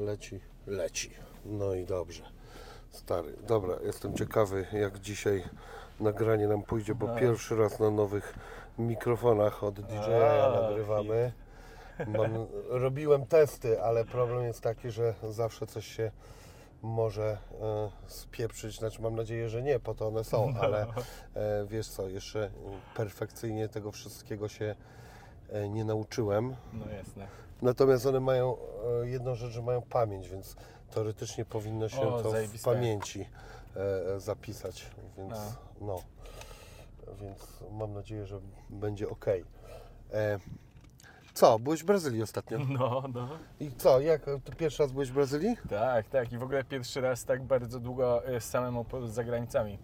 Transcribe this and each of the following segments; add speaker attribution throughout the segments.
Speaker 1: Leci, leci. No i dobrze. Stary, dobra, jestem ciekawy jak dzisiaj nagranie nam pójdzie, bo pierwszy raz na nowych mikrofonach od DJI
Speaker 2: A,
Speaker 1: nagrywamy. Mam, robiłem testy, ale problem jest taki, że zawsze coś się może e, spieprzyć, znaczy mam nadzieję, że nie, po to one są, ale e, wiesz co, jeszcze perfekcyjnie tego wszystkiego się e, nie nauczyłem.
Speaker 2: No jasne.
Speaker 1: Natomiast one mają e, jedną rzecz, że mają pamięć, więc teoretycznie powinno się
Speaker 2: O,
Speaker 1: to w
Speaker 2: zajebiste.
Speaker 1: pamięci e, e, zapisać, więc
Speaker 2: No.
Speaker 1: no. Więc mam nadzieję, że będzie ok. Co, byłeś w Brazylii ostatnio?
Speaker 2: No, no.
Speaker 1: I co, jak, ty pierwszy raz byłeś w Brazylii?
Speaker 2: Tak, tak. I w ogóle pierwszy raz tak bardzo długo samemu poza granicami.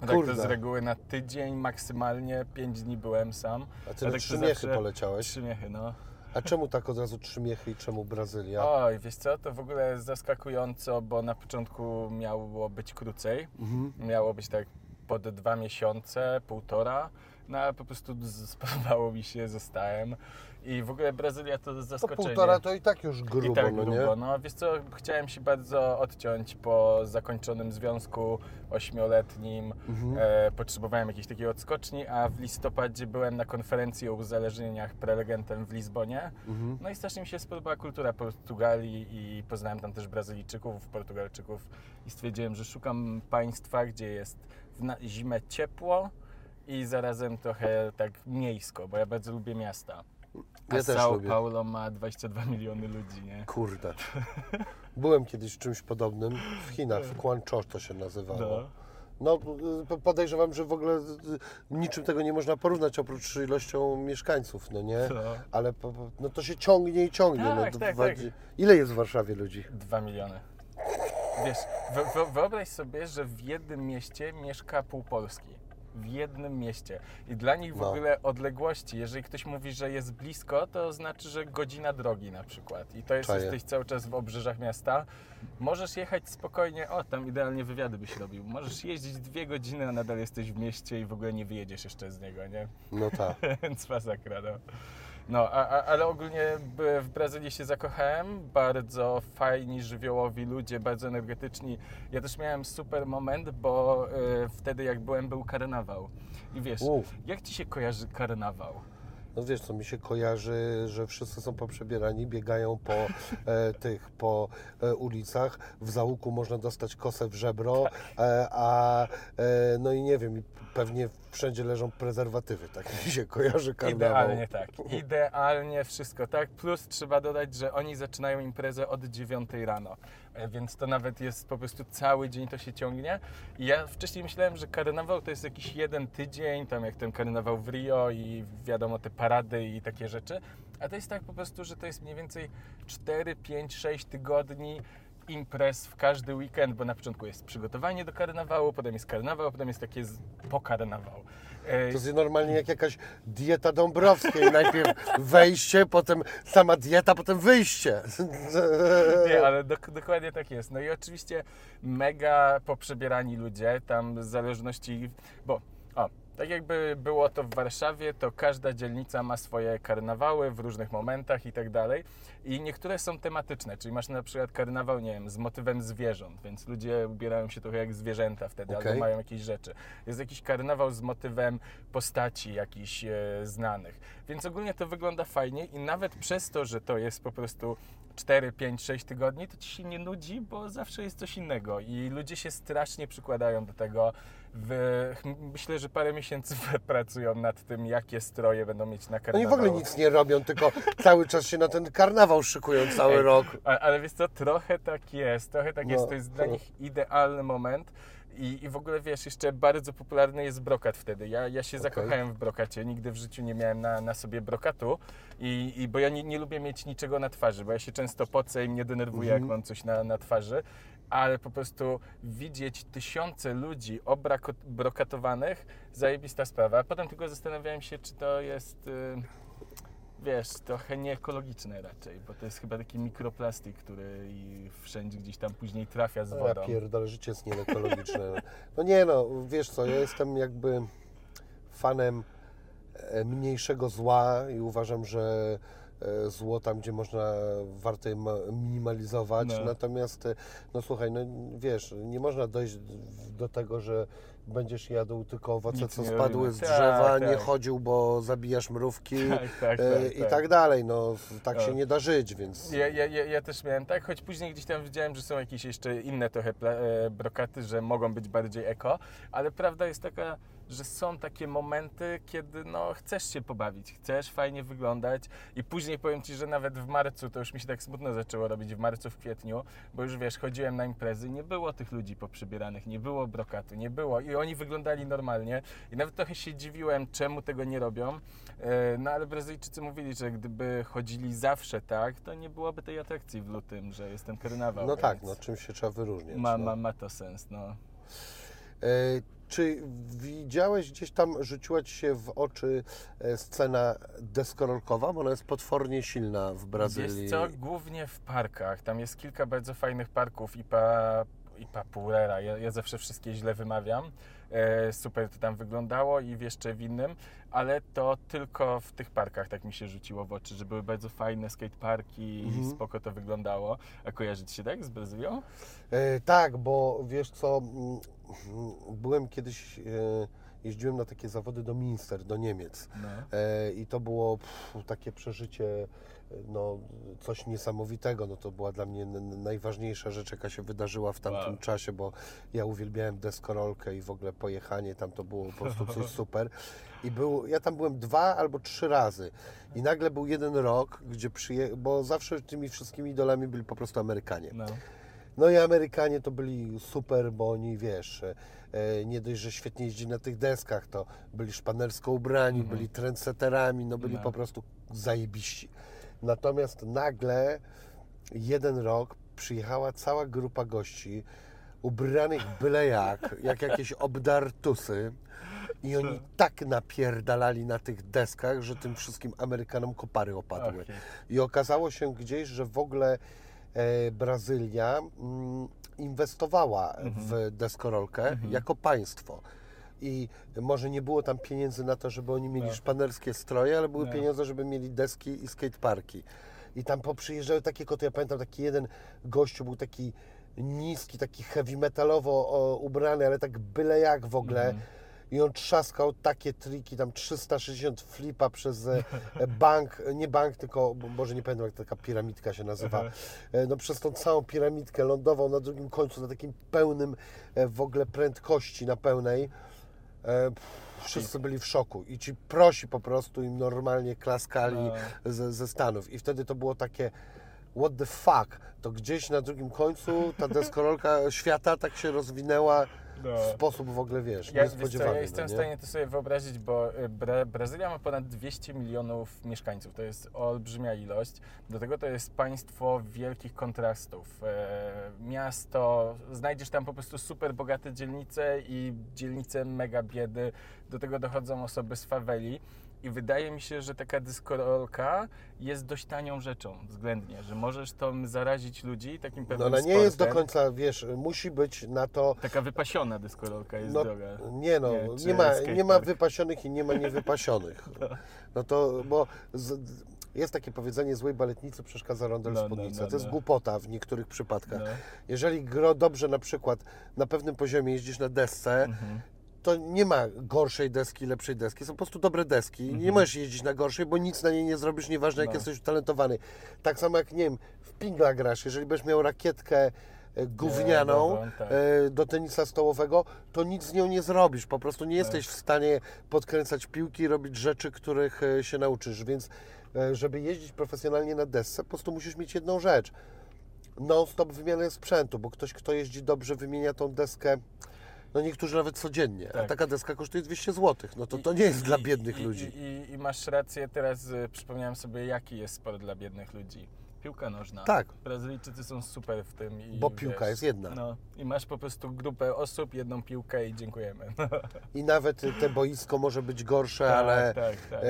Speaker 2: Tak to
Speaker 1: Kurde.
Speaker 2: z reguły na tydzień, maksymalnie 5 dni byłem sam.
Speaker 1: A ty na
Speaker 2: tak
Speaker 1: trzy miechy
Speaker 2: zawsze-
Speaker 1: poleciałeś.
Speaker 2: Trzy miechy, no.
Speaker 1: A czemu tak od razu trzy miechy i czemu Brazylia?
Speaker 2: Oj, wiesz co, to w ogóle jest zaskakująco, bo na początku miało być krócej.
Speaker 1: Mhm.
Speaker 2: Miało być tak pod dwa miesiące, półtora. No ale po prostu spodobało mi się, zostałem. I w ogóle Brazylia to
Speaker 1: To
Speaker 2: zaskoczenie.
Speaker 1: półtora to i tak już grubo,
Speaker 2: I tak
Speaker 1: no
Speaker 2: grubo.
Speaker 1: nie?
Speaker 2: No wiesz co, chciałem się bardzo odciąć po zakończonym związku ośmioletnim.
Speaker 1: Mhm.
Speaker 2: E, potrzebowałem jakiejś takiej odskoczni, a w listopadzie byłem na konferencji o uzależnieniach prelegentem w Lizbonie.
Speaker 1: Mhm.
Speaker 2: No i strasznie mi się spodobała kultura Portugalii i poznałem tam też Brazylijczyków, Portugalczyków i stwierdziłem, że szukam państwa, gdzie jest w zimę ciepło i zarazem trochę tak miejsko, bo ja bardzo lubię miasta. A
Speaker 1: Ja też
Speaker 2: São
Speaker 1: lubię.
Speaker 2: Paulo ma 22 miliony ludzi, nie?
Speaker 1: Kurde. Byłem kiedyś w czymś podobnym w Chinach, w Guangzhou to się nazywało.
Speaker 2: No.
Speaker 1: No, podejrzewam, że w ogóle niczym tego nie można porównać oprócz ilością mieszkańców, no nie?
Speaker 2: No.
Speaker 1: Ale po, no to się ciągnie i ciągnie.
Speaker 2: Tak,
Speaker 1: no,
Speaker 2: tak,
Speaker 1: dwa-
Speaker 2: tak.
Speaker 1: Ile jest w Warszawie ludzi?
Speaker 2: 2 miliony. Wiesz, wy- wy- wyobraź sobie, że w jednym mieście mieszka pół Polski. W jednym mieście. I dla nich w
Speaker 1: No.
Speaker 2: ogóle odległości, jeżeli ktoś mówi, że jest blisko, to znaczy, że godzina drogi na przykład. I to jest,
Speaker 1: Czaję.
Speaker 2: jesteś cały czas w obrzeżach miasta. Możesz jechać spokojnie, o tam idealnie wywiady byś robił. Możesz jeździć dwie godziny, a nadal jesteś w mieście i w ogóle nie wyjedziesz jeszcze z niego, nie?
Speaker 1: No tak.
Speaker 2: Więc masakra, no. No, a, a, ale ogólnie w Brazylii się zakochałem. Bardzo fajni, żywiołowi ludzie, bardzo energetyczni. Ja też miałem super moment, bo y, wtedy jak byłem, był karnawał. I wiesz,
Speaker 1: Uf.
Speaker 2: jak ci się kojarzy karnawał?
Speaker 1: No wiesz co, mi się kojarzy, że wszyscy są poprzebierani, biegają po e, tych, po e, ulicach. W załuku można dostać kosę w żebro, e, a e, no i nie wiem, pewnie wszędzie leżą prezerwatywy. Tak mi się kojarzy karnawał.
Speaker 2: Idealnie tak. Idealnie wszystko tak. Plus trzeba dodać, że oni zaczynają imprezę od 9 rano. E, Więc to nawet jest po prostu cały dzień to się ciągnie. I ja wcześniej myślałem, że karnawał to jest jakiś jeden tydzień, tam jak ten karnawał w Rio i wiadomo te parady i takie rzeczy. A to jest tak po prostu, że to jest mniej więcej 4, 5, 6 tygodni imprez w każdy weekend, bo na początku jest przygotowanie do karnawału, potem jest karnawał, potem jest takie z- pokarnawał. E,
Speaker 1: To jest normalnie jak jakaś dieta Dąbrowskiej. Najpierw wejście, potem sama dieta, potem wyjście.
Speaker 2: Nie, ale dok- dokładnie tak jest. No i oczywiście mega poprzebierani ludzie, tam w zależności, bo tak jakby było to w Warszawie, to każda dzielnica ma swoje karnawały w różnych momentach i tak dalej. I niektóre są tematyczne, czyli masz na przykład karnawał, nie wiem, z motywem zwierząt, więc ludzie ubierają się trochę jak zwierzęta wtedy,
Speaker 1: Okej.
Speaker 2: albo mają jakieś rzeczy. Jest jakiś karnawał z motywem postaci jakichś e, znanych. Więc ogólnie to wygląda fajnie i nawet przez to, że to jest po prostu 4, 5, 6 tygodni, to ci się nie nudzi, bo zawsze jest coś innego i ludzie się strasznie przykładają do tego. W, myślę, że parę miesięcy pracują nad tym, jakie stroje będą mieć na
Speaker 1: Oni
Speaker 2: karnawał.
Speaker 1: w ogóle nic nie robią, tylko cały czas się na ten karnawał szykują cały
Speaker 2: Ej,
Speaker 1: rok.
Speaker 2: A, ale wiesz co, trochę tak jest, trochę tak
Speaker 1: No.
Speaker 2: jest, to jest dla nich idealny moment. I, I w ogóle wiesz, jeszcze bardzo popularny jest brokat wtedy. Ja, ja się
Speaker 1: Okej.
Speaker 2: zakochałem w brokacie, nigdy w życiu nie miałem na, na sobie brokatu, i, i, bo ja nie, nie lubię mieć niczego na twarzy, bo ja się często pocę i mnie denerwuje, jak
Speaker 1: Mhm.
Speaker 2: mam coś na, na twarzy. Ale po prostu widzieć tysiące ludzi obrokatowanych, zajebista sprawa. A potem tylko zastanawiałem się, czy to jest. y, wiesz, trochę nieekologiczne raczej, bo to jest chyba taki mikroplastik, który wszędzie gdzieś tam później trafia z
Speaker 1: Ja
Speaker 2: wodą.
Speaker 1: pierdolę, życie jest nieekologiczne. No nie no, wiesz co, ja jestem jakby fanem e, mniejszego zła i uważam, że zło tam, gdzie można warto je ma- minimalizować.
Speaker 2: No.
Speaker 1: Natomiast, e, no słuchaj, no wiesz, nie można dojść do tego, że będziesz jadł tylko owoce,
Speaker 2: Nic
Speaker 1: co spadły
Speaker 2: robimy.
Speaker 1: z
Speaker 2: Tak,
Speaker 1: drzewa, nie
Speaker 2: tak.
Speaker 1: chodził, bo zabijasz mrówki
Speaker 2: Tak, tak,
Speaker 1: e,
Speaker 2: tak,
Speaker 1: i
Speaker 2: tak.
Speaker 1: tak dalej. No, tak się
Speaker 2: Tak.
Speaker 1: nie da żyć, więc...
Speaker 2: Ja, ja, ja, też miałem tak, choć później gdzieś tam widziałem, że są jakieś jeszcze inne trochę e, brokaty, że mogą być bardziej eko, ale prawda jest taka, że są takie momenty, kiedy no, chcesz się pobawić, chcesz fajnie wyglądać i później powiem Ci, że nawet w marcu, to już mi się tak smutno zaczęło robić, w marcu, w kwietniu, bo już wiesz, chodziłem na imprezy, nie było tych ludzi poprzybieranych, nie było brokatu, nie było i oni wyglądali normalnie i nawet trochę się dziwiłem, czemu tego nie robią, E, no ale Brazylijczycy mówili, że gdyby chodzili zawsze tak, to nie byłoby tej atrakcji w lutym, że jest ten karnawał.
Speaker 1: No tak, no czymś się trzeba wyróżniać.
Speaker 2: Ma,
Speaker 1: no.
Speaker 2: ma, ma to sens, no.
Speaker 1: E, Czy widziałeś gdzieś tam, rzuciła Ci się w oczy e, scena deskorolkowa? Bo ona jest potwornie silna w Brazylii.
Speaker 2: Wiesz co, głównie w parkach. Tam jest kilka bardzo fajnych parków i pa, i Papurera. Ja, ja zawsze wszystkie źle wymawiam. E, super to tam wyglądało i w jeszcze w innym, ale to tylko w tych parkach tak mi się rzuciło w oczy, że były bardzo fajne skateparki i
Speaker 1: Mhm.
Speaker 2: spoko to wyglądało. A kojarzy Ci się tak z Brazylią?
Speaker 1: E, tak, bo wiesz co, byłem kiedyś, e, jeździłem na takie zawody do Minster, do Niemiec.
Speaker 2: No.
Speaker 1: E, I to było pff, takie przeżycie, no, coś niesamowitego. No, to była dla mnie najważniejsza rzecz, jaka się wydarzyła w tamtym
Speaker 2: Wow.
Speaker 1: czasie, bo ja uwielbiałem deskorolkę i w ogóle pojechanie tam to było po prostu coś super. I był, ja tam byłem dwa albo trzy razy. I nagle był jeden rok, gdzie przyje... bo zawsze tymi wszystkimi idolami byli po prostu Amerykanie.
Speaker 2: No.
Speaker 1: No i Amerykanie to byli super, bo oni, wiesz, e, nie dość, że świetnie jeździli na tych deskach, to byli szpanersko ubrani,
Speaker 2: Mhm.
Speaker 1: byli trendsetterami, no byli
Speaker 2: No.
Speaker 1: po prostu zajebiści. Natomiast nagle jeden rok przyjechała cała grupa gości ubranych byle jak, jak jakieś obdartusy i oni tak napierdalali na tych deskach, że tym wszystkim Amerykanom kopary opadły. I okazało się gdzieś, że w ogóle e, Brazylia mm, inwestowała w deskorolkę jako państwo. I może nie było tam pieniędzy na to, żeby oni mieli
Speaker 2: No.
Speaker 1: szpanerskie stroje, ale były
Speaker 2: No.
Speaker 1: pieniądze, żeby mieli deski i skateparki. I tam poprzyjeżdżały takie koty. Ja pamiętam taki jeden gościu był taki niski, taki heavy metalowo o, ubrany, ale tak byle jak w ogóle.
Speaker 2: Mhm.
Speaker 1: I on trzaskał takie triki, tam 360 flipa przez e, e, bank, nie bank, tylko, może nie pamiętam jak taka piramidka się nazywa. E, no przez tą całą piramidkę lądował na drugim końcu, na takim pełnym w ogóle prędkości, na pełnej. E, Wszyscy byli w szoku i ci prosi po prostu im normalnie klaskali
Speaker 2: No.
Speaker 1: ze, ze Stanów. I wtedy to było takie what the fuck, to gdzieś na drugim końcu ta deskorolka świata tak się rozwinęła
Speaker 2: No.
Speaker 1: w sposób w ogóle, wiesz,
Speaker 2: Ja, wiesz co,
Speaker 1: niespodziewany.
Speaker 2: ja jestem
Speaker 1: no
Speaker 2: w
Speaker 1: nie?
Speaker 2: stanie to sobie wyobrazić, bo y, Bra Brazylia ma ponad 200 milionów mieszkańców. To jest olbrzymia ilość. Do tego to jest państwo wielkich kontrastów. E, miasto, znajdziesz tam po prostu super bogate dzielnice i dzielnice mega biedy. Do tego dochodzą osoby z faweli. I wydaje mi się, że taka dyskorolka jest dość tanią rzeczą względnie, że możesz tą zarazić ludzi takim
Speaker 1: No
Speaker 2: pewnym
Speaker 1: ona nie jest do
Speaker 2: sportem.
Speaker 1: końca, wiesz, musi być na to.
Speaker 2: Taka wypasiona dyskorolka jest
Speaker 1: No,
Speaker 2: droga.
Speaker 1: nie no,
Speaker 2: Nie,
Speaker 1: nie, ma, nie ma wypasionych i nie ma niewypasionych. No to, bo z, jest takie powiedzenie, złej baletnicy przeszkadza rondel
Speaker 2: No,
Speaker 1: w
Speaker 2: no, no,
Speaker 1: to jest
Speaker 2: no.
Speaker 1: głupota w niektórych przypadkach.
Speaker 2: No.
Speaker 1: Jeżeli gro dobrze na przykład na pewnym poziomie jeździsz na desce,
Speaker 2: Mhm.
Speaker 1: To nie ma gorszej deski, lepszej deski. Są po prostu dobre deski. Nie możesz jeździć na gorszej, bo nic na niej nie zrobisz, nieważne jak
Speaker 2: No.
Speaker 1: jesteś utalentowany. Tak samo jak, nie wiem, w pingla grasz, jeżeli będziesz miał rakietkę e, gównianą
Speaker 2: nową, tak.
Speaker 1: e, do tenisa stołowego, to nic z nią nie zrobisz. Po prostu nie jesteś w stanie podkręcać piłki i robić rzeczy, których e, się nauczysz. Więc żeby jeździć profesjonalnie na desce, po prostu musisz mieć jedną rzecz. Non-stop wymianę sprzętu, bo ktoś, kto jeździ dobrze, wymienia tą deskę no niektórzy nawet codziennie, a
Speaker 2: Tak.
Speaker 1: taka deska kosztuje 200 zł. No to to nie jest dla biednych
Speaker 2: i,
Speaker 1: ludzi.
Speaker 2: I, i, I masz rację, teraz y, przypomniałem sobie, jaki jest sport dla biednych ludzi. Piłka nożna.
Speaker 1: Tak.
Speaker 2: Brazylijczycy są super w tym. I,
Speaker 1: Bo piłka jest jedna.
Speaker 2: No, I masz po prostu grupę osób, jedną piłkę i dziękujemy.
Speaker 1: I nawet te boisko może być gorsze,
Speaker 2: Tak,
Speaker 1: ale
Speaker 2: tak, tak.
Speaker 1: e,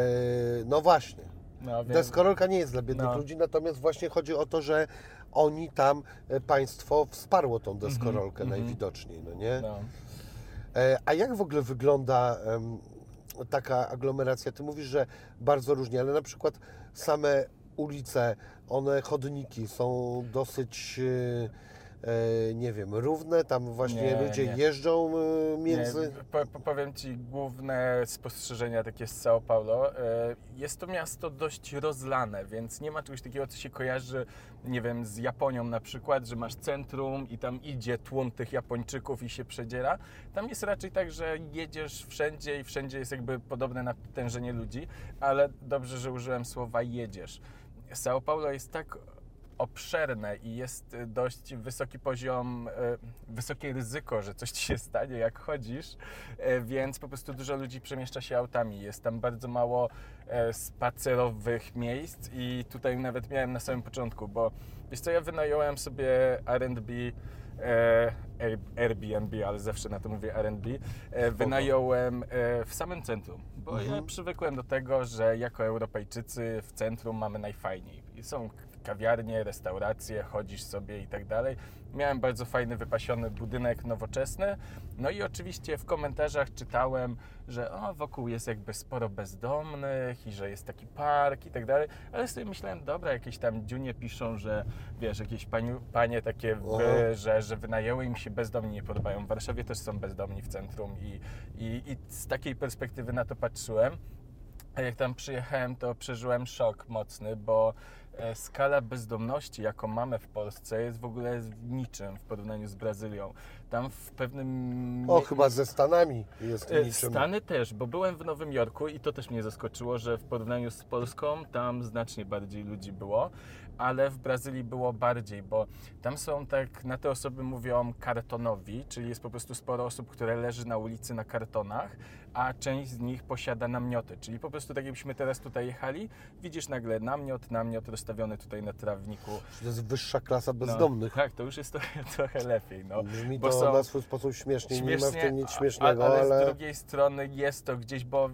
Speaker 1: no właśnie.
Speaker 2: No, więc,
Speaker 1: Deskorolka nie jest dla biednych
Speaker 2: No.
Speaker 1: ludzi, natomiast właśnie chodzi o to, że oni tam, e, państwo wsparło tą deskorolkę
Speaker 2: Mhm,
Speaker 1: najwidoczniej, no nie?
Speaker 2: no.
Speaker 1: E, A jak w ogóle wygląda taka aglomeracja? Ty mówisz, że bardzo różnie, ale na przykład same ulice, one chodniki są dosyć, e, nie wiem, równe, tam właśnie
Speaker 2: Nie,
Speaker 1: ludzie
Speaker 2: nie.
Speaker 1: jeżdżą e, między...
Speaker 2: Po, po, powiem Ci główne spostrzeżenia takie z São Paulo. E, Jest to miasto dość rozlane, więc nie ma czegoś takiego, co się kojarzy, nie wiem, z Japonią na przykład, że masz centrum i tam idzie tłum tych Japończyków i się przedziera. Tam jest raczej tak, że jedziesz wszędzie i wszędzie jest jakby podobne natężenie ludzi, ale dobrze, że użyłem słowa jedziesz. São Paulo jest tak obszerne i jest y, dość wysoki poziom, e, wysokie ryzyko, że coś ci się stanie, jak chodzisz, e, więc po prostu dużo ludzi przemieszcza się autami. Jest tam bardzo mało e, spacerowych miejsc i tutaj nawet miałem na samym początku, bo wiesz co, ja wynająłem sobie R&B e, Air- Airbnb, ale zawsze na to mówię R&B, e, wynająłem w samym centrum, bo ja
Speaker 1: Mhm.
Speaker 2: przywykłem do tego, że jako Europejczycy w centrum mamy najfajniej. I Są kawiarnie, restauracje, chodzisz sobie i tak dalej. Miałem bardzo fajny, wypasiony budynek nowoczesny. No i oczywiście w komentarzach czytałem, że o, wokół jest jakby sporo bezdomnych i że jest taki park i tak dalej. Ale sobie myślałem, dobra, jakieś tam dziunie piszą, że wiesz, jakieś paniu, panie takie, wy, że, że wynajęły im się bezdomni nie podobają. W Warszawie też są bezdomni w centrum i, i, i z takiej perspektywy na to patrzyłem. A jak tam przyjechałem, to przeżyłem szok mocny, bo skala bezdomności, jaką mamy w Polsce, jest w ogóle niczym w porównaniu z Brazylią. Tam w pewnym.
Speaker 1: O, chyba ze Stanami jest
Speaker 2: E,
Speaker 1: niczym.
Speaker 2: Stany też, bo byłem w Nowym Jorku i to też mnie zaskoczyło, że w porównaniu z Polską tam znacznie bardziej ludzi było, ale w Brazylii było bardziej, bo tam są tak, na te osoby mówią kartonowi, czyli jest po prostu sporo osób, które leży na ulicy na kartonach, a część z nich posiada namioty, czyli po prostu tak jakbyśmy teraz tutaj jechali, widzisz nagle namiot, namiot rozstawiony tutaj na trawniku.
Speaker 1: To jest wyższa klasa
Speaker 2: No,
Speaker 1: bezdomnych.
Speaker 2: tak, to już jest trochę, trochę lepiej. No.
Speaker 1: Brzmi
Speaker 2: bo
Speaker 1: to
Speaker 2: są-
Speaker 1: na swój sposób śmiesznie, nie ma w tym nic śmiesznego,
Speaker 2: ale,
Speaker 1: ale...
Speaker 2: z drugiej strony jest to gdzieś, bo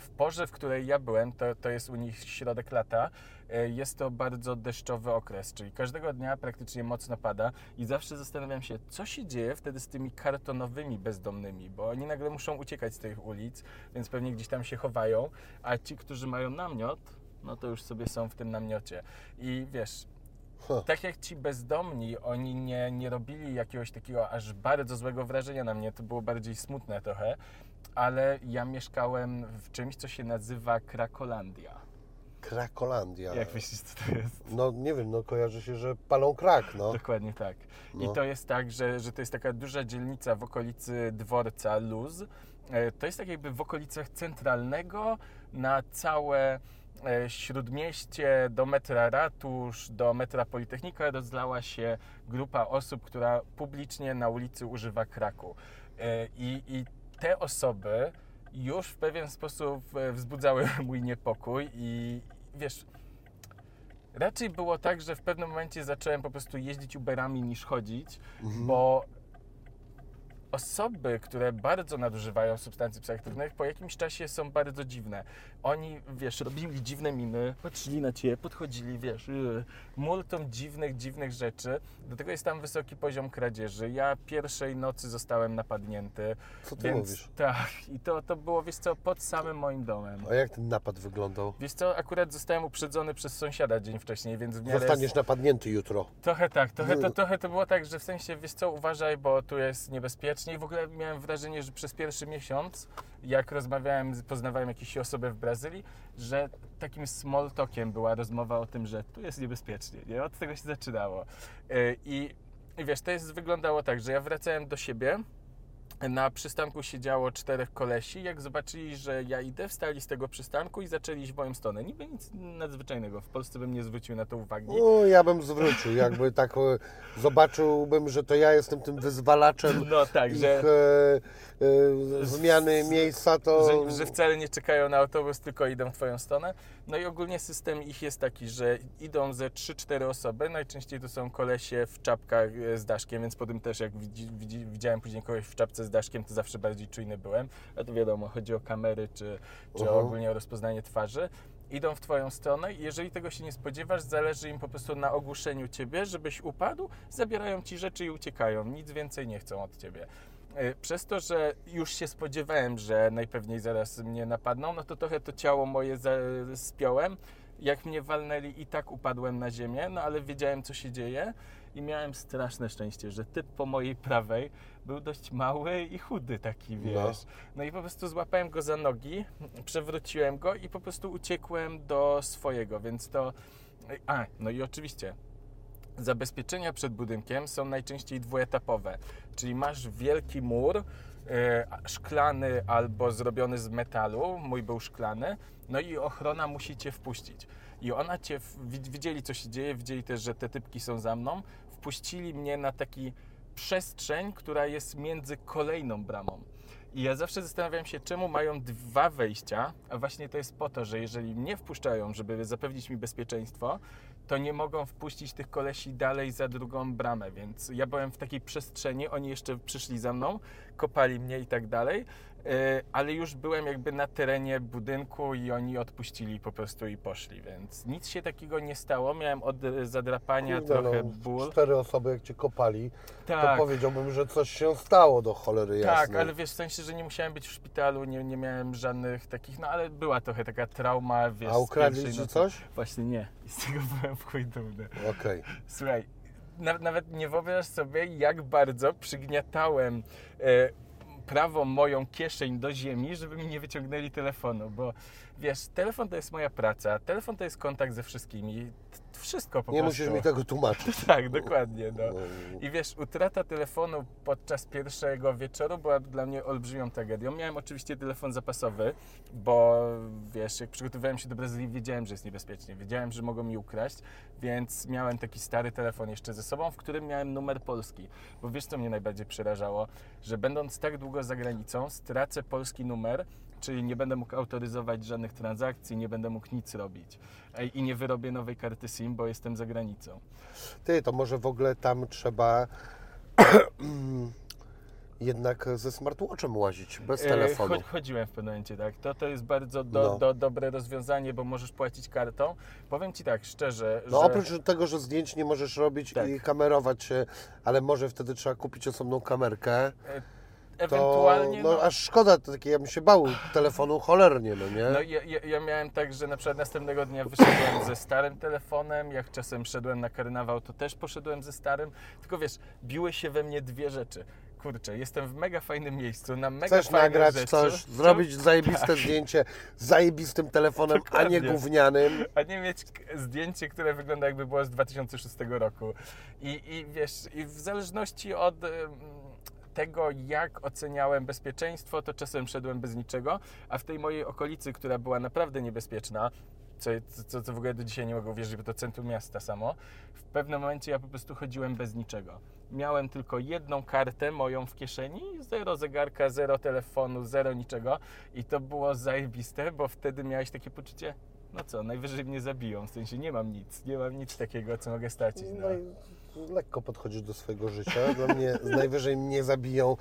Speaker 2: w porze, w której ja byłem, to, to jest u nich środek lata, e, jest to bardzo deszczowy okres, czyli każdego dnia praktycznie mocno pada i zawsze zastanawiam się, co się dzieje wtedy z tymi kartonowymi bezdomnymi, bo oni nagle muszą uciekać z tych ulic, więc pewnie gdzieś tam się chowają, a ci, którzy mają namiot, no to już sobie są w tym namiocie. I wiesz,
Speaker 1: Ha.
Speaker 2: tak jak ci bezdomni, oni nie, nie robili jakiegoś takiego aż bardzo złego wrażenia na mnie, to było bardziej smutne trochę, ale ja mieszkałem w czymś, co się nazywa Krakolandia.
Speaker 1: Krakolandia.
Speaker 2: Jak myślisz, co to jest?
Speaker 1: No nie wiem, no kojarzy się, że palą krak, no.
Speaker 2: Dokładnie tak. I
Speaker 1: No.
Speaker 2: to jest tak, że, że to jest taka duża dzielnica w okolicy dworca Luz. E, To jest tak jakby w okolicach centralnego na całe śródmieście do metra ratusz, do metra Politechnika rozlała się grupa osób, która publicznie na ulicy używa kraku. E, I, i te osoby już w pewien sposób e, wzbudzały mój niepokój i wiesz, Raczej było tak, że w pewnym momencie zacząłem po prostu jeździć Uberami niż chodzić,
Speaker 1: Mhm.
Speaker 2: bo osoby, które bardzo nadużywają substancji psychoaktywnych, po jakimś czasie są bardzo dziwne. Oni, wiesz, robili dziwne miny, patrzyli na ciebie, podchodzili, wiesz, yy, multum dziwnych, dziwnych rzeczy. Do tego jest tam wysoki poziom kradzieży. Ja pierwszej nocy zostałem napadnięty.
Speaker 1: Co ty
Speaker 2: więc
Speaker 1: mówisz?
Speaker 2: tak, i to, to było, wiesz co, pod samym moim domem.
Speaker 1: A jak ten napad wyglądał?
Speaker 2: Wiesz co, akurat zostałem uprzedzony przez sąsiada dzień wcześniej, więc w miarę...
Speaker 1: Zostaniesz napadnięty jutro.
Speaker 2: Trochę tak, trochę to, trochę to było tak, że w sensie, wiesz co, uważaj, bo tu jest niebezpiecznie i w ogóle miałem wrażenie, że przez pierwszy miesiąc, jak rozmawiałem, poznawałem jakieś osoby w Brazylii, że takim small talkiem była rozmowa o tym, że tu jest niebezpiecznie, nie? Od tego się zaczynało. Yy, I, i wiesz, to jest, wyglądało tak, że ja wracałem do siebie, na przystanku siedziało czterech kolesi. Jak zobaczyli, że ja idę, wstali z tego przystanku i zaczęli iść w moją stronę. Niby nic nadzwyczajnego. W Polsce bym nie zwrócił na to uwagi.
Speaker 1: No, ja bym zwrócił, jakby tak e, zobaczyłbym, że to ja jestem tym wyzwalaczem
Speaker 2: No tak,
Speaker 1: ich
Speaker 2: że,
Speaker 1: e, e, zmiany miejsca, to...
Speaker 2: że, że wcale nie czekają na autobus, tylko idą w Twoją stronę. No i ogólnie system ich jest taki, że idą ze 3-4 osoby. Najczęściej to są kolesie w czapkach e, z daszkiem, więc po tym też jak widzi, widzi, widziałem później kogoś w czapce z daszkiem, to zawsze bardziej czujny byłem. A to wiadomo, chodzi o kamery czy, czy
Speaker 1: Mhm.
Speaker 2: ogólnie o rozpoznanie twarzy. Idą w Twoją stronę i jeżeli tego się nie spodziewasz, zależy im po prostu na ogłuszeniu Ciebie, żebyś upadł, zabierają Ci rzeczy i uciekają. Nic więcej nie chcą od Ciebie. Y, Przez to, że już się spodziewałem, że najpewniej zaraz mnie napadną, no to trochę to ciało moje spiąłem, Jak mnie walnęli i tak upadłem na ziemię, no ale wiedziałem co się dzieje i miałem straszne szczęście, że typ po mojej prawej był dość mały i chudy taki, wiesz.
Speaker 1: No.
Speaker 2: No i po prostu złapałem go za nogi, przewróciłem go i po prostu uciekłem do swojego, więc to... A, no i oczywiście zabezpieczenia przed budynkiem są najczęściej dwuetapowe, czyli masz wielki mur e, szklany albo zrobiony z metalu, mój był szklany, no i ochrona musi cię wpuścić. I ona cię, widzieli co się dzieje, widzieli też, że te typki są za mną, wpuścili mnie na taki przestrzeń, która jest między kolejną bramą. I ja zawsze zastanawiałem się, czemu mają dwa wejścia, a właśnie to jest po to, że jeżeli mnie wpuszczają, żeby zapewnić mi bezpieczeństwo, to nie mogą wpuścić tych kolesi dalej za drugą bramę, więc ja byłem w takiej przestrzeni, oni jeszcze przyszli za mną, kopali mnie i tak dalej, ale już byłem jakby na terenie budynku i oni odpuścili po prostu i poszli, więc nic się takiego nie stało, miałem od e, zadrapania
Speaker 1: Kurde,
Speaker 2: trochę
Speaker 1: no,
Speaker 2: ból.
Speaker 1: Cztery osoby jak cię kopali,
Speaker 2: Tak.
Speaker 1: to powiedziałbym, że coś się stało do cholery jasnej.
Speaker 2: Tak, ale wiesz, w sensie, że nie musiałem być w szpitalu, nie, nie miałem żadnych takich, no ale była trochę taka trauma, wiesz,
Speaker 1: A ukradli ci coś?
Speaker 2: Właśnie nie. I z tego byłem w chuj dumny.
Speaker 1: Okej.
Speaker 2: Słuchaj, na, nawet nie wyobrażasz sobie, jak bardzo przygniatałem e, prawą moją kieszeń do ziemi, żeby mi nie wyciągnęli telefonu, bo wiesz, telefon to jest moja praca, telefon to jest kontakt ze wszystkimi, wszystko po
Speaker 1: Nie
Speaker 2: prostu.
Speaker 1: musisz mi tego tłumaczyć.
Speaker 2: Tak, dokładnie, no.
Speaker 1: No.
Speaker 2: I wiesz, utrata telefonu podczas pierwszego wieczoru była dla mnie olbrzymią tragedią. Miałem oczywiście telefon zapasowy, bo wiesz, jak przygotowywałem się do Brazylii, wiedziałem, że jest niebezpiecznie. Wiedziałem, że mogą mi ukraść, więc miałem taki stary telefon jeszcze ze sobą, w którym miałem numer polski. Bo wiesz, co mnie najbardziej przerażało? Że będąc tak długo za granicą, stracę polski numer, czyli nie będę mógł autoryzować żadnych transakcji, nie będę mógł nic robić. I nie wyrobię nowej karty SIM, bo jestem za granicą.
Speaker 1: Ty, to może w ogóle tam trzeba jednak ze smartwatchem łazić, bez
Speaker 2: E,
Speaker 1: telefonu.
Speaker 2: Cho- chodziłem w pewnym momencie, tak. To, to jest bardzo do,
Speaker 1: No.
Speaker 2: do, dobre rozwiązanie, bo możesz płacić kartą. Powiem Ci tak, szczerze,
Speaker 1: No
Speaker 2: że...
Speaker 1: oprócz tego, że zdjęć nie możesz robić
Speaker 2: Tak.
Speaker 1: i kamerować ale może wtedy trzeba kupić osobną kamerkę, to
Speaker 2: ewentualnie...
Speaker 1: no,
Speaker 2: no,
Speaker 1: aż szkoda, to takie, ja bym się bał telefonu cholernie, no nie?
Speaker 2: No ja, ja, ja miałem tak, że na przykład następnego dnia wyszedłem ze starym telefonem, jak czasem szedłem na karnawał, to też poszedłem ze starym, tylko wiesz, biły się we mnie dwie rzeczy. Kurczę, jestem w mega fajnym miejscu, na mega
Speaker 1: Chcesz
Speaker 2: fajne
Speaker 1: nagrać
Speaker 2: rzeczy.
Speaker 1: coś, zrobić zajebiste zdjęcie z zajebistym telefonem, a nie
Speaker 2: Dokładnie.
Speaker 1: gównianym.
Speaker 2: a nie mieć zdjęcie, które wygląda jakby było z 2006 roku. I, i wiesz, i w zależności od tego, jak oceniałem bezpieczeństwo, to czasem szedłem bez niczego, a w tej mojej okolicy, która była naprawdę niebezpieczna, co, co, co w ogóle do dzisiaj nie mogę uwierzyć, bo to centrum miasta samo, w pewnym momencie ja po prostu chodziłem bez niczego. Miałem tylko jedną kartę moją w kieszeni, zero zegarka, zero telefonu, zero niczego i to było zajebiste, bo wtedy miałeś takie poczucie, no co, najwyżej mnie zabiją, w sensie nie mam nic, nie mam nic takiego, co mogę stracić. No.
Speaker 1: Lekko podchodzisz do swojego życia. Dla mnie najwyżej mnie zabiją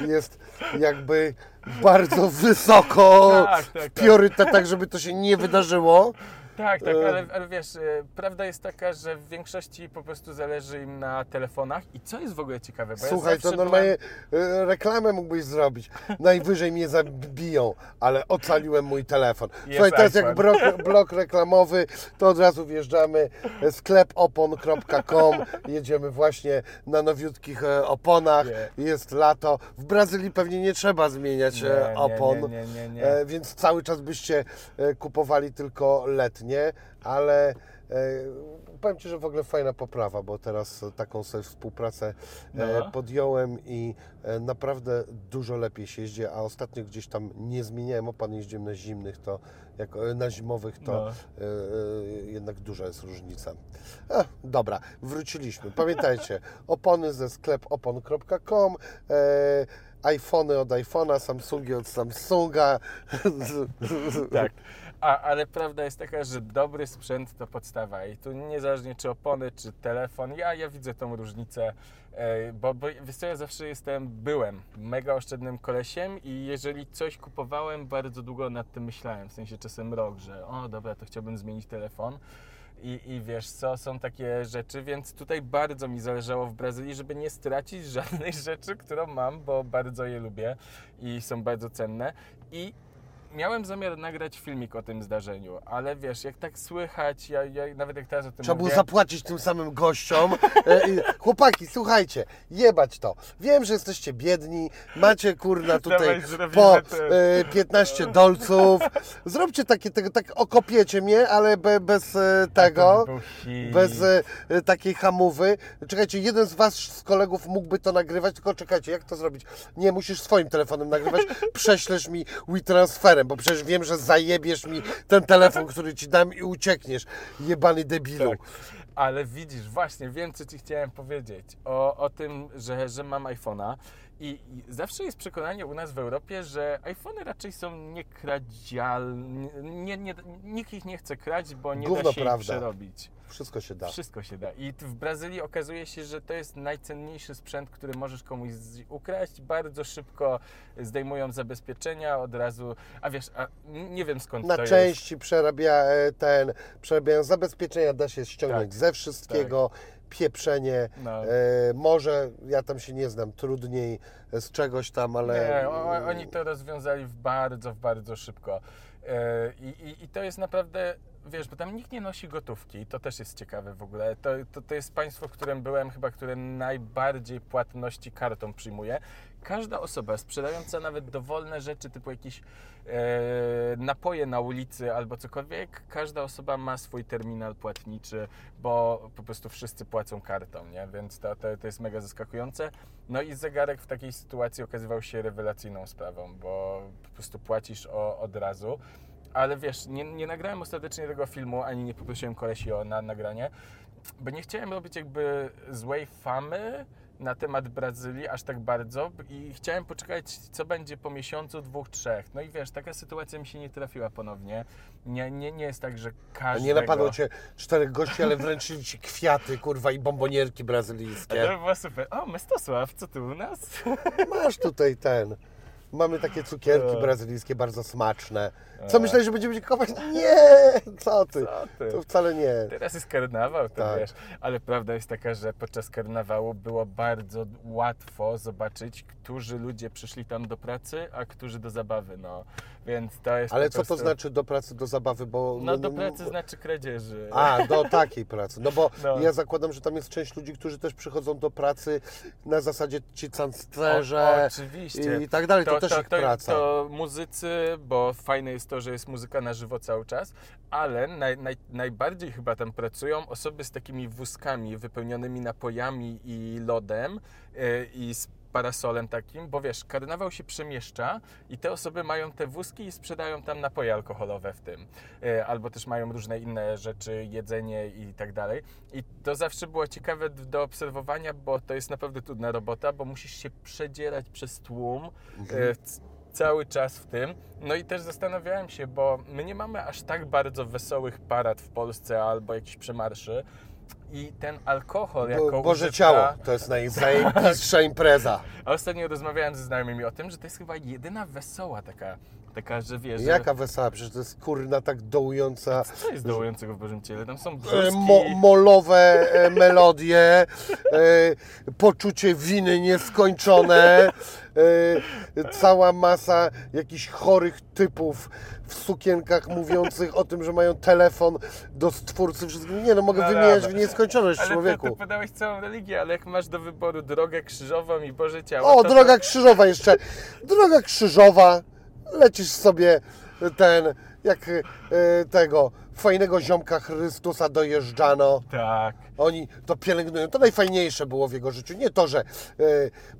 Speaker 1: jest jakby bardzo wysoko
Speaker 2: Tak, tak,
Speaker 1: w
Speaker 2: tak.
Speaker 1: priorytetach, żeby to się nie wydarzyło.
Speaker 2: Tak, tak,
Speaker 1: E,
Speaker 2: ale, ale wiesz, e, prawda jest taka, że w większości po prostu zależy im na telefonach i co jest w ogóle ciekawe, bo
Speaker 1: Słuchaj,
Speaker 2: ja
Speaker 1: to normalnie e, reklamę mógłbyś zrobić. Najwyżej mnie zabiją, ale ocaliłem mój telefon.
Speaker 2: Jest
Speaker 1: Słuchaj, teraz jak blok, blok reklamowy, to od razu wjeżdżamy sklepopon.com, jedziemy właśnie na nowiutkich e, oponach,
Speaker 2: Nie.
Speaker 1: jest lato. W Brazylii pewnie nie trzeba zmieniać
Speaker 2: Nie,
Speaker 1: opon,
Speaker 2: nie,
Speaker 1: więc cały czas byście kupowali tylko letnie, ale e, powiem Ci, że w ogóle fajna poprawa, bo teraz taką sobie współpracę e,
Speaker 2: No.
Speaker 1: podjąłem i e, naprawdę dużo lepiej się jeździ, a ostatnio gdzieś tam nie zmieniałem opan, jeździłem na zimnych, to jak na zimowych to
Speaker 2: No.
Speaker 1: jednak duża jest różnica. A, dobra, wróciliśmy. Pamiętajcie, opony ze sklep opon.com, iPhony od iPhone'a, Samsungi od Samsunga.
Speaker 2: Tak. A, ale prawda jest taka, że dobry sprzęt to podstawa i tu niezależnie czy opony, czy telefon, ja, ja widzę tą różnicę, e, bo, bo wiesz co, ja zawsze jestem, byłem mega oszczędnym kolesiem i jeżeli coś kupowałem, bardzo długo nad tym myślałem, w sensie czasem rok, że o dobra, to chciałbym zmienić telefon. I, I wiesz co, są takie rzeczy, więc tutaj bardzo mi zależało w Brazylii, żeby nie stracić żadnej rzeczy, którą mam, bo bardzo je lubię i są bardzo cenne. I miałem zamiar nagrać filmik o tym zdarzeniu, ale wiesz, jak tak słychać, ja, ja nawet jak teraz o tym
Speaker 1: Trzeba było
Speaker 2: mówię,
Speaker 1: zapłacić tym samym gościom. E, i- Chłopaki, słuchajcie, jebać to. Wiem, że jesteście biedni, macie kurna tutaj
Speaker 2: Dawaj, zrobimy
Speaker 1: po
Speaker 2: ten.
Speaker 1: e, 15 dolców. Zróbcie takie, tego, tak okopiecie mnie, ale be, bez e, tego.
Speaker 2: był hit.
Speaker 1: Bez e, e, takiej hamowy. Czekajcie, jeden z Was z kolegów mógłby to nagrywać, tylko czekajcie, jak to zrobić? Nie, musisz swoim telefonem nagrywać, prześlesz mi WeTransferem, bo przecież wiem, że zajebiesz mi ten telefon, który Ci dam i uciekniesz, jebany debilu.
Speaker 2: Tak. Ale widzisz, właśnie wiem, co Ci chciałem powiedzieć o, o tym, że, że mam iPhone'a. I, zawsze jest przekonanie u nas w Europie, że iPhony raczej są niekradzialne. Nie, nie, nikt ich nie chce kraść, bo nie
Speaker 1: Gówno
Speaker 2: da się
Speaker 1: prawda.
Speaker 2: ich przerobić.
Speaker 1: Wszystko się da.
Speaker 2: Wszystko się da. I w Brazylii okazuje się, że to jest najcenniejszy sprzęt, który możesz komuś ukraść. Bardzo szybko zdejmują zabezpieczenia od razu. A wiesz, a nie wiem skąd
Speaker 1: Na
Speaker 2: to
Speaker 1: części przerabia e, ten, przerabiają zabezpieczenia, da się ściągnąć
Speaker 2: Tak,
Speaker 1: ze wszystkiego, pieprzenie.
Speaker 2: No.
Speaker 1: E, może, ja tam się nie znam, trudniej z czegoś tam, ale...
Speaker 2: Nie, o, oni to rozwiązali w bardzo, bardzo szybko. E, I, i, to jest naprawdę, wiesz, bo tam nikt nie nosi gotówki, to też jest ciekawe w ogóle. To, to, to jest państwo, w którym byłem chyba, które najbardziej płatności kartą przyjmuje. Każda osoba sprzedająca nawet dowolne rzeczy, typu jakieś e, napoje na ulicy albo cokolwiek, każda osoba ma swój terminal płatniczy, bo po prostu wszyscy płacą kartą, nie? Więc to, to, to jest mega zaskakujące. No i zegarek w takiej sytuacji okazywał się rewelacyjną sprawą, bo po prostu płacisz o, od razu. Ale wiesz, nie, nie nagrałem ostatecznie tego filmu, ani nie poprosiłem kolesi o na, nagranie, bo nie chciałem robić jakby złej famy na temat Brazylii aż tak bardzo i chciałem poczekać, co będzie po miesiącu, dwóch, trzech. No i wiesz, taka sytuacja mi się nie trafiła ponownie. Nie, nie, nie jest tak, że
Speaker 1: A
Speaker 2: każdego...
Speaker 1: nie napadło Cię czterech gości, ale wręczyli Ci kwiaty, kurwa, i bombonierki
Speaker 2: To
Speaker 1: brazylijskie.
Speaker 2: by było super. O, Mestosław, co tu u nas?
Speaker 1: Masz tutaj ten. Mamy takie cukierki
Speaker 2: E.
Speaker 1: brazylijskie, bardzo smaczne. Co
Speaker 2: E.
Speaker 1: myślałeś, że będziemy kopać? Nie! Co ty?
Speaker 2: Co ty?
Speaker 1: To wcale nie.
Speaker 2: Teraz jest karnawał, to
Speaker 1: Tak.
Speaker 2: wiesz, ale prawda jest taka, że podczas karnawału było bardzo łatwo zobaczyć, którzy ludzie przyszli tam do pracy, a którzy do zabawy, no. Więc to jest
Speaker 1: Ale co to
Speaker 2: prostu...
Speaker 1: znaczy do pracy, do zabawy? Bo
Speaker 2: No do pracy znaczy kradzieży.
Speaker 1: A, do takiej pracy. No bo
Speaker 2: No.
Speaker 1: ja zakładam, że tam jest część ludzi, którzy też przychodzą do pracy na zasadzie ci
Speaker 2: O,
Speaker 1: cansterze
Speaker 2: oczywiście.
Speaker 1: i, i tak dalej. To, też ich praca.
Speaker 2: To muzycy, bo fajne jest to, że jest muzyka na żywo cały czas, ale naj, naj, najbardziej chyba tam pracują osoby z takimi wózkami wypełnionymi napojami i lodem yy, i z parasolem takim, bo wiesz, karnawał się przemieszcza i te osoby mają te wózki i sprzedają tam napoje alkoholowe w tym. Yy, albo też mają różne inne rzeczy, jedzenie i tak dalej. I to zawsze było ciekawe do obserwowania, bo to jest naprawdę trudna robota, bo musisz się przedzierać przez tłum e, c- cały czas w tym. No i też zastanawiałem się, bo my nie mamy aż tak bardzo wesołych parad w Polsce albo jakichś przemarszy. I ten alkohol jako
Speaker 1: Bo, Boże
Speaker 2: używka-
Speaker 1: ciało, to jest najzajebistsza impreza.
Speaker 2: A ostatnio rozmawiałem ze znajomymi o tym, że to jest chyba jedyna wesoła taka, taka że wiesz.
Speaker 1: Jaka wesoła, przecież to jest kurna tak dołująca.
Speaker 2: Co jest dołującego w Bożym Ciele? Tam są
Speaker 1: e,
Speaker 2: brzuski...
Speaker 1: Mo, molowe e, melodie, e, poczucie winy nieskończone, e, cała masa jakichś chorych typów w sukienkach mówiących o tym, że mają telefon do stwórcy wszystkiego. Nie no, mogę
Speaker 2: No
Speaker 1: wymieniać
Speaker 2: dobra.
Speaker 1: w nieskończoność
Speaker 2: Ale to,
Speaker 1: człowieku.
Speaker 2: to podałeś całą religię, ale jak masz do wyboru drogę krzyżową i Boże Ciało...
Speaker 1: O,
Speaker 2: to,
Speaker 1: droga krzyżowa jeszcze. Droga krzyżowa, lecisz sobie ten, jak e, tego fajnego ziomka Chrystusa dojeżdżano.
Speaker 2: Tak.
Speaker 1: Oni to pielęgnują. To najfajniejsze było w jego życiu. Nie to, że e,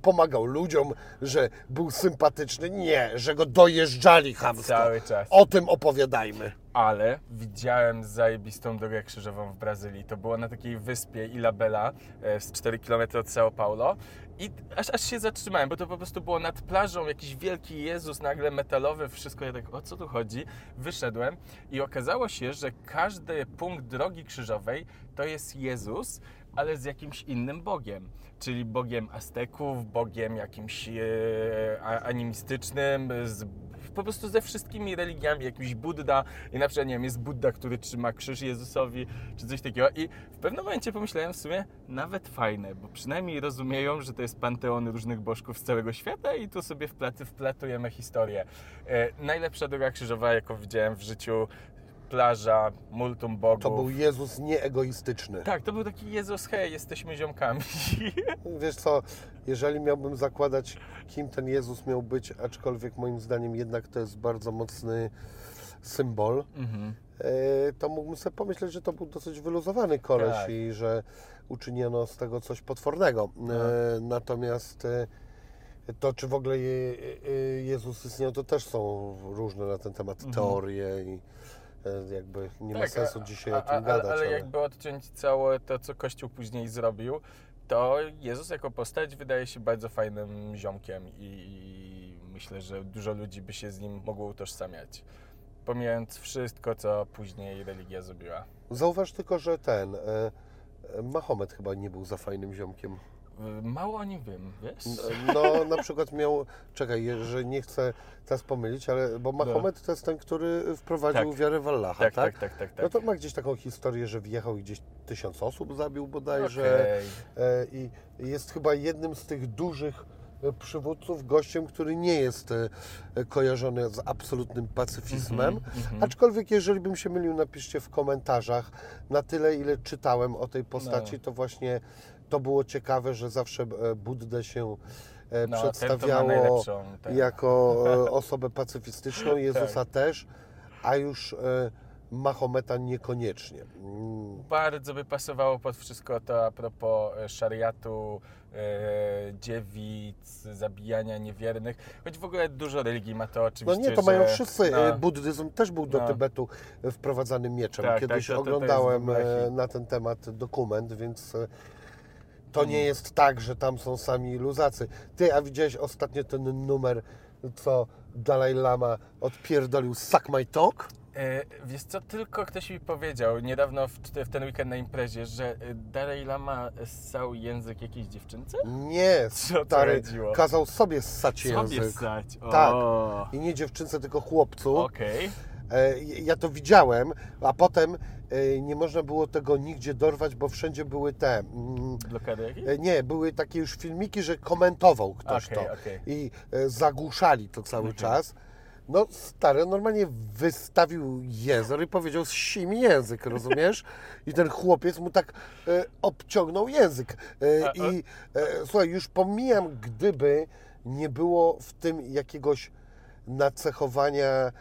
Speaker 1: pomagał ludziom, że był sympatyczny. Nie, że go dojeżdżali chamsko.
Speaker 2: Cały czas.
Speaker 1: O tym opowiadajmy.
Speaker 2: ale widziałem zajebistą drogę krzyżową w Brazylii. To było na takiej wyspie Ilhabela, e, z 4 km od São Paulo. I aż, aż się zatrzymałem, bo to po prostu było nad plażą jakiś wielki Jezus, nagle metalowy, wszystko. Ja tak, o co tu chodzi? Wyszedłem i okazało się, że każdy punkt drogi krzyżowej to jest Jezus, ale z jakimś innym bogiem. Czyli bogiem Azteków, bogiem jakimś e, animistycznym, z, po prostu ze wszystkimi religiami, jakiś Budda i na przykład, nie wiem, jest Budda, który trzyma krzyż Jezusowi, czy coś takiego i w pewnym momencie pomyślałem w sumie, nawet fajne, bo przynajmniej rozumieją, że to jest panteon różnych bożków z całego świata i tu sobie wplaty, wplatujemy historię. E, najlepsza droga krzyżowa, jaką widziałem w życiu, plaża, multum bogów.
Speaker 1: To był Jezus nieegoistyczny.
Speaker 2: Tak, to był taki Jezus, hej, jesteśmy ziomkami.
Speaker 1: Wiesz co, jeżeli miałbym zakładać, kim ten Jezus miał być, aczkolwiek moim zdaniem jednak to jest bardzo mocny symbol,
Speaker 2: Mhm.
Speaker 1: e, to mógłbym sobie pomyśleć, że to był dosyć wyluzowany koleś
Speaker 2: Tak.
Speaker 1: i że uczyniono z tego coś potwornego. E, Natomiast e, to, czy w ogóle Je- Jezus istniał, to też są różne na ten temat
Speaker 2: Mhm.
Speaker 1: teorie i jakby nie ma
Speaker 2: Tak,
Speaker 1: sensu
Speaker 2: a-
Speaker 1: dzisiaj
Speaker 2: a-
Speaker 1: o tym gadać.
Speaker 2: Ale, ale jakby odciąć całe to, co Kościół później zrobił, to Jezus jako postać wydaje się bardzo fajnym ziomkiem i, i myślę, że dużo ludzi by się z nim mogło utożsamiać. Pomijając wszystko, co później religia zrobiła.
Speaker 1: Zauważ tylko, że ten e, e, Mahomet chyba nie był za fajnym ziomkiem.
Speaker 2: Y, Mało o nim wiem, wiesz?
Speaker 1: No, na przykład miał, czekaj, że nie chcę teraz pomylić, ale bo Mahomet to jest ten, który wprowadził
Speaker 2: No. Tak.
Speaker 1: wiarę w Allaha,
Speaker 2: tak,
Speaker 1: tak?
Speaker 2: tak, tak, tak, tak.
Speaker 1: No to ma gdzieś taką historię, że wjechał i gdzieś tysiąc osób zabił bodajże
Speaker 2: Okej.
Speaker 1: e, i jest chyba jednym z tych dużych e, przywódców, gościem, który nie jest e, kojarzony z absolutnym pacyfizmem.
Speaker 2: Mhm, mhm.
Speaker 1: Aczkolwiek, jeżeli bym się mylił, napiszcie w komentarzach. Na tyle, ile czytałem o tej postaci,
Speaker 2: No.
Speaker 1: to właśnie to było ciekawe, że zawsze e, Buddę się e,
Speaker 2: No, to
Speaker 1: przedstawiało
Speaker 2: tak.
Speaker 1: jako e, osobę pacyfistyczną, Jezusa też, a już Mahometa niekoniecznie. Mm,
Speaker 2: Bardzo by pasowało pod wszystko to a propos szariatu, dziewic, zabijania niewiernych. Choć w ogóle dużo religii ma to
Speaker 1: No
Speaker 2: oczywiście,
Speaker 1: nie, to mają
Speaker 2: że-
Speaker 1: wszyscy.
Speaker 2: no.
Speaker 1: Buddyzm też był do
Speaker 2: No.
Speaker 1: Tybetu wprowadzany mieczem.
Speaker 2: Tak,
Speaker 1: Kiedyś
Speaker 2: tak, to- to- to
Speaker 1: oglądałem
Speaker 2: hit.
Speaker 1: na ten temat dokument, więc to nie jest tak, że tam są sami luzacy. Ty, a widziałeś ostatnio ten numer, co Dalaj Lama odpierdolił Suck My Talk?
Speaker 2: E, Wiesz co, tylko ktoś mi powiedział niedawno w, w ten weekend na imprezie, że e, Dalai Lama ssał język jakiejś dziewczynce?
Speaker 1: Nie,
Speaker 2: Co to
Speaker 1: stary,
Speaker 2: chodziło?
Speaker 1: kazał sobie ssać
Speaker 2: Sobie
Speaker 1: język.
Speaker 2: ssać. O,
Speaker 1: Tak. I nie dziewczynce, tylko chłopcu.
Speaker 2: Okej.
Speaker 1: E, Ja to widziałem, a potem nie można było tego nigdzie dorwać, bo wszędzie były te. mm,
Speaker 2: Blokady jakieś?
Speaker 1: e, Nie, były takie już filmiki, że komentował ktoś
Speaker 2: Okej,
Speaker 1: to
Speaker 2: okej.
Speaker 1: i e, zagłuszali to cały
Speaker 2: Mhm.
Speaker 1: czas. No stary, normalnie wystawił język i powiedział si mi język, rozumiesz? I ten chłopiec mu tak e, obciągnął język. E, I e, słuchaj, już pomijam, gdyby nie było w tym jakiegoś nacechowania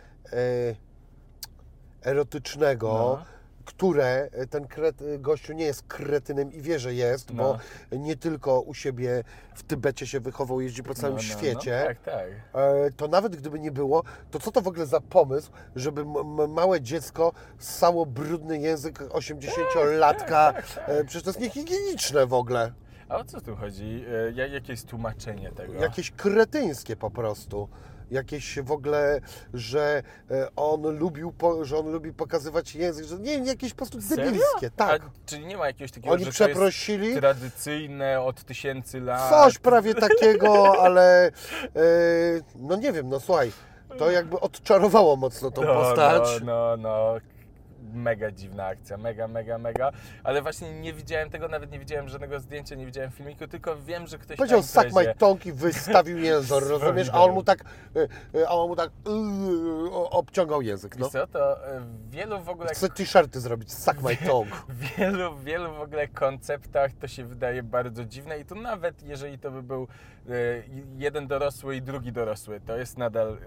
Speaker 1: erotycznego,
Speaker 2: No.
Speaker 1: Które e, ten kret, gościu nie jest kretynem i wie, że jest,
Speaker 2: No.
Speaker 1: bo nie tylko u siebie w Tybecie się wychował, jeździ po całym
Speaker 2: No, no,
Speaker 1: świecie.
Speaker 2: No, tak, tak.
Speaker 1: E, to nawet gdyby nie było, to co to w ogóle za pomysł, żeby małe dziecko ssało brudny język 80-latka? E, Przecież to jest niehigieniczne w ogóle.
Speaker 2: A o co tu chodzi? E, ja- Jakie jest tłumaczenie tego?
Speaker 1: Jakieś kretyńskie po prostu. Jakieś w ogóle, że e, on lubił, po, że on lubi pokazywać język, że nie jakieś po prostu debilskie, tak.
Speaker 2: A, czyli nie ma jakiegoś takiego,
Speaker 1: Oni
Speaker 2: że
Speaker 1: przeprosili,
Speaker 2: tradycyjne od tysięcy lat?
Speaker 1: coś prawie takiego, ale e, no nie wiem, no słuchaj, to jakby odczarowało mocno tą
Speaker 2: no,
Speaker 1: postać.
Speaker 2: No, no, no. Mega dziwna akcja, mega, mega, mega. Ale właśnie nie widziałem tego, nawet nie widziałem żadnego zdjęcia, nie widziałem filmiku, tylko wiem, że ktoś
Speaker 1: Powiedział suck my tongue i wystawił język, rozumiesz? A on mu tak, a on mu tak yy, obciągał język, no.
Speaker 2: Wiesz co, to wielu w ogóle
Speaker 1: Chcę t-shirty zrobić, suck my tongue.
Speaker 2: w wielu, wielu w ogóle konceptach to się wydaje bardzo dziwne i tu nawet jeżeli to by był jeden dorosły i drugi dorosły, to jest nadal e,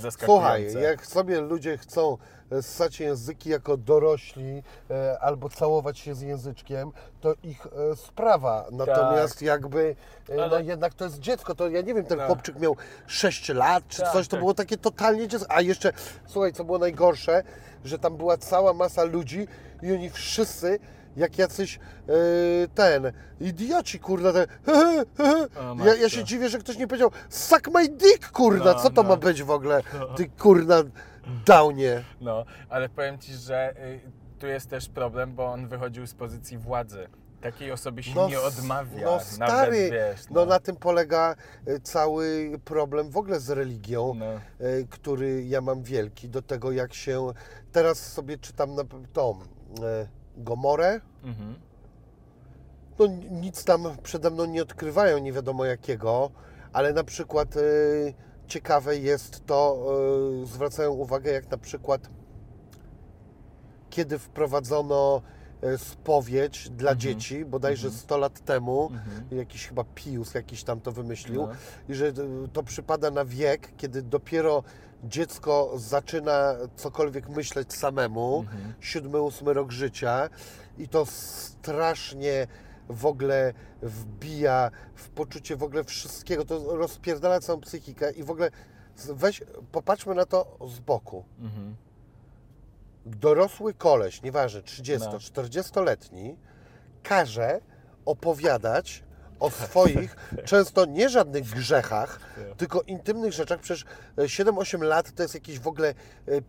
Speaker 2: zaskakujące.
Speaker 1: Słuchaj, jak sobie ludzie chcą e, ssać języki jako dorośli e, albo całować się z języczkiem, to ich e, sprawa. Natomiast jakby, e, no
Speaker 2: Tak. Ale-
Speaker 1: jednak to jest dziecko, to ja nie wiem, ten
Speaker 2: No.
Speaker 1: chłopczyk miał 6 lat czy
Speaker 2: Tak,
Speaker 1: coś, to
Speaker 2: tak.
Speaker 1: było takie totalnie dziecko. A jeszcze, słuchaj, co było najgorsze, że tam była cała masa ludzi i oni wszyscy jak jacyś e, ten, idioci, kurda, te,
Speaker 2: O,
Speaker 1: ja, ja się dziwię, że ktoś nie powiedział suck my dick, kurda,
Speaker 2: No,
Speaker 1: co to
Speaker 2: no.
Speaker 1: ma być w ogóle, ty kurna downie.
Speaker 2: No, ale powiem Ci, że y, tu jest też problem, bo on wychodził z pozycji władzy. Takiej osobie się
Speaker 1: No
Speaker 2: nie
Speaker 1: s-
Speaker 2: odmawia.
Speaker 1: no
Speaker 2: nawet,
Speaker 1: stary,
Speaker 2: wiesz,
Speaker 1: No na tym polega y, cały problem w ogóle z religią,
Speaker 2: No.
Speaker 1: y, który ja mam wielki, do tego jak się... Teraz sobie czytam na tą y, Gomorę,
Speaker 2: Mhm.
Speaker 1: no nic tam przede mną nie odkrywają, nie wiadomo jakiego, ale na przykład y, ciekawe jest to, y, zwracają uwagę jak na przykład kiedy wprowadzono y, spowiedź dla
Speaker 2: Mhm.
Speaker 1: dzieci, bodajże
Speaker 2: Mhm.
Speaker 1: 100 lat temu,
Speaker 2: Mhm.
Speaker 1: jakiś chyba Pius jakiś tam to wymyślił,
Speaker 2: No.
Speaker 1: i że y, to przypada na wiek, kiedy dopiero dziecko zaczyna cokolwiek myśleć samemu,
Speaker 2: Mhm.
Speaker 1: siódmy, ósmy rok życia i to strasznie w ogóle wbija w poczucie w ogóle wszystkiego, to rozpierdala całą psychikę i w ogóle weź, popatrzmy na to z boku.
Speaker 2: Mhm.
Speaker 1: Dorosły koleś, nieważne, 30,
Speaker 2: No.
Speaker 1: 40-letni, każe opowiadać o swoich, często nie żadnych grzechach, tylko intymnych rzeczach. Przecież e, 7-8 lat to jest jakieś w ogóle e,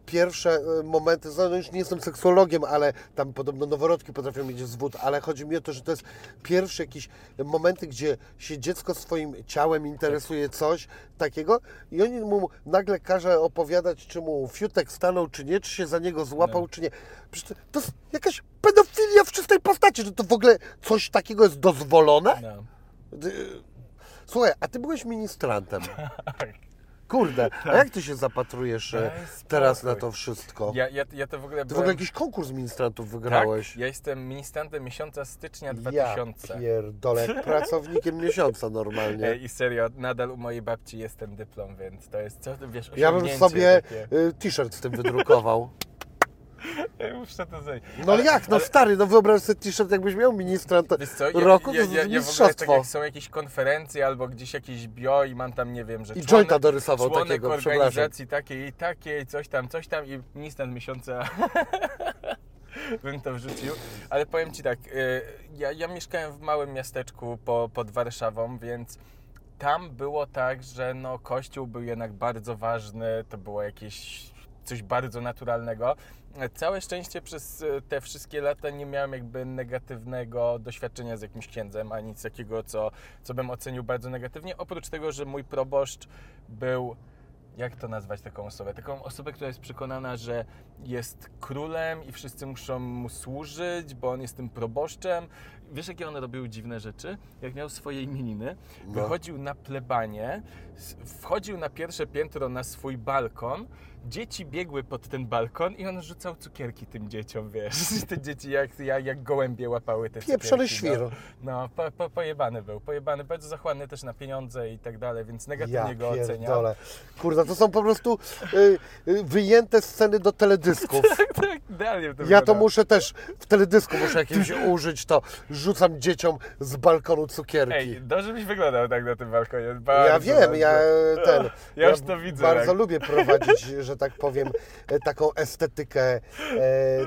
Speaker 1: pierwsze e, momenty, no już nie jestem seksuologiem, ale tam podobno noworodki potrafią mieć zwód, ale chodzi mi o to, że to jest pierwsze jakieś momenty, gdzie się dziecko swoim ciałem interesuje coś takiego i oni mu nagle każe opowiadać, czy mu fiutek stanął, czy nie, czy się za niego złapał,
Speaker 2: No.
Speaker 1: czy nie. Przecież to, to jest jakaś pedofilia w czystej postaci, że to w ogóle coś takiego jest dozwolone?
Speaker 2: No.
Speaker 1: Słuchaj, a ty byłeś ministrantem.
Speaker 2: Tak.
Speaker 1: Kurde, a jak ty się zapatrujesz e, teraz na to wszystko?
Speaker 2: Ja, ja, ja to w ogóle
Speaker 1: Ty w
Speaker 2: byłem...
Speaker 1: ogóle jakiś konkurs ministrantów wygrałeś.
Speaker 2: Tak, ja jestem ministrantem miesiąca stycznia
Speaker 1: Ja
Speaker 2: 2000.
Speaker 1: pierdolę, jak pracownikiem miesiąca normalnie.
Speaker 2: Ej, I serio, nadal u mojej babci jest ten dyplom, więc to jest, co ty wiesz,
Speaker 1: Ja bym sobie
Speaker 2: Takie.
Speaker 1: y, t-shirt z tym wydrukował.
Speaker 2: Muszę to zrobić.
Speaker 1: No
Speaker 2: Ale-
Speaker 1: jak, no
Speaker 2: ale-
Speaker 1: stary, no wyobraź sobie t-shirt, jakbyś miał
Speaker 2: co, ja,
Speaker 1: roku, to
Speaker 2: ja, ja, ja w ogóle tak
Speaker 1: mistrzostwo.
Speaker 2: jak są jakieś konferencje albo gdzieś jakieś bio i mam tam, nie wiem, że
Speaker 1: I
Speaker 2: członek,
Speaker 1: jointa dorysował
Speaker 2: członek
Speaker 1: takiego,
Speaker 2: organizacji takiej i takiej, coś tam, coś tam i ministrant miesiąca bym to wrzucił. Ale powiem Ci tak, y, ja, ja mieszkałem w małym miasteczku po, pod Warszawą, więc tam było tak, że no, kościół był jednak bardzo ważny, to było jakieś coś bardzo naturalnego. Całe szczęście przez e, te wszystkie lata nie miałem jakby negatywnego doświadczenia z jakimś księdzem, ani nic takiego, co, co bym ocenił bardzo negatywnie, oprócz tego, że mój proboszcz był jak to nazwać taką osobę? Taką osobę, która jest przekonana, że jest królem i wszyscy muszą mu służyć, bo on jest tym proboszczem. Wiesz, jakie on robił dziwne rzeczy? Jak miał swoje imieniny,
Speaker 1: No.
Speaker 2: wychodził na plebanie, wchodził na pierwsze piętro na swój balkon, dzieci biegły pod ten balkon i on rzucał cukierki tym dzieciom, wiesz. Te dzieci jak, jak, jak gołębie łapały te
Speaker 1: Pieprzony
Speaker 2: cukierki.
Speaker 1: świr.
Speaker 2: No, no po, po, pojebany był, pojebany, bardzo zachłanny też na pieniądze i tak dalej, więc negatywnie
Speaker 1: Ja
Speaker 2: go oceniam.
Speaker 1: Kurde, to są po prostu y, y, wyjęte sceny do teledysków.
Speaker 2: tak, idealnie to
Speaker 1: Ja to muszę też w teledysku muszę jakimś użyć, to rzucam dzieciom z balkonu cukierki.
Speaker 2: Ej, dobrze byś wyglądał tak na tym balkonie.
Speaker 1: ja
Speaker 2: Bardzo,
Speaker 1: wiem,
Speaker 2: bardzo.
Speaker 1: ja ten.
Speaker 2: Ja już to widzę,
Speaker 1: Bardzo
Speaker 2: jak-
Speaker 1: lubię prowadzić, że tak powiem, e, taką estetykę e,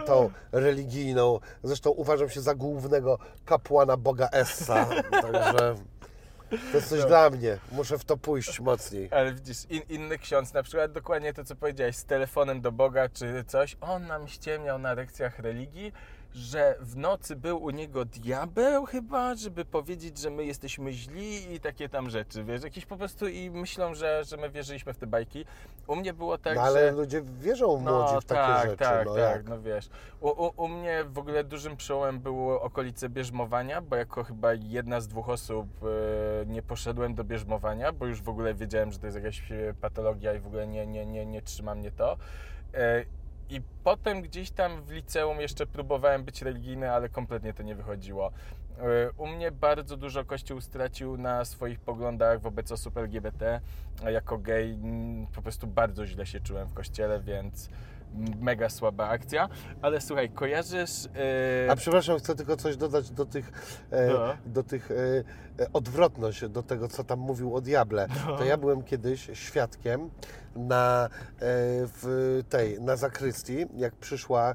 Speaker 1: tą religijną. Zresztą uważam się za głównego kapłana Boga Essa. Także to jest coś
Speaker 2: No.
Speaker 1: dla mnie. Muszę w to pójść mocniej.
Speaker 2: Ale widzisz, in, inny ksiądz, na przykład dokładnie to, co powiedziałeś, z telefonem do Boga czy coś, on nam ściemniał na lekcjach religii, że w nocy był u niego diabeł chyba, żeby powiedzieć, że my jesteśmy źli i takie tam rzeczy, wiesz, jakieś po prostu i myślą, że, że my wierzyliśmy w te bajki. U mnie było tak,
Speaker 1: No ale
Speaker 2: że...
Speaker 1: ludzie wierzą młodzi w takie
Speaker 2: tak,
Speaker 1: rzeczy.
Speaker 2: Tak,
Speaker 1: no
Speaker 2: tak,
Speaker 1: jak?
Speaker 2: no wiesz. U, u, u mnie w ogóle dużym przełomem było okolice bierzmowania, bo jako chyba jedna z dwóch osób e, nie poszedłem do bierzmowania, bo już w ogóle wiedziałem, że to jest jakaś e, patologia i w ogóle nie, nie, nie, nie trzyma mnie to. E, I potem gdzieś tam w liceum jeszcze próbowałem być religijny, ale kompletnie to nie wychodziło. E, U mnie bardzo dużo Kościół stracił na swoich poglądach wobec osób LGBT. Jako gej mm, po prostu bardzo źle się czułem w kościele, więc mega słaba akcja. Ale słuchaj, kojarzysz... e,
Speaker 1: A przepraszam, chcę tylko coś dodać do tych, e,
Speaker 2: No.
Speaker 1: do tych e, e, odwrotność do tego, co tam mówił o diable.
Speaker 2: No.
Speaker 1: To ja byłem kiedyś świadkiem na e, w tej, na zakrystii, jak przyszła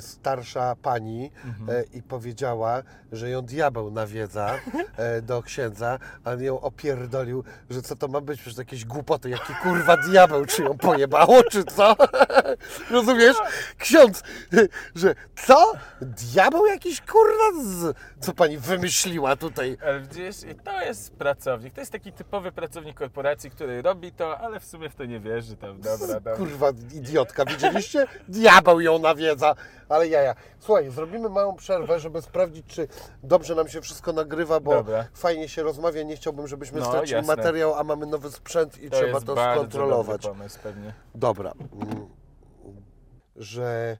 Speaker 1: starsza pani
Speaker 2: Mhm.
Speaker 1: e, i powiedziała, że ją diabeł nawiedza e, do księdza, a on ją opierdolił, że co to ma być, przecież jakieś głupoty, jaki kurwa diabeł, czy ją pojebało, czy co? Rozumiesz? Ksiądz, że co? Diabeł jakiś kurwa? Z... Co pani wymyśliła tutaj?
Speaker 2: Ale widzisz, i to jest pracownik. To jest taki typowy pracownik korporacji, który robi to, ale w sumie w to nie wierzy. Tam, dobra, dobra.
Speaker 1: Kurwa, idiotka, widzieliście? Diabeł ją nawiedza, ale jaja. Słuchaj, zrobimy małą przerwę, żeby sprawdzić, czy dobrze nam się wszystko nagrywa, bo
Speaker 2: Dobra.
Speaker 1: fajnie się rozmawia. Nie chciałbym, żebyśmy
Speaker 2: No,
Speaker 1: stracili
Speaker 2: jasne.
Speaker 1: materiał, a mamy nowy sprzęt i
Speaker 2: To
Speaker 1: trzeba
Speaker 2: jest
Speaker 1: to
Speaker 2: bardzo
Speaker 1: skontrolować.
Speaker 2: dobry pomysł pewnie.
Speaker 1: Dobra. Mm, Że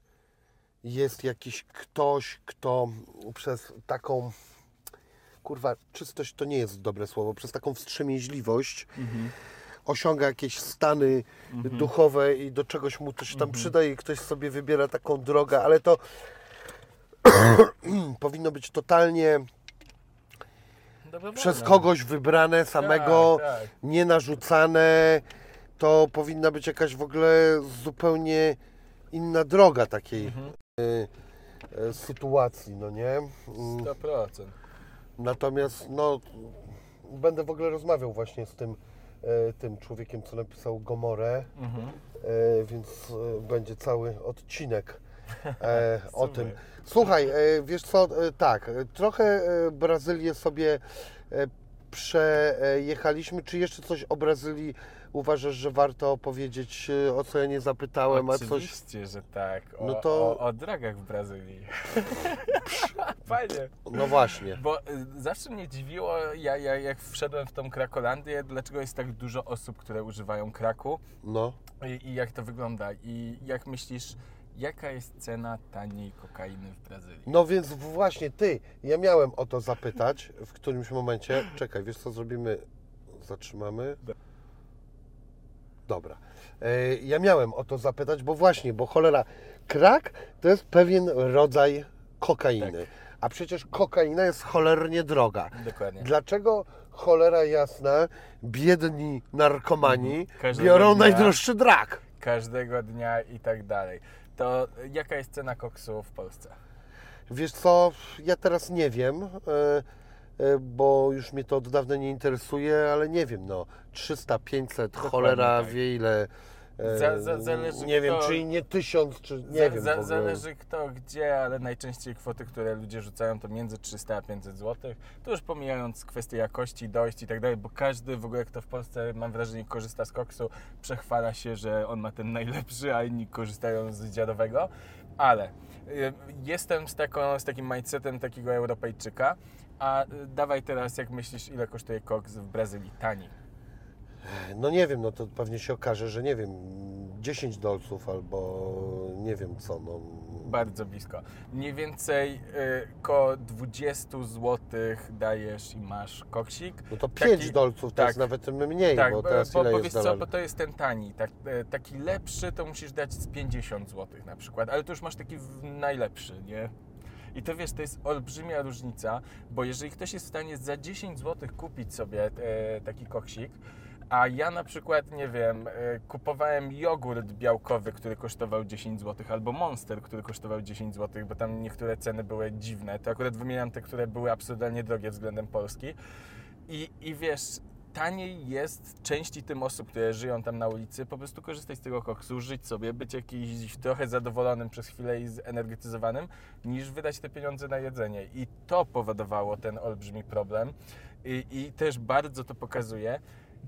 Speaker 1: jest jakiś ktoś, kto przez taką. Kurwa, czystość to nie jest dobre słowo, przez taką wstrzemięźliwość osiąga jakieś stany duchowe i do czegoś mu się tam przydaje i ktoś sobie wybiera taką drogę, ale to powinno być totalnie
Speaker 2: Dobrowolne.
Speaker 1: przez kogoś wybrane samego,
Speaker 2: Tak, tak.
Speaker 1: nie narzucane. To powinna być jakaś w ogóle zupełnie inna droga takiej y, y, sytuacji, no nie? Mm,
Speaker 2: 100%.
Speaker 1: Natomiast no, będę w ogóle rozmawiał właśnie z tym, tym człowiekiem, co napisał Gomorę,
Speaker 2: Mhm.
Speaker 1: e, więc e, będzie cały odcinek e, o tym. Słuchaj, e, wiesz co, e, tak, e, trochę e, Brazylię sobie e, przejechaliśmy. Czy jeszcze coś o Brazylii uważasz, że warto opowiedzieć, e, o co ja nie zapytałem, a coś...
Speaker 2: Oczywiście, że tak. O,
Speaker 1: No to-
Speaker 2: o, o dragach w Brazylii. Fajnie.
Speaker 1: No właśnie.
Speaker 2: Bo y, zawsze mnie dziwiło, ja, ja, jak wszedłem w tą Krakolandię, dlaczego jest tak dużo osób, które używają kraku
Speaker 1: No.
Speaker 2: i, i jak to wygląda. I jak myślisz, jaka jest cena taniej kokainy w Brazylii?
Speaker 1: No więc właśnie ty, ja miałem o to zapytać w którymś momencie. Czekaj, wiesz co zrobimy? Zatrzymamy. Dobra. E, Ja miałem o to zapytać, bo właśnie, bo cholera, krak to jest pewien rodzaj kokainy. A przecież kokaina jest cholernie droga.
Speaker 2: Dokładnie.
Speaker 1: Dlaczego cholera jasna, biedni narkomani
Speaker 2: Mhm. Każdego
Speaker 1: biorą
Speaker 2: dnia.
Speaker 1: najdroższy drak?
Speaker 2: Każdego dnia i tak dalej. To jaka jest cena koksu w Polsce?
Speaker 1: Wiesz co, ja teraz nie wiem, e, bo już mnie to od dawna nie interesuje, ale nie wiem, no 300, 500,
Speaker 2: Dokładnie
Speaker 1: cholera
Speaker 2: tak.
Speaker 1: wie ile. e,
Speaker 2: Za- za- zależy
Speaker 1: nie wiem,
Speaker 2: kto-
Speaker 1: czy nie tysiąc, czy nie
Speaker 2: za,
Speaker 1: wiem.
Speaker 2: zależy kto gdzie, ale najczęściej kwoty, które ludzie rzucają to między 300 a 500 zł. To już pomijając kwestie jakości, dojść i tak dalej, bo każdy w ogóle kto w Polsce mam wrażenie korzysta z koksu, przechwala się, że on ma ten najlepszy, a inni korzystają z dziadowego. Ale y, jestem z, taką, z takim mindsetem takiego Europejczyka, a y, dawaj teraz jak myślisz ile kosztuje koks w Brazylii? Tani.
Speaker 1: No nie wiem, no to pewnie się okaże, że nie wiem, 10 dolców albo nie wiem co, no.
Speaker 2: Bardzo blisko. Mniej więcej y, koło 20 zł dajesz i masz koksik.
Speaker 1: No to 5
Speaker 2: Taki-
Speaker 1: dolców to
Speaker 2: tak.
Speaker 1: jest nawet mniej,
Speaker 2: tak,
Speaker 1: bo teraz
Speaker 2: bo,
Speaker 1: ile
Speaker 2: bo
Speaker 1: jest
Speaker 2: co, bo to jest ten tani. Tak, e, taki lepszy to musisz dać z 50 zł na przykład, ale to już masz taki najlepszy, nie? I to wiesz, to jest olbrzymia różnica, bo jeżeli ktoś jest w stanie za 10 zł kupić sobie e, taki koksik, a ja na przykład, nie wiem, e, kupowałem jogurt białkowy, który kosztował 10 zł, albo Monster, który kosztował 10 zł, bo tam niektóre ceny były dziwne. To akurat wymieniam te, które były absurdalnie drogie względem Polski. I, I wiesz, taniej jest części tym osób, które żyją tam na ulicy, po prostu korzystać z tego koksu, żyć sobie, być jakiś trochę zadowolonym przez chwilę i zenergetyzowanym, niż wydać te pieniądze na jedzenie. I to powodowało ten olbrzymi problem. I, i też bardzo to pokazuje,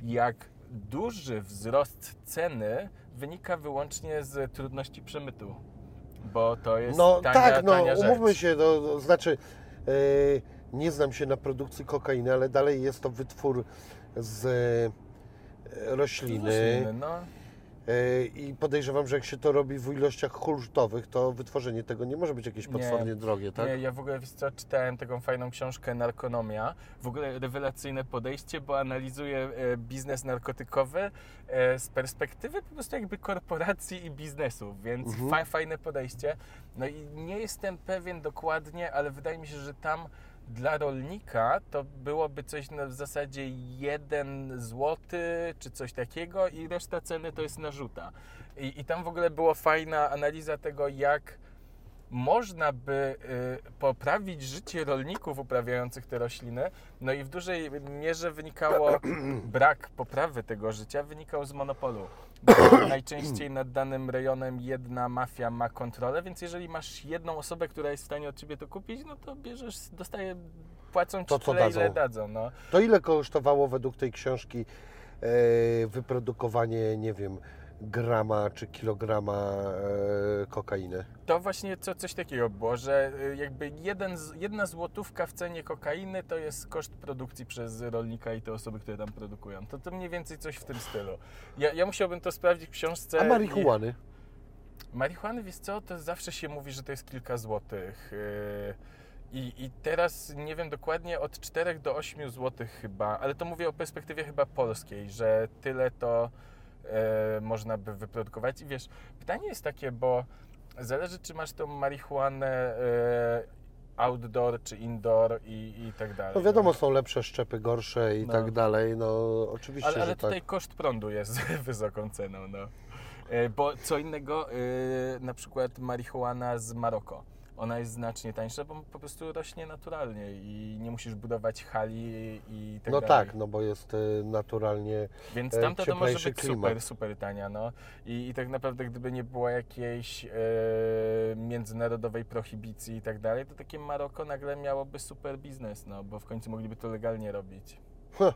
Speaker 2: jak duży wzrost ceny wynika wyłącznie z trudności przemytu. Bo to jest
Speaker 1: No
Speaker 2: tania,
Speaker 1: tak, no
Speaker 2: tania
Speaker 1: umówmy się, no, to znaczy e, nie znam się na produkcji kokainy, ale dalej jest to wytwór z e, rośliny.
Speaker 2: Rośliny, no.
Speaker 1: E, I podejrzewam, że jak się to robi w ilościach hulsztowych, to wytworzenie tego nie może być jakieś
Speaker 2: Nie.
Speaker 1: potwornie drogie, tak?
Speaker 2: Nie, ja w ogóle co, czytałem taką fajną książkę Narkonomia. W ogóle rewelacyjne podejście, bo analizuje e, biznes narkotykowy z perspektywy po prostu jakby korporacji i biznesu, więc
Speaker 1: Mhm.
Speaker 2: fa fajne podejście. No i nie jestem pewien dokładnie, ale wydaje mi się, że tam dla rolnika to byłoby coś w zasadzie 1 zł czy coś takiego i reszta ceny to jest narzuta. I, I tam w ogóle była fajna analiza tego, jak można by y, poprawić życie rolników uprawiających te rośliny, no i w dużej mierze wynikało, brak poprawy tego życia wynikał z monopolu. Bo najczęściej nad danym rejonem jedna mafia ma kontrolę, więc jeżeli masz jedną osobę, która jest w stanie od Ciebie to kupić, no to bierzesz, dostaje, płacą Ci
Speaker 1: To, co
Speaker 2: tyle, ile
Speaker 1: dadzą.
Speaker 2: dadzą. No.
Speaker 1: To ile kosztowało według tej książki e, wyprodukowanie, nie wiem, grama czy kilograma e, kokainy?
Speaker 2: To właśnie co, coś takiego było, że y, jakby jeden, jedna złotówka w cenie kokainy to jest koszt produkcji przez rolnika i te osoby, które tam produkują. To, to mniej więcej coś w tym stylu. Ja, ja musiałbym to sprawdzić w książce.
Speaker 1: A
Speaker 2: i-
Speaker 1: marihuany?
Speaker 2: Marihuany, wiesz co, to zawsze się mówi, że to jest kilka złotych. Yy, I, I teraz nie wiem dokładnie, od 4 do 8 złotych chyba, ale to mówię o perspektywie chyba polskiej, że tyle to e, można by wyprodukować. I wiesz, pytanie jest takie, bo zależy, czy masz tą marihuanę e, outdoor czy indoor i, i tak dalej.
Speaker 1: No wiadomo, są lepsze szczepy, gorsze i
Speaker 2: No.
Speaker 1: tak dalej. No oczywiście,
Speaker 2: Ale, ale
Speaker 1: że
Speaker 2: tutaj
Speaker 1: tak.
Speaker 2: koszt prądu jest wysoką ceną, no. E, Bo co innego, e, na przykład marihuana z Maroko. Ona jest znacznie tańsza, bo po prostu rośnie naturalnie i nie musisz budować hali i tak
Speaker 1: No
Speaker 2: dalej.
Speaker 1: tak, no bo jest e, naturalnie.
Speaker 2: Więc
Speaker 1: e,
Speaker 2: tamta to może być
Speaker 1: klimat.
Speaker 2: super, super tania, no. I, I tak naprawdę gdyby nie było jakiejś e, międzynarodowej prohibicji i tak dalej, to takie Maroko nagle miałoby super biznes, no, bo w końcu mogliby to legalnie robić.
Speaker 1: Huh.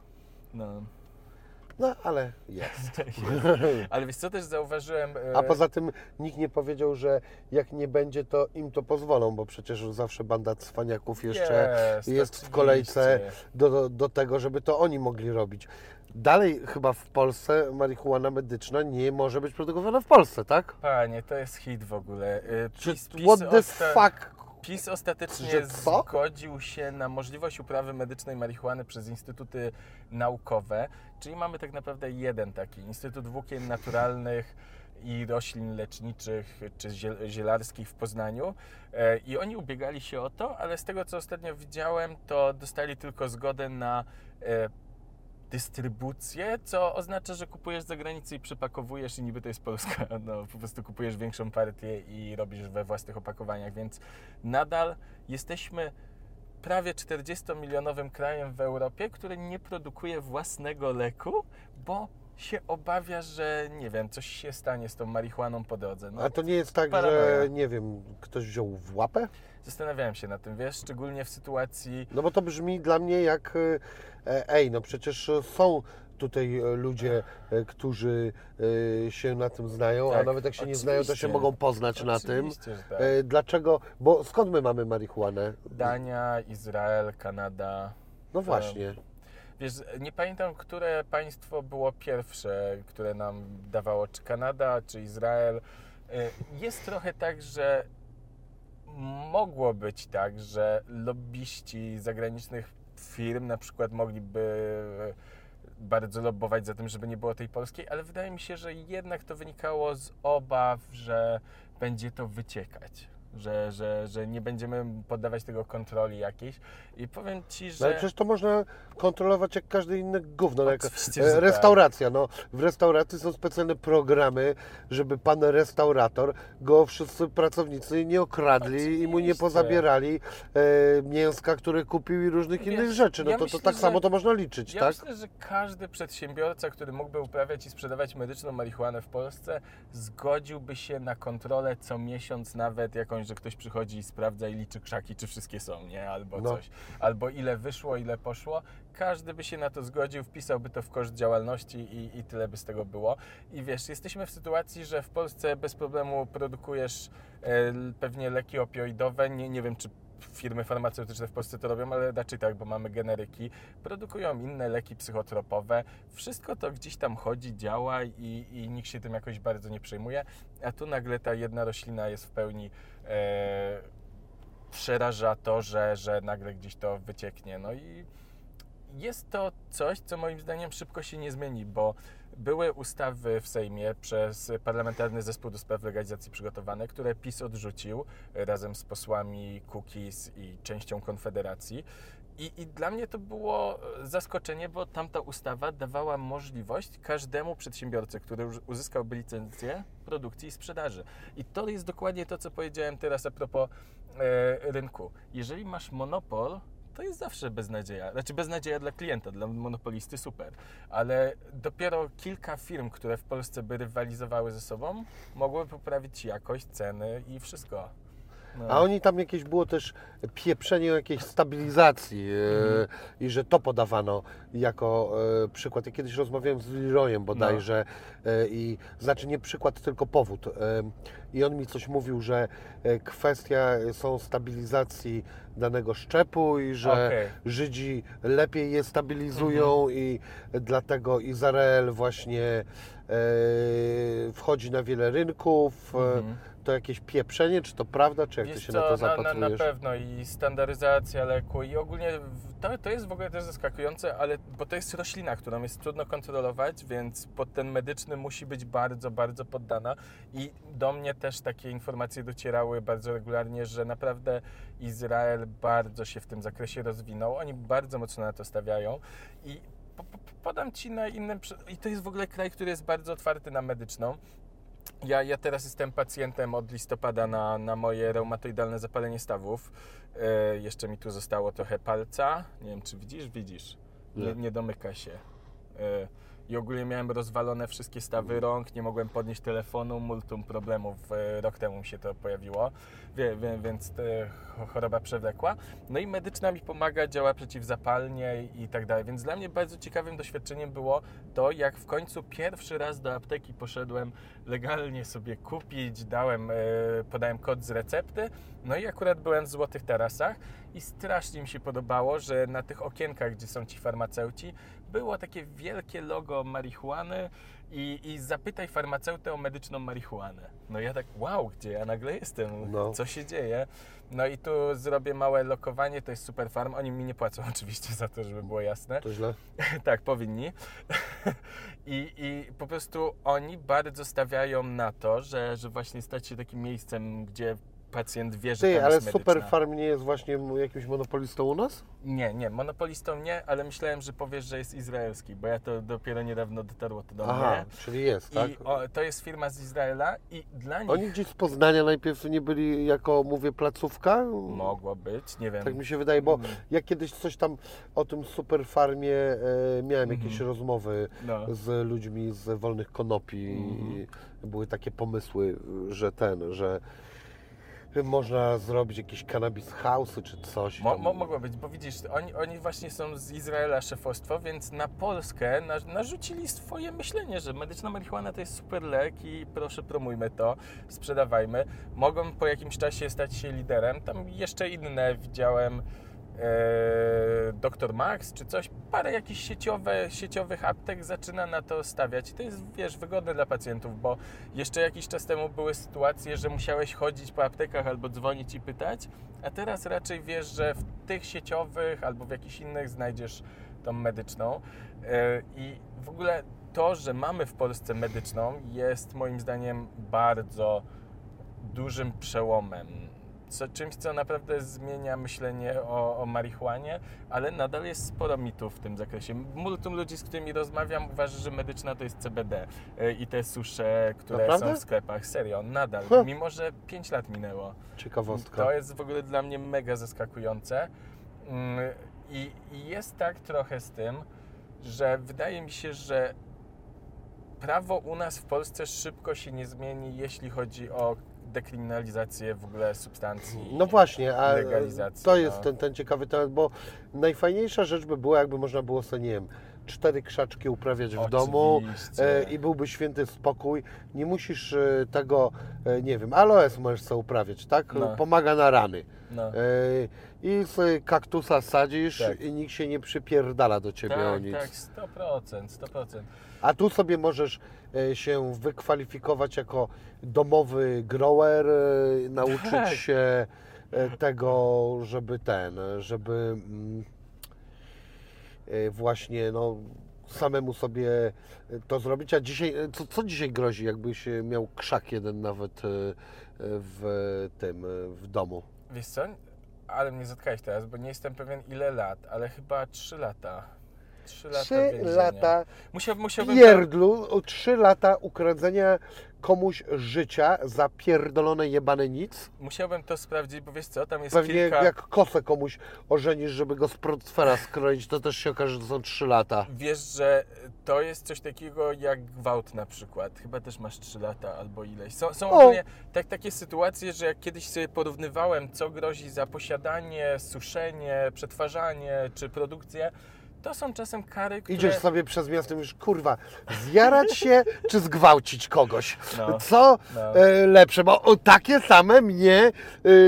Speaker 2: No.
Speaker 1: No ale jest.
Speaker 2: Ale wiesz co też zauważyłem... e,
Speaker 1: A poza tym nikt nie powiedział, że jak nie będzie, to im to pozwolą, bo przecież zawsze banda cwaniaków jeszcze
Speaker 2: jest,
Speaker 1: jest w kolejce do, do, tego, żeby to oni mogli robić. Dalej chyba w Polsce marihuana medyczna nie może być produkowana w Polsce, tak?
Speaker 2: Panie, to jest hit w ogóle. E,
Speaker 1: Czy
Speaker 2: PiS, PiS,
Speaker 1: what the fuck?
Speaker 2: PiS ostatecznie zgodził się na możliwość uprawy medycznej marihuany przez instytuty naukowe, czyli mamy tak naprawdę jeden taki, Instytut Włókien Naturalnych i Roślin Leczniczych czy ziel- Zielarskich w Poznaniu. E, i oni ubiegali się o to, ale z tego co ostatnio widziałem, to dostali tylko zgodę na e, dystrybucję, co oznacza, że kupujesz za granicę i przepakowujesz i niby to jest Polska. No, po prostu kupujesz większą partię i robisz we własnych opakowaniach, więc nadal jesteśmy prawie 40-milionowym krajem w Europie, który nie produkuje własnego leku, bo się obawia, że nie wiem, coś się stanie z tą marihuaną po drodze. No,
Speaker 1: A to nie jest tak,
Speaker 2: paranoja.
Speaker 1: że nie wiem, ktoś wziął w łapę?
Speaker 2: Zastanawiałem się nad tym, wiesz, szczególnie w sytuacji
Speaker 1: No bo to brzmi dla mnie jak, e, ej, no przecież są tutaj e, ludzie, e, którzy e, się na tym znają, a
Speaker 2: Tak,
Speaker 1: nawet jak się nie znają, to się mogą poznać na tym.
Speaker 2: Tak.
Speaker 1: E, Dlaczego? Bo skąd my mamy marihuanę?
Speaker 2: Dania, Izrael, Kanada.
Speaker 1: No właśnie.
Speaker 2: Wiesz, nie pamiętam, które państwo było pierwsze, które nam dawało, czy Kanada, czy Izrael. Jest trochę tak, że mogło być tak, że lobbyści zagranicznych firm na przykład mogliby bardzo lobbować za tym, żeby nie było tej polskiej, ale wydaje mi się, że jednak to wynikało z obaw, że będzie to wyciekać. Że, że, że nie będziemy poddawać tego kontroli jakiejś. I powiem Ci,
Speaker 1: No
Speaker 2: że...
Speaker 1: ale przecież to można kontrolować jak każde inne gówno. no Jak
Speaker 2: Oczywiście,
Speaker 1: e,
Speaker 2: tak.
Speaker 1: restauracja. No, w restauracji są specjalne programy, żeby pan restaurator go wszyscy pracownicy nie okradli i mu nie
Speaker 2: Oczywiście.
Speaker 1: pozabierali e, mięska, które kupił i różnych
Speaker 2: Wiesz,
Speaker 1: innych rzeczy. No
Speaker 2: ja
Speaker 1: to,
Speaker 2: myślę,
Speaker 1: to tak
Speaker 2: że-
Speaker 1: samo to można liczyć,
Speaker 2: Ja
Speaker 1: tak?
Speaker 2: myślę, że każdy przedsiębiorca, który mógłby uprawiać i sprzedawać medyczną marihuanę w Polsce, zgodziłby się na kontrolę co miesiąc, nawet jakąś, że ktoś przychodzi i sprawdza i liczy krzaki, czy wszystkie są, nie? Albo
Speaker 1: No.
Speaker 2: coś. Albo ile wyszło, ile poszło. Każdy by się na to zgodził, wpisałby to w koszt działalności i, i tyle by z tego było. I wiesz, jesteśmy w sytuacji, że w Polsce bez problemu produkujesz e, pewnie leki opioidowe. Nie, nie wiem, czy firmy farmaceutyczne w Polsce to robią, ale raczej tak, bo mamy generyki. Produkują inne leki psychotropowe. Wszystko to gdzieś tam chodzi, działa i, i nikt się tym jakoś bardzo nie przejmuje. A tu nagle ta jedna roślina jest w pełni przeraża to, że, że nagle gdzieś to wycieknie. No i jest to coś, co moim zdaniem szybko się nie zmieni, bo były ustawy w Sejmie przez Parlamentarny Zespół do Spraw Legalizacji przygotowane, które PiS odrzucił e, razem z posłami Kukiz i częścią Konfederacji. I, I dla mnie to było e, zaskoczenie, bo tamta ustawa dawała możliwość każdemu przedsiębiorcy, który już uzyskałby licencję produkcji i sprzedaży. I to jest dokładnie to, co powiedziałem teraz a propos e, rynku. Jeżeli masz monopol, to jest zawsze beznadzieja. Znaczy beznadzieja dla klienta, dla monopolisty super. Ale dopiero kilka firm, które w Polsce by rywalizowały ze sobą, mogły poprawić jakość, ceny i wszystko. No.
Speaker 1: A oni tam jakieś było też pieprzenie jakiejś stabilizacji
Speaker 2: Mhm.
Speaker 1: e, i że to podawano jako e, przykład. Ja kiedyś rozmawiałem z Leroyem bodajże
Speaker 2: No.
Speaker 1: e, i znaczy nie przykład, tylko powód. I on mi coś mówił, że kwestia są stabilizacji danego szczepu i że
Speaker 2: Okej.
Speaker 1: Żydzi lepiej je stabilizują
Speaker 2: Mhm.
Speaker 1: i dlatego Izrael właśnie wchodzi na wiele rynków.
Speaker 2: Mhm.
Speaker 1: To jakieś pieprzenie, czy to prawda, czy jak ty
Speaker 2: Wiesz
Speaker 1: się
Speaker 2: co,
Speaker 1: na to
Speaker 2: na, na, na
Speaker 1: zapatrujesz?
Speaker 2: pewno i standaryzacja leku i ogólnie to, to jest w ogóle też zaskakujące, ale bo to jest roślina, którą jest trudno kontrolować, więc pod ten medyczny musi być bardzo, bardzo poddana. I do mnie też takie informacje docierały bardzo regularnie, że naprawdę Izrael bardzo się w tym zakresie rozwinął, oni bardzo mocno na to stawiają. I po, po, podam Ci na innym, i to jest w ogóle kraj, który jest bardzo otwarty na medyczną, ja, ja teraz jestem pacjentem od listopada na, na moje reumatoidalne zapalenie stawów. E, jeszcze mi tu zostało trochę palca. Nie wiem, czy widzisz? Widzisz. Nie,
Speaker 1: Nie.
Speaker 2: domyka się. E, I ogólnie miałem rozwalone wszystkie stawy rąk, nie mogłem podnieść telefonu, multum problemów. E, rok temu mi się to pojawiło, więc ch- choroba przewlekła. No i medyczna mi pomaga, działa przeciwzapalnie i tak dalej. Więc dla mnie bardzo ciekawym doświadczeniem było to, jak w końcu pierwszy raz do apteki poszedłem legalnie sobie kupić, dałem, e, podałem kod z recepty, no i akurat byłem w Złotych Tarasach i strasznie mi się podobało, że na tych okienkach, gdzie są ci farmaceuci, było takie wielkie logo marihuany i, i zapytaj farmaceutę o medyczną marihuanę. No ja tak, wow, gdzie ja nagle jestem?
Speaker 1: No.
Speaker 2: Co się dzieje? No i tu zrobię małe lokowanie, to jest super farm. Oni mi nie płacą oczywiście za to, żeby było jasne.
Speaker 1: To źle?
Speaker 2: tak, powinni. I, I po prostu oni bardzo stawiają na to, że, że właśnie stać się takim miejscem, gdzie pacjent wie, że
Speaker 1: Ty,
Speaker 2: tam
Speaker 1: ale
Speaker 2: jest
Speaker 1: Super
Speaker 2: medyczna.
Speaker 1: Farm nie jest właśnie jakimś monopolistą u nas?
Speaker 2: Nie, nie, monopolistą nie, ale myślałem, że powiesz, że jest izraelski, bo ja to dopiero niedawno dotarło to do
Speaker 1: Aha,
Speaker 2: mnie.
Speaker 1: czyli jest, tak?
Speaker 2: I o, to jest firma z Izraela i dla nich
Speaker 1: Oni gdzieś z Poznania najpierw nie byli jako, mówię, placówka?
Speaker 2: mogło być, nie wiem.
Speaker 1: Tak mi się wydaje, bo
Speaker 2: Mm.
Speaker 1: ja kiedyś coś tam o tym Super Farmie e, miałem jakieś
Speaker 2: Mhm.
Speaker 1: rozmowy
Speaker 2: No.
Speaker 1: z ludźmi z wolnych konopi i były takie pomysły, że ten, że można zrobić jakieś cannabis house'y czy coś.
Speaker 2: Mo, mo, mogło być, bo widzisz, oni, oni właśnie są z Izraela szefostwo, więc na Polskę na, narzucili swoje myślenie, że medyczna marihuana to jest super lek i proszę promujmy to, sprzedawajmy. Mogą po jakimś czasie stać się liderem. Tam jeszcze inne widziałem Dr. Max czy coś, parę jakichś sieciowe, sieciowych aptek zaczyna na to stawiać i to jest, wiesz, wygodne dla pacjentów, bo jeszcze jakiś czas temu były sytuacje, że musiałeś chodzić po aptekach albo dzwonić i pytać, a teraz raczej wiesz, że w tych sieciowych albo w jakichś innych znajdziesz tą medyczną E, i w ogóle to, że mamy w Polsce medyczną jest moim zdaniem bardzo dużym przełomem. Co, czymś, co naprawdę zmienia myślenie o, o marihuanie, ale nadal jest sporo mitów w tym zakresie. Multum ludzi, z którymi rozmawiam, uważa, że medyczna to jest CBD e, i te susze, które
Speaker 1: Naprawdę?
Speaker 2: są w sklepach. Serio, nadal. Mimo, że 5 lat minęło.
Speaker 1: Ciekawostka.
Speaker 2: To jest w ogóle dla mnie mega zaskakujące. Mm, I, I jest tak trochę z tym, że wydaje mi się, że prawo u nas w Polsce szybko się nie zmieni, jeśli chodzi o dekryminalizację w ogóle substancji.
Speaker 1: No właśnie, a to jest
Speaker 2: no.
Speaker 1: ten, ten ciekawy temat, bo najfajniejsza rzecz by była, jakby można było sobie, nie wiem, cztery krzaczki uprawiać w domu e, i byłby święty spokój. Nie musisz e, tego, e, nie wiem, aloes możesz sobie uprawiać, tak?
Speaker 2: No.
Speaker 1: Pomaga na rany.
Speaker 2: No.
Speaker 1: E, I sobie kaktusa sadzisz
Speaker 2: Tak.
Speaker 1: i nikt się nie przypierdala do ciebie o
Speaker 2: Tak,
Speaker 1: nic.
Speaker 2: tak, 100%, 100%.
Speaker 1: A tu sobie możesz e, się wykwalifikować jako domowy grower, e, nauczyć
Speaker 2: Tak.
Speaker 1: się e, tego, żeby ten, żeby mm, właśnie no, samemu sobie to zrobić. A dzisiaj, co, co dzisiaj grozi, jakbyś miał krzak jeden nawet w tym, w domu?
Speaker 2: Wiesz co, ale mnie zatkałeś teraz, bo nie jestem pewien ile lat, ale chyba 3 lata. 3 lata
Speaker 1: Trzy lata
Speaker 2: Musiał, musiałbym...
Speaker 1: pierdlu, trzy lata ukradzenia komuś życia za pierdolone jebane nic.
Speaker 2: Musiałbym to sprawdzić, bo wiesz co, tam jest
Speaker 1: Pewnie
Speaker 2: kilka...
Speaker 1: jak kosę komuś ożenisz, żeby go z portfela skroić, to też się okaże, że są trzy lata.
Speaker 2: Wiesz, że to jest coś takiego jak gwałt na przykład. Chyba też masz 3 lata albo ileś. Są, są ogólnie tak, takie sytuacje, że jak kiedyś sobie porównywałem, co grozi za posiadanie, suszenie, przetwarzanie czy produkcję, to są czasem kary, które...
Speaker 1: Idziesz sobie przez miasto mówisz, kurwa, zjarać się czy zgwałcić kogoś?
Speaker 2: No.
Speaker 1: Co
Speaker 2: No.
Speaker 1: e, lepsze? Bo o, takie same mnie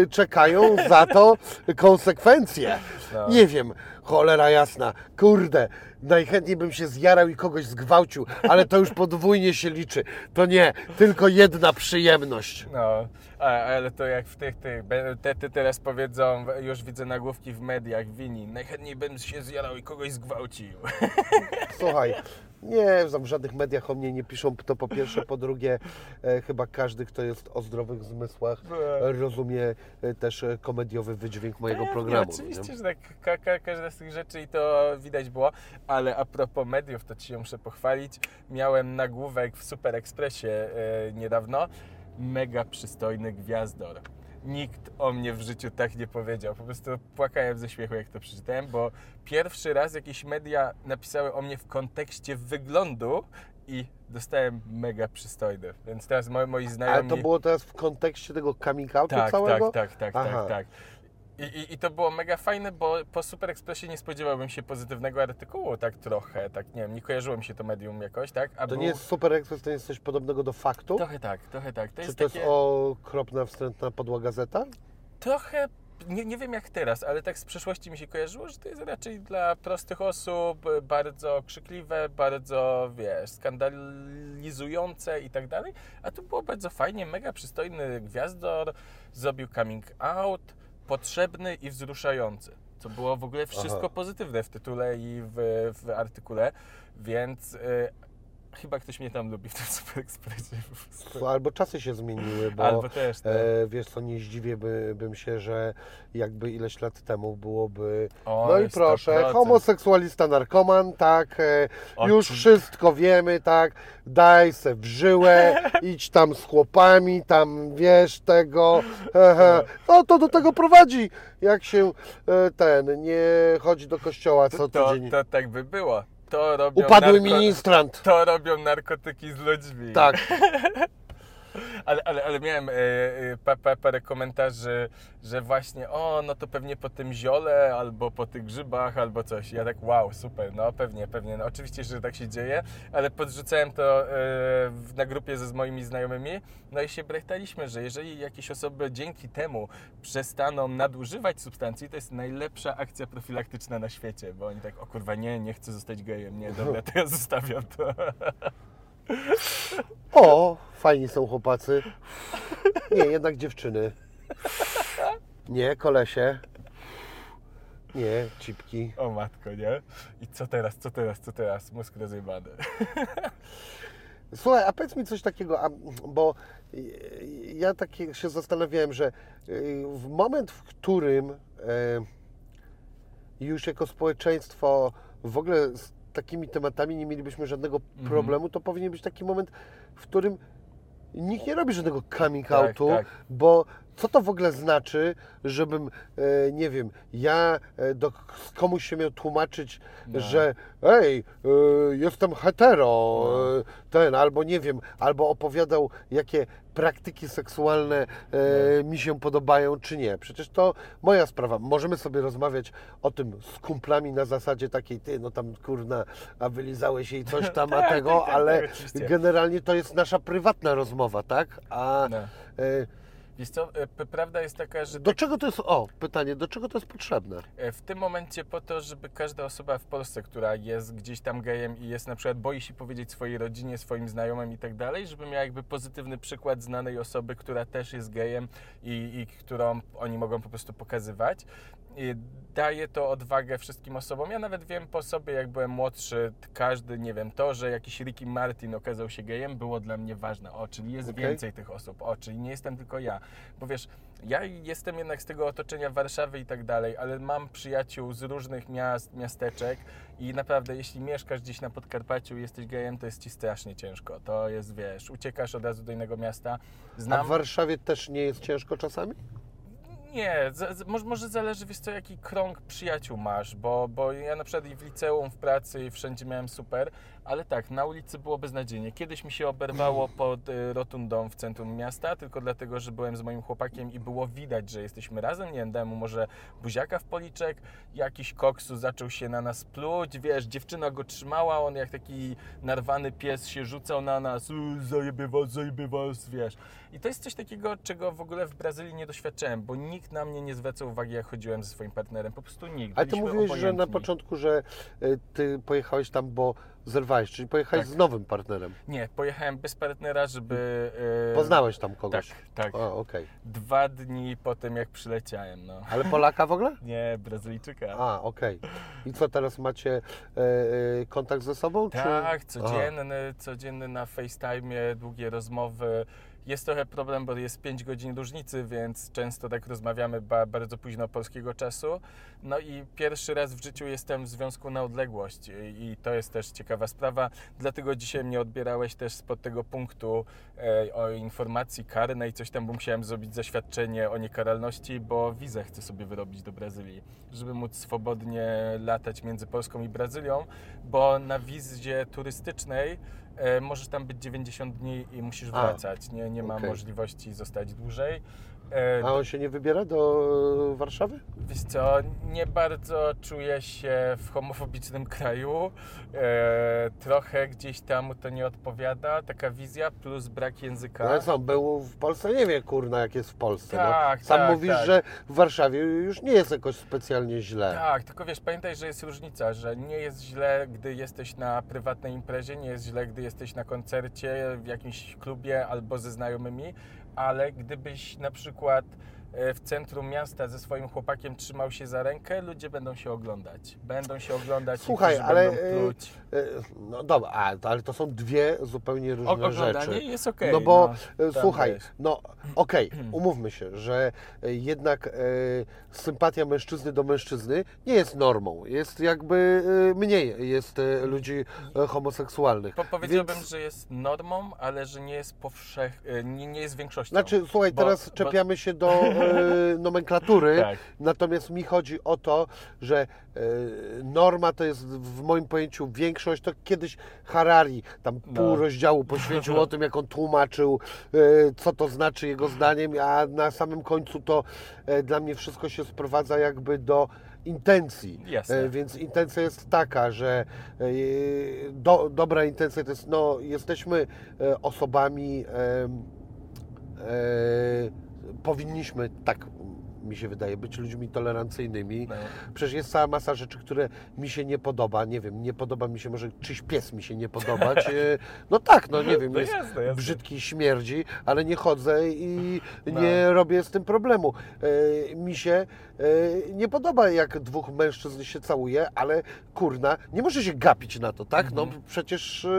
Speaker 1: e, czekają za to konsekwencje.
Speaker 2: No.
Speaker 1: Nie wiem, cholera jasna, kurde, najchętniej bym się zjarał i kogoś zgwałcił, ale to już podwójnie się liczy. To nie, tylko jedna przyjemność.
Speaker 2: No, ale to jak w tych, tych, te, te teraz powiedzą, już widzę nagłówki w mediach, wini, najchętniej bym się zjarał i kogoś zgwałcił.
Speaker 1: Słuchaj, nie, w żadnych mediach o mnie nie piszą, to po pierwsze, po drugie, e, chyba każdy, kto jest o zdrowych zmysłach, e, rozumie e, też e, komediowy wydźwięk mojego
Speaker 2: Pewnie,
Speaker 1: programu.
Speaker 2: Oczywiście,
Speaker 1: nie?
Speaker 2: że tak, ka, ka, każda z tych rzeczy i to widać było, ale a propos mediów, to Ci się muszę pochwalić. Miałem nagłówek w Super Expressie e, niedawno, mega przystojny gwiazdor. Nikt o mnie w życiu tak nie powiedział. Po prostu płakałem ze śmiechu, jak to przeczytałem, bo pierwszy raz jakieś media napisały o mnie w kontekście wyglądu i dostałem mega przystojny. Więc teraz moi, moi znajomi...
Speaker 1: Ale to było teraz w kontekście tego coming outu
Speaker 2: Tak,
Speaker 1: całego?
Speaker 2: tak, tak, tak,
Speaker 1: Aha.
Speaker 2: tak, tak. I, i, I to było mega fajne, bo po Super Expressie nie spodziewałbym się pozytywnego artykułu, tak trochę, tak nie wiem, nie kojarzyło mi się to medium jakoś, tak? A
Speaker 1: To
Speaker 2: był-
Speaker 1: nie jest Super Express, to jest coś podobnego do faktu?
Speaker 2: Trochę tak, trochę tak. To
Speaker 1: Czy
Speaker 2: jest
Speaker 1: to
Speaker 2: takie...
Speaker 1: jest okropna, wstrętna podła gazeta?
Speaker 2: Trochę, nie, nie wiem jak teraz, ale tak z przeszłości mi się kojarzyło, że to jest raczej dla prostych osób, bardzo krzykliwe, bardzo, wiesz, skandalizujące i tak dalej. A tu było bardzo fajnie, mega przystojny gwiazdor, zrobił coming out, potrzebny i wzruszający. Co było w ogóle wszystko
Speaker 1: Aha.
Speaker 2: pozytywne w tytule i w, w artykule, więc y, chyba ktoś mnie tam lubi w tym Super Expressie.
Speaker 1: Albo czasy się zmieniły, bo
Speaker 2: Albo też, no.
Speaker 1: e, wiesz co, nie zdziwię by, bym się, że jakby ileś lat temu byłoby
Speaker 2: Oj,
Speaker 1: No i proszę,
Speaker 2: 100%.
Speaker 1: homoseksualista, narkoman, tak, e,
Speaker 2: O,
Speaker 1: już
Speaker 2: czy-
Speaker 1: wszystko wiemy, tak, daj se w żyłę, idź tam z chłopami, tam wiesz tego, he, he. no to do tego prowadzi, jak się e, ten, nie chodzi do kościoła co
Speaker 2: to,
Speaker 1: tydzień.
Speaker 2: to tak by było. To robią,
Speaker 1: Upadły
Speaker 2: narko-
Speaker 1: ministrant,
Speaker 2: to robią narkotyki z ludźmi.
Speaker 1: tak,
Speaker 2: Ale, ale, ale miałem e, e, pa, pa, parę komentarzy, że właśnie o, no to pewnie po tym ziole, albo po tych grzybach, albo coś. Ja tak wow, super, no pewnie, pewnie. No, oczywiście, że tak się dzieje, ale podrzucałem to e, na grupie ze z moimi znajomymi, no i się brechtaliśmy, że jeżeli jakieś osoby dzięki temu przestaną nadużywać substancji, to jest najlepsza akcja profilaktyczna na świecie, bo oni tak, o kurwa, nie, nie chcę zostać gejem, nie, dobra, to ja zostawiam to.
Speaker 1: o, fajni są chłopacy, nie, jednak dziewczyny, nie, kolesie, nie, cipki.
Speaker 2: O matko, nie? I co teraz, co teraz, co teraz? Mózg rozjebany.
Speaker 1: Słuchaj, a powiedz mi coś takiego, a, bo ja tak się zastanawiałem, że y, w moment, w którym e, już jako społeczeństwo w ogóle z takimi tematami nie mielibyśmy żadnego
Speaker 2: Mhm.
Speaker 1: problemu, to powinien być taki moment, w którym nikt nie robi żadnego coming
Speaker 2: Tak,
Speaker 1: outu,
Speaker 2: tak.
Speaker 1: bo co to w ogóle znaczy, żebym, e, nie wiem, ja e, do komuś się miał tłumaczyć,
Speaker 2: No.
Speaker 1: że ej, e, jestem hetero,
Speaker 2: No.
Speaker 1: e, ten, albo nie wiem, albo opowiadał, jakie praktyki seksualne e,
Speaker 2: No.
Speaker 1: mi się podobają, czy nie. Przecież to moja sprawa. Możemy sobie rozmawiać o tym z kumplami na zasadzie takiej, ty, no tam kurna, a wylizałeś jej coś tam, a
Speaker 2: Tak,
Speaker 1: tego,
Speaker 2: tak, tak,
Speaker 1: ale generalnie to jest nasza prywatna rozmowa, tak? A
Speaker 2: No. Wiesz co, e, prawda jest taka, że
Speaker 1: do czego to jest, o, pytanie, do czego to jest potrzebne?
Speaker 2: e, w tym momencie po to, żeby każda osoba w Polsce, która jest gdzieś tam gejem i jest na przykład, boi się powiedzieć swojej rodzinie, swoim znajomym i tak dalej, żeby miała jakby pozytywny przykład znanej osoby, która też jest gejem i, i którą oni mogą po prostu pokazywać. Daje to odwagę wszystkim osobom. Ja nawet wiem po sobie, jak byłem młodszy, każdy, nie wiem, to, że jakiś Ricky Martin okazał się gejem, było dla mnie ważne. O, czyli jest
Speaker 1: Okej.
Speaker 2: więcej tych osób. O, czyli nie jestem tylko ja. bo wiesz, ja jestem jednak z tego otoczenia Warszawy i tak dalej, ale mam przyjaciół z różnych miast, miasteczek i naprawdę, jeśli mieszkasz gdzieś na Podkarpaciu i jesteś gejem, to jest ci strasznie ciężko. To jest, wiesz, uciekasz od razu do innego miasta.
Speaker 1: A
Speaker 2: Znam...
Speaker 1: w Warszawie też nie jest ciężko czasami?
Speaker 2: Nie, za, za, może, może zależy, wiesz co, jaki krąg przyjaciół masz, bo, bo ja na przykład i w liceum, w pracy i wszędzie miałem super, ale tak, na ulicy było beznadziejnie. Kiedyś mi się oberwało pod y, rotundą w centrum miasta, tylko dlatego, że byłem z moim chłopakiem i było widać, że jesteśmy razem. Nie wiem, dałem mu może buziaka w policzek, jakiś koksu zaczął się na nas pluć, wiesz, dziewczyna go trzymała, on jak taki narwany pies się rzucał na nas, "Y, zajebie was, zajebie was, wiesz. I to jest coś takiego, czego w ogóle w Brazylii nie doświadczyłem, bo nikt na mnie nie zwracał uwagi, jak chodziłem ze swoim partnerem, po prostu nikt.
Speaker 1: Ale ty mówiłeś, że na
Speaker 2: obojętni.
Speaker 1: początku, że y, ty pojechałeś tam, bo zerwałeś, czyli pojechałeś
Speaker 2: Tak.
Speaker 1: z nowym partnerem.
Speaker 2: Nie, pojechałem bez partnera, żeby... e,
Speaker 1: Poznałeś tam
Speaker 2: Tak,
Speaker 1: kogoś.
Speaker 2: tak.
Speaker 1: A, okej.
Speaker 2: Dwa dni po tym, jak przyleciałem, no.
Speaker 1: Ale Polaka w ogóle?
Speaker 2: Nie, Brazylijczyka.
Speaker 1: A, okej. I co teraz macie e, kontakt ze sobą?
Speaker 2: Tak,
Speaker 1: czy...
Speaker 2: codzienny, codzienny na FaceTime, długie rozmowy. Jest trochę problem, bo jest 5 godzin różnicy, więc często tak rozmawiamy ba bardzo późno polskiego czasu. No i pierwszy raz w życiu jestem w związku na odległość i to jest też ciekawa sprawa. Dlatego dzisiaj mnie odbierałeś też spod tego punktu e, o informacji karnej, coś tam, bo musiałem zrobić zaświadczenie o niekaralności, bo wizę chcę sobie wyrobić do Brazylii, żeby móc swobodnie latać między Polską i Brazylią, bo na wizie turystycznej możesz tam być 90 dni i musisz wracać. Nie, nie ma możliwości zostać dłużej. E,
Speaker 1: A on się nie wybiera do Warszawy?
Speaker 2: Wiesz co, nie bardzo czuję się w homofobicznym kraju. E, trochę gdzieś tam to nie odpowiada, taka wizja plus brak języka.
Speaker 1: No ale co, był w Polsce? Nie wie, kurna, jak jest w Polsce.
Speaker 2: Tak,
Speaker 1: no. Sam
Speaker 2: tak,
Speaker 1: mówisz,
Speaker 2: tak.
Speaker 1: że w Warszawie już nie jest jakoś specjalnie źle.
Speaker 2: Tak, tylko wiesz, pamiętaj, że jest różnica, że nie jest źle, gdy jesteś na prywatnej imprezie, nie jest źle, gdy jesteś na koncercie, w jakimś klubie albo ze znajomymi, ale gdybyś na przykład w centrum miasta ze swoim chłopakiem trzymał się za rękę, ludzie będą się oglądać. Będą się oglądać
Speaker 1: Słuchaj,
Speaker 2: i
Speaker 1: ale,
Speaker 2: będą
Speaker 1: e,
Speaker 2: pluć.
Speaker 1: E, No dobra, a, ale to są dwie zupełnie różne
Speaker 2: oglądanie
Speaker 1: rzeczy.
Speaker 2: jest okej.
Speaker 1: No bo
Speaker 2: no,
Speaker 1: e,
Speaker 2: tam
Speaker 1: słuchaj,
Speaker 2: wiesz.
Speaker 1: no okej, umówmy się, że e, jednak e, sympatia mężczyzny do mężczyzny nie jest normą. Jest jakby e, mniej jest e, ludzi e, homoseksualnych.
Speaker 2: Po, powiedziałbym,
Speaker 1: Więc-
Speaker 2: że jest normą, ale że nie jest powszech... e, nie, nie jest większością.
Speaker 1: Znaczy, słuchaj,
Speaker 2: Bo-
Speaker 1: teraz
Speaker 2: bo-
Speaker 1: czepiamy się do e, nomenklatury,
Speaker 2: Tak.
Speaker 1: natomiast mi chodzi o to, że e, norma to jest w moim pojęciu większość, to kiedyś Harari tam
Speaker 2: No.
Speaker 1: pół rozdziału poświęcił o tym, jak on tłumaczył, e, co to znaczy jego zdaniem, a na samym końcu to dla mnie wszystko się sprowadza jakby do intencji.
Speaker 2: Jasne.
Speaker 1: Więc intencja jest taka, że do, dobra intencja to jest, no, jesteśmy osobami, e, powinniśmy, tak mi się wydaje, być ludźmi tolerancyjnymi.
Speaker 2: No.
Speaker 1: Przecież jest cała masa rzeczy, które mi się nie podoba. Nie wiem, nie podoba mi się, może czyś pies mi się nie podobać. No tak, no nie wiem,
Speaker 2: No
Speaker 1: jest
Speaker 2: jasne, jasne.
Speaker 1: brzydki, śmierdzi, ale nie chodzę i
Speaker 2: No.
Speaker 1: nie robię z tym problemu. E, Mi się nie podoba, jak dwóch mężczyzn się całuje, ale kurna, nie może się gapić na to, tak? No
Speaker 2: Mhm.
Speaker 1: przecież e,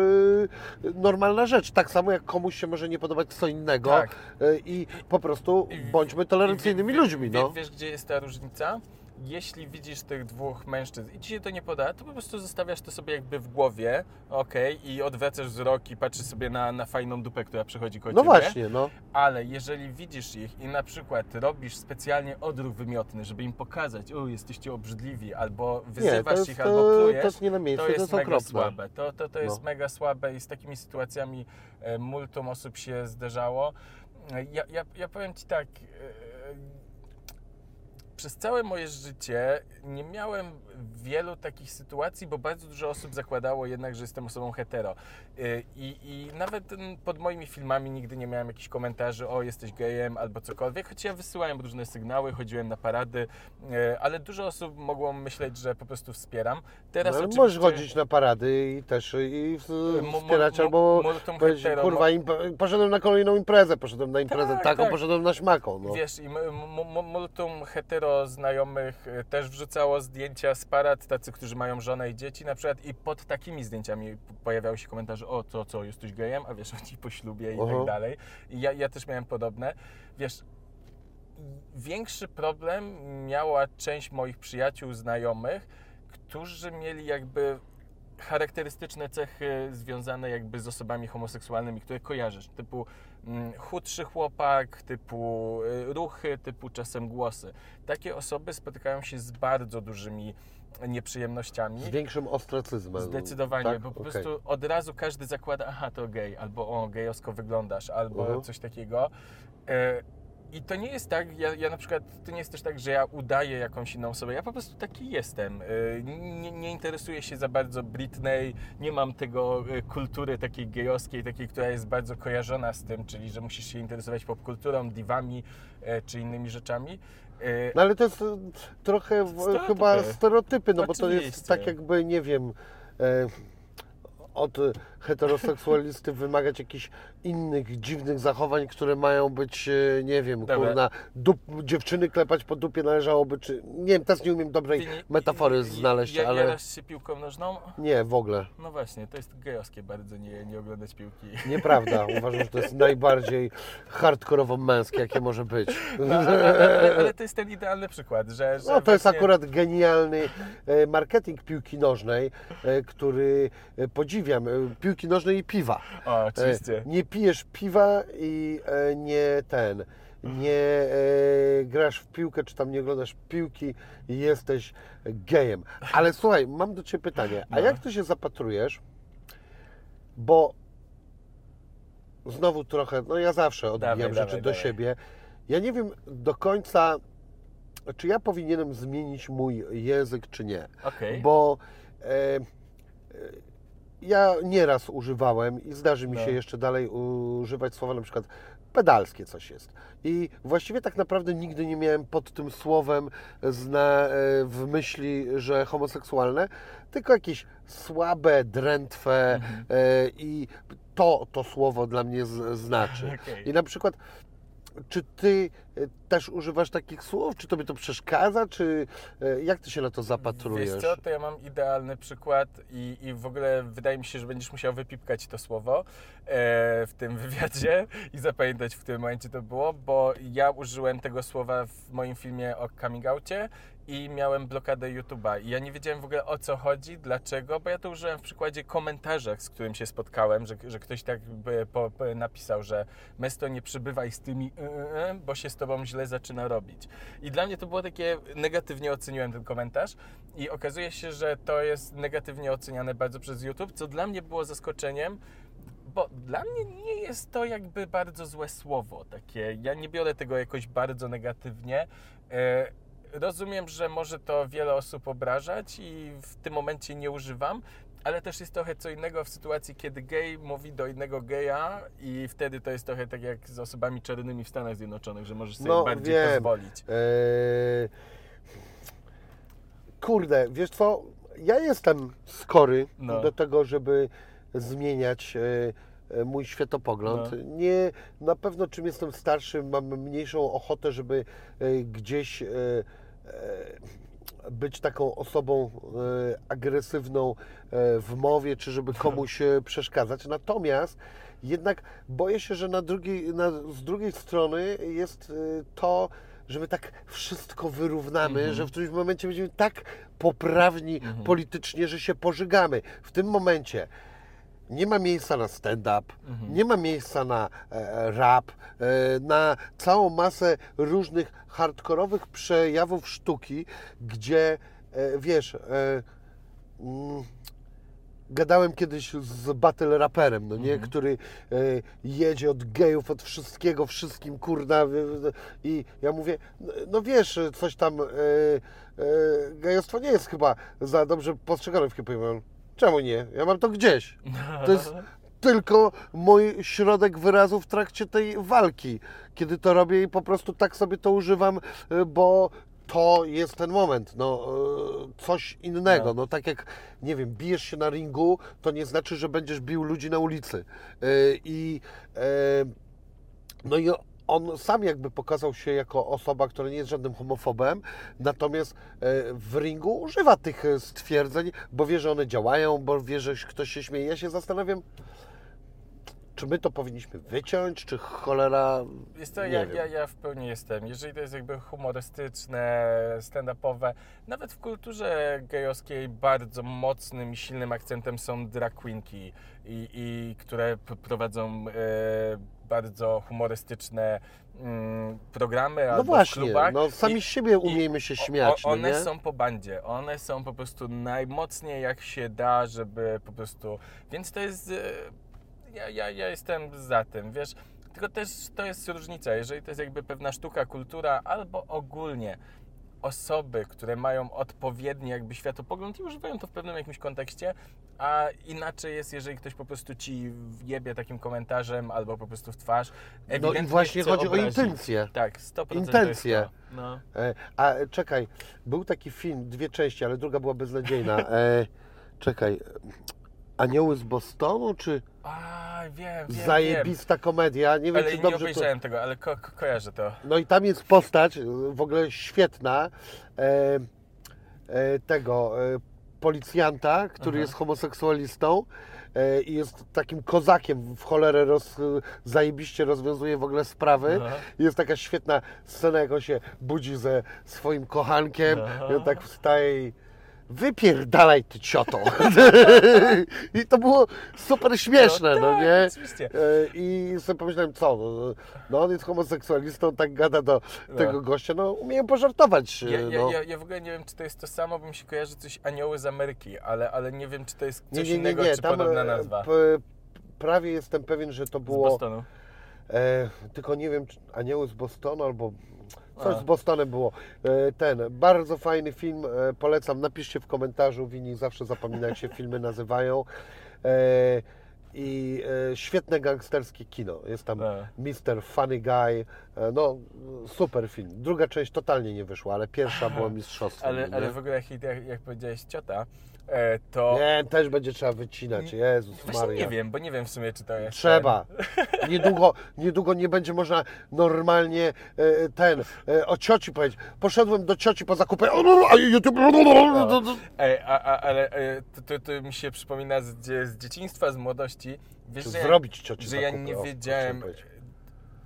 Speaker 1: normalna rzecz. Tak samo jak komuś się może nie podobać co innego
Speaker 2: Tak.
Speaker 1: e, i po prostu bądźmy tolerancyjnymi
Speaker 2: wie-
Speaker 1: ludźmi, no.
Speaker 2: Wiesz, gdzie jest ta różnica? Jeśli widzisz tych dwóch mężczyzn i ci się to nie podoba, to po prostu zostawiasz to sobie jakby w głowie, okej, i odwracasz wzrok i patrzysz sobie na, na fajną dupę, która przechodzi koło
Speaker 1: No
Speaker 2: ciebie.
Speaker 1: właśnie, no.
Speaker 2: Ale jeżeli widzisz ich i na przykład robisz specjalnie odruch wymiotny, żeby im pokazać, o, jesteście obrzydliwi, albo
Speaker 1: Nie, to
Speaker 2: wyzywasz
Speaker 1: jest,
Speaker 2: ich,
Speaker 1: to,
Speaker 2: albo
Speaker 1: to
Speaker 2: plujesz,
Speaker 1: jest nie na miejscu,
Speaker 2: to
Speaker 1: to
Speaker 2: jest
Speaker 1: jest
Speaker 2: mega
Speaker 1: okropne.
Speaker 2: słabe. To, to, to jest
Speaker 1: No.
Speaker 2: mega słabe i z takimi sytuacjami e, multum osób się zdarzało. E, Ja, ja, ja powiem Ci tak, e, przez całe moje życie nie miałem wielu takich sytuacji, bo bardzo dużo osób zakładało jednak, że jestem osobą hetero. Y, I, i nawet mm, pod moimi filmami nigdy nie miałem jakichś komentarzy, o jesteś gejem albo cokolwiek, choć ja wysyłałem różne sygnały, chodziłem na parady, y, ale dużo osób mogło myśleć, że po prostu wspieram. Teraz
Speaker 1: No, możesz chodzić na parady i też i
Speaker 2: mu-
Speaker 1: wspierać albo powiedzieć,
Speaker 2: hetero,
Speaker 1: kurwa, poszedłem na kolejną imprezę, poszedłem na imprezę
Speaker 2: Tak,
Speaker 1: taką,
Speaker 2: tak.
Speaker 1: poszedłem na śmaką. No.
Speaker 2: Wiesz, i multum hetero znajomych y, też wrzucało zdjęcia z parad, tacy, którzy mają żonę i dzieci na przykład i pod takimi zdjęciami pojawiały się komentarze, o co, co, jesteś gejem, a wiesz, oni po ślubie i
Speaker 1: Aha.
Speaker 2: tak dalej. I ja, ja też miałem podobne. Wiesz, większy problem miała część moich przyjaciół, znajomych, którzy mieli jakby charakterystyczne cechy związane jakby z osobami homoseksualnymi, które kojarzysz, typu chudszy chłopak, typu y, ruchy, typu czasem głosy. Takie osoby spotykają się z bardzo dużymi nieprzyjemnościami.
Speaker 1: Z większym ostracyzmem.
Speaker 2: Zdecydowanie,
Speaker 1: tak?
Speaker 2: bo po
Speaker 1: Okej.
Speaker 2: prostu od razu każdy zakłada, aha, to gej, albo o, gejowsko wyglądasz, albo
Speaker 1: Mhm.
Speaker 2: coś takiego. I to nie jest tak, ja, ja na przykład, to nie jest też tak, że ja udaję jakąś inną osobę, ja po prostu taki jestem. E, Nie, nie interesuję się za bardzo Britney, nie mam tego e, kultury takiej gejowskiej, takiej, która jest bardzo kojarzona z tym, czyli że musisz się interesować popkulturą, divami e, czy innymi rzeczami.
Speaker 1: No ale to jest trochę
Speaker 2: Stereotypy.
Speaker 1: chyba stereotypy, no bo to jest
Speaker 2: Oczywiście.
Speaker 1: tak jakby, nie wiem, od heteroseksualisty wymagać jakichś innych dziwnych zachowań, które mają być, e, nie wiem,
Speaker 2: Dobra.
Speaker 1: kurna, dup, dziewczyny klepać po dupie należałoby, czy, nie wiem, też nie umiem dobrej
Speaker 2: ty
Speaker 1: metafory znaleźć,
Speaker 2: ja,
Speaker 1: ale
Speaker 2: Jarasz się piłką nożną?
Speaker 1: nie, w ogóle.
Speaker 2: No właśnie, to jest gejowskie bardzo nie, nie oglądać piłki.
Speaker 1: Nieprawda. Uważam, że to jest najbardziej hardkorowo męskie, jakie może być.
Speaker 2: No, ale, ale, ale to jest ten idealny przykład, że. że
Speaker 1: No to jest
Speaker 2: właśnie-
Speaker 1: akurat genialny e, marketing piłki nożnej, e, który podziwiam. E, Piłki nożnej i piwa.
Speaker 2: O,
Speaker 1: E,
Speaker 2: oczywiście.
Speaker 1: Nie pijesz piwa i e, nie ten, nie e, grasz w piłkę, czy tam nie oglądasz piłki i jesteś gejem. Ale słuchaj, mam do Ciebie pytanie. A
Speaker 2: No.
Speaker 1: jak Ty się zapatrujesz? Bo znowu trochę, no ja zawsze odbijam
Speaker 2: Dawaj,
Speaker 1: rzeczy
Speaker 2: dawaj,
Speaker 1: do
Speaker 2: dawaj.
Speaker 1: siebie. Ja nie wiem do końca, czy ja powinienem zmienić mój język, czy nie.
Speaker 2: Okej.
Speaker 1: Bo e, e, ja nieraz używałem i zdarzy mi
Speaker 2: No.
Speaker 1: się jeszcze dalej używać słowa na przykład pedalskie coś jest. I właściwie tak naprawdę nigdy nie miałem pod tym słowem zna, e, w myśli, że homoseksualne, tylko jakieś słabe, drętwe
Speaker 2: Mhm.
Speaker 1: e, i to to słowo dla mnie znaczy.
Speaker 2: Okej.
Speaker 1: I na przykład czy ty też używasz takich słów? Czy tobie to przeszkadza? Czy e, jak ty się na to zapatrujesz?
Speaker 2: Wiesz co, to ja mam idealny przykład i, i w ogóle wydaje mi się, że będziesz musiał wypipkać to słowo e, w tym wywiadzie i zapamiętać, w którym momencie to było, bo ja użyłem tego słowa w moim filmie o coming outie i miałem blokadę YouTube'a i ja nie wiedziałem w ogóle o co chodzi, dlaczego, bo ja to użyłem w przykładzie komentarzach, z którym się spotkałem, że, że ktoś tak by po, napisał, że Mesto nie przybywaj z tymi y, y, y, bo się z tobą źle zaczyna robić. I dla mnie to było takie, negatywnie oceniłem ten komentarz i okazuje się, że to jest negatywnie oceniane bardzo przez YouTube, co dla mnie było zaskoczeniem, bo dla mnie nie jest to jakby bardzo złe słowo takie. Ja nie biorę tego jakoś bardzo negatywnie. E, Rozumiem, że może to wiele osób obrażać i w tym momencie nie używam, ale też jest trochę co innego w sytuacji, kiedy gej mówi do innego geja i wtedy to jest trochę tak jak z osobami czarnymi w Stanach Zjednoczonych, że możesz sobie
Speaker 1: No,
Speaker 2: bardziej
Speaker 1: wiem.
Speaker 2: pozwolić.
Speaker 1: Eee, kurde, wiesz co? Ja jestem skory
Speaker 2: No.
Speaker 1: do tego, żeby zmieniać e, e, mój światopogląd.
Speaker 2: No.
Speaker 1: Nie, na pewno czym jestem starszy, mam mniejszą ochotę, żeby e, gdzieś e, e, być taką osobą e, agresywną e, w mowie, czy żeby komuś e, przeszkadzać. Natomiast jednak boję się, że na drugiej, na, z drugiej strony jest to, że my tak wszystko wyrównamy,
Speaker 2: Mhm.
Speaker 1: że w którymś momencie będziemy tak poprawni
Speaker 2: Mhm.
Speaker 1: politycznie, że się pożygamy. W tym momencie nie ma miejsca na stand-up,
Speaker 2: Mhm.
Speaker 1: nie ma miejsca na e, rap, e, na całą masę różnych hardkorowych przejawów sztuki, gdzie e, wiesz, e, mm, gadałem kiedyś z battle raperem, no nie,
Speaker 2: Mhm.
Speaker 1: który e, jedzie od gejów, od wszystkiego, wszystkim, kurna, i ja mówię, no, no wiesz, coś tam, e, e, gejostwo nie jest chyba za dobrze postrzegane w hip-hopie. Czemu nie? Ja mam to gdzieś. To jest tylko mój środek wyrazu w trakcie tej walki, kiedy to robię i po prostu tak sobie to używam, y, bo to jest ten moment, no y, coś innego,
Speaker 2: No.
Speaker 1: no tak jak, nie wiem, bijesz się na ringu, to nie znaczy, że będziesz bił ludzi na ulicy Y, i no i on sam jakby pokazał się jako osoba, która nie jest żadnym homofobem, natomiast e, w ringu używa tych e, stwierdzeń, bo wie, że one działają, bo wie, że ktoś się śmieje. Ja się zastanawiam, czy my to powinniśmy wyciąć, czy cholera...
Speaker 2: Jest to, ja, ja, ja w pełni jestem. Jeżeli to jest jakby humorystyczne, stand-upowe, nawet w kulturze gejowskiej bardzo mocnym i silnym akcentem są drag queenki, i, i które prowadzą e, bardzo humorystyczne mm, programy
Speaker 1: No
Speaker 2: albo w
Speaker 1: właśnie,
Speaker 2: klubach.
Speaker 1: no sami
Speaker 2: I-
Speaker 1: z siebie umiejmy się śmiać,
Speaker 2: o,
Speaker 1: no
Speaker 2: one
Speaker 1: nie?
Speaker 2: są po bandzie, one są po prostu najmocniej jak się da, żeby po prostu. Więc to jest. e, Ja, ja, ja jestem za tym, wiesz. Tylko też to jest różnica, jeżeli to jest jakby pewna sztuka, kultura, albo ogólnie osoby, które mają odpowiedni jakby światopogląd i używają to w pewnym jakimś kontekście, a inaczej jest, jeżeli ktoś po prostu ci jebie takim komentarzem albo po prostu w twarz.
Speaker 1: No i właśnie chodzi o
Speaker 2: obrazić.
Speaker 1: intencje.
Speaker 2: Tak, 100%
Speaker 1: Intencje.
Speaker 2: To jest to. No.
Speaker 1: E, A czekaj, był taki film, dwie części, ale druga była beznadziejna. E, czekaj, Anioły z Bostonu, czy
Speaker 2: A, wiem, wiem,
Speaker 1: zajebista komedia? Nie
Speaker 2: wiem. Ale
Speaker 1: czy
Speaker 2: nie
Speaker 1: dobrze
Speaker 2: obejrzałem tego, ale ko- ko- kojarzę to.
Speaker 1: No i tam jest postać, w ogóle świetna, e, e, tego e, policjanta, który
Speaker 2: Aha.
Speaker 1: jest homoseksualistą e, i jest takim kozakiem, w cholerę roz, zajebiście rozwiązuje w ogóle sprawy.
Speaker 2: Aha.
Speaker 1: Jest taka świetna scena, jak on się budzi ze swoim kochankiem
Speaker 2: Aha.
Speaker 1: i on tak wstaje i wypierdalaj ty cioto. I to było super śmieszne, no,
Speaker 2: tak,
Speaker 1: nie?
Speaker 2: Oczywiście.
Speaker 1: E, I sobie pomyślałem, co, no, no on jest homoseksualistą, tak gada do
Speaker 2: No.
Speaker 1: tego gościa, no umieją pożartować.
Speaker 2: Ja, ja,
Speaker 1: no.
Speaker 2: ja, ja w ogóle nie wiem, czy to jest to samo, bo mi się kojarzy coś Anioły z Ameryki, ale, ale nie wiem, czy to jest coś innego, czy podobna
Speaker 1: e,
Speaker 2: nazwa.
Speaker 1: prawie jestem pewien, że to
Speaker 2: Z
Speaker 1: było,
Speaker 2: Bostonu.
Speaker 1: e, tylko nie wiem, czy Anioły z Bostonu albo coś z Bostonem było. E, ten, bardzo fajny film, e, polecam, napiszcie w komentarzu, Wini zawsze zapomina jak się filmy nazywają. E, I świetne gangsterskie kino. Jest tam
Speaker 2: A.
Speaker 1: Mr. Funny Guy. No, super film. Druga część totalnie nie wyszła, ale pierwsza była mistrzostwem.
Speaker 2: Ale,
Speaker 1: nie?
Speaker 2: ale w ogóle, jak, jak, powiedziałeś ciota, to...
Speaker 1: Nie, też będzie trzeba wycinać. Jezus
Speaker 2: Właśnie
Speaker 1: Maria.
Speaker 2: nie wiem, bo nie wiem w sumie, czy to jest...
Speaker 1: Trzeba. Niedługo, niedługo nie będzie można normalnie e, ten e, o cioci powiedzieć. Poszedłem do cioci po zakupy. O, no, a YouTube.
Speaker 2: ten. Ej, a, a, ale e, to, to, to mi się przypomina z, z dzieciństwa, z młodości. Wiesz, że, ja-
Speaker 1: zrobić cioci
Speaker 2: że ja
Speaker 1: zakupy,
Speaker 2: nie
Speaker 1: o,
Speaker 2: wiedziałem,
Speaker 1: powiedzieć.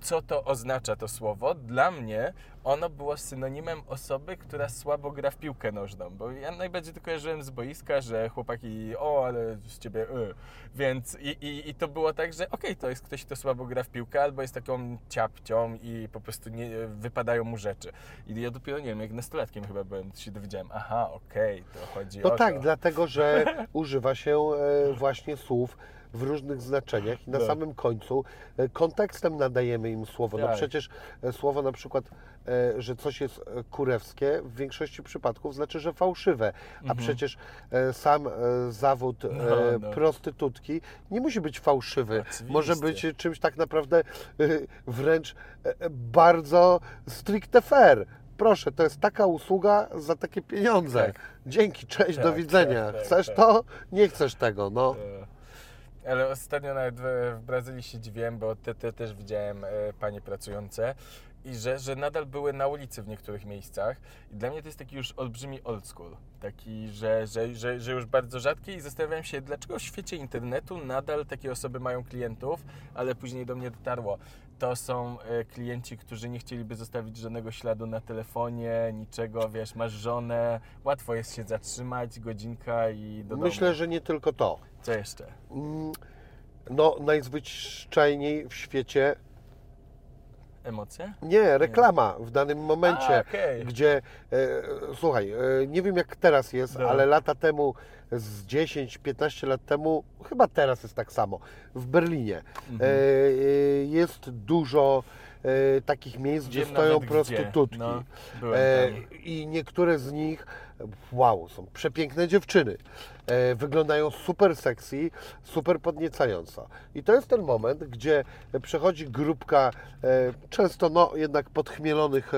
Speaker 2: Co to oznacza to słowo. Dla mnie ono było synonimem osoby, która słabo gra w piłkę nożną, bo ja najbardziej to kojarzyłem z boiska, że chłopaki, o, ale z ciebie, y. więc i, i, i to było tak, że okej, to jest ktoś, kto słabo gra w piłkę, albo jest taką ciapcią i po prostu nie, wypadają mu rzeczy. I ja dopiero, nie wiem, jak nastolatkiem chyba byłem, się dowiedziałem, aha, okej, to chodzi
Speaker 1: No
Speaker 2: o
Speaker 1: tak,
Speaker 2: to.
Speaker 1: dlatego że używa się e, właśnie słów w różnych znaczeniach i na
Speaker 2: Tak.
Speaker 1: samym końcu e, kontekstem nadajemy im słowo. No
Speaker 2: Tak.
Speaker 1: przecież e, słowo na przykład, e, że coś jest kurewskie, w większości przypadków znaczy, że fałszywe. A przecież e, sam zawód
Speaker 2: Mhm. No, no.
Speaker 1: prostytutki nie musi być fałszywy.
Speaker 2: Oczywiście.
Speaker 1: Może być czymś tak naprawdę wręcz bardzo stricte fair. Proszę, to jest taka usługa za takie pieniądze.
Speaker 2: Tak.
Speaker 1: Dzięki, cześć,
Speaker 2: Tak,
Speaker 1: do widzenia.
Speaker 2: tak, tak,
Speaker 1: Chcesz to? Nie chcesz tego, no.
Speaker 2: Ale ostatnio nawet w, w Brazylii się dziwiłem, bo te, te też widziałem e, panie pracujące i że, że nadal były na ulicy w niektórych miejscach. I dla mnie to jest taki już olbrzymi old school. Taki, że, że, że, że już bardzo rzadki i zastanawiałem się, dlaczego w świecie internetu nadal takie osoby mają klientów, ale później do mnie dotarło. To są e, klienci, którzy nie chcieliby zostawić żadnego śladu na telefonie, niczego, wiesz, masz żonę, łatwo jest się zatrzymać, godzinka i do
Speaker 1: Myślę,
Speaker 2: domu.
Speaker 1: że nie tylko to.
Speaker 2: Co jeszcze?
Speaker 1: Mm, No, najzwyczajniej w świecie
Speaker 2: Emocje?
Speaker 1: nie, reklama w danym momencie,
Speaker 2: A, okej.
Speaker 1: gdzie, e, słuchaj, e, nie wiem jak teraz jest,
Speaker 2: No.
Speaker 1: ale lata temu, z 10-15 lat temu, chyba teraz jest tak samo, w Berlinie
Speaker 2: Mhm.
Speaker 1: e, e, jest dużo e, takich miejsc, gdzie
Speaker 2: Wiem
Speaker 1: stoją
Speaker 2: gdzie.
Speaker 1: prostytutki.
Speaker 2: No.
Speaker 1: I niektóre z nich, wow, są przepiękne dziewczyny. E, wyglądają super sexy, super podniecająco. I to jest ten moment, gdzie przechodzi grupka e, często no jednak podchmielonych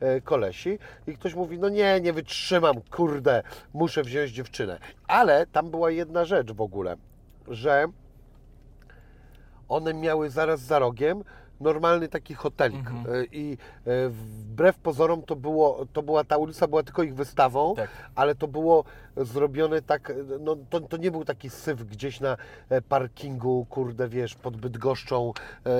Speaker 1: e, kolesi i ktoś mówi, no nie, nie wytrzymam, kurde, muszę wziąć dziewczynę. Ale tam była jedna rzecz w ogóle, że one miały zaraz za rogiem normalny taki hotelik.
Speaker 2: Mhm.
Speaker 1: E, I e, wbrew pozorom to, było, to była, ta ulica była tylko ich wystawą,
Speaker 2: Tak.
Speaker 1: ale to było zrobione tak, no to, to nie był taki syf gdzieś na e, parkingu, kurde, wiesz, pod Bydgoszczą, e,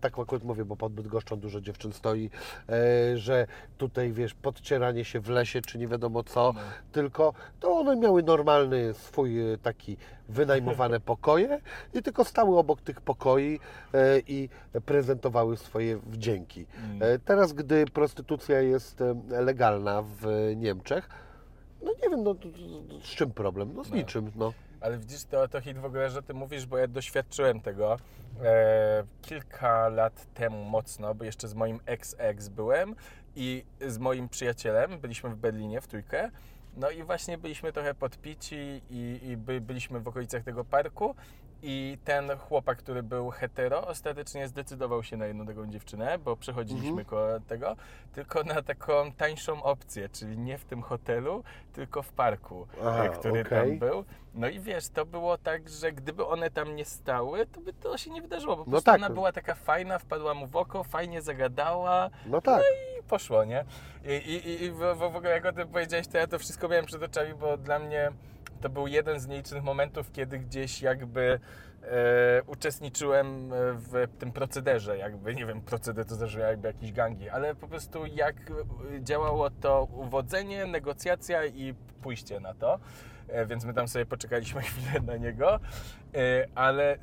Speaker 1: tak akurat mówię, bo pod Bydgoszczą dużo dziewczyn stoi, e, że tutaj, wiesz, podcieranie się w lesie, czy nie wiadomo co,
Speaker 2: No.
Speaker 1: tylko to one miały normalny swój e, taki wynajmowane pokoje i tylko stały obok tych pokoi e, i prezentowały swoje wdzięki.
Speaker 2: Mm.
Speaker 1: E, Teraz, gdy prostytucja jest legalna w Niemczech, no nie wiem, no, z czym problem? No z
Speaker 2: No.
Speaker 1: niczym, no.
Speaker 2: Ale widzisz, to, to hit w ogóle, że ty mówisz, bo ja doświadczyłem tego e, kilka lat temu mocno, bo jeszcze z moim ex-ex byłem i z moim przyjacielem byliśmy w Berlinie w trójkę. No i właśnie byliśmy trochę podpici i, i by, byliśmy w okolicach tego parku i ten chłopak, który był hetero, ostatecznie zdecydował się na jedną taką dziewczynę, bo przechodziliśmy
Speaker 1: Mhm.
Speaker 2: koło tego, tylko na taką tańszą opcję, czyli nie w tym hotelu, tylko w parku,
Speaker 1: Aha,
Speaker 2: e, który
Speaker 1: okej.
Speaker 2: tam był. No i wiesz, to było tak, że gdyby one tam nie stały, to by to się nie wydarzyło. Po
Speaker 1: No
Speaker 2: prostu
Speaker 1: tak.
Speaker 2: ona była taka fajna, wpadła mu w oko, fajnie zagadała
Speaker 1: No tak.
Speaker 2: i poszło, nie? I, i, i w, w ogóle jak o tym powiedziałeś, to ja to wszystko miałem przed oczami, bo dla mnie to był jeden z nielicznych momentów, kiedy gdzieś jakby e, uczestniczyłem w tym procederze, jakby, nie wiem, proceder to zdarzyło jakby jakieś gangi, ale po prostu jak e, działało to uwodzenie, negocjacja i pójście na to. E, Więc my tam sobie poczekaliśmy chwilę na niego, E, ale e,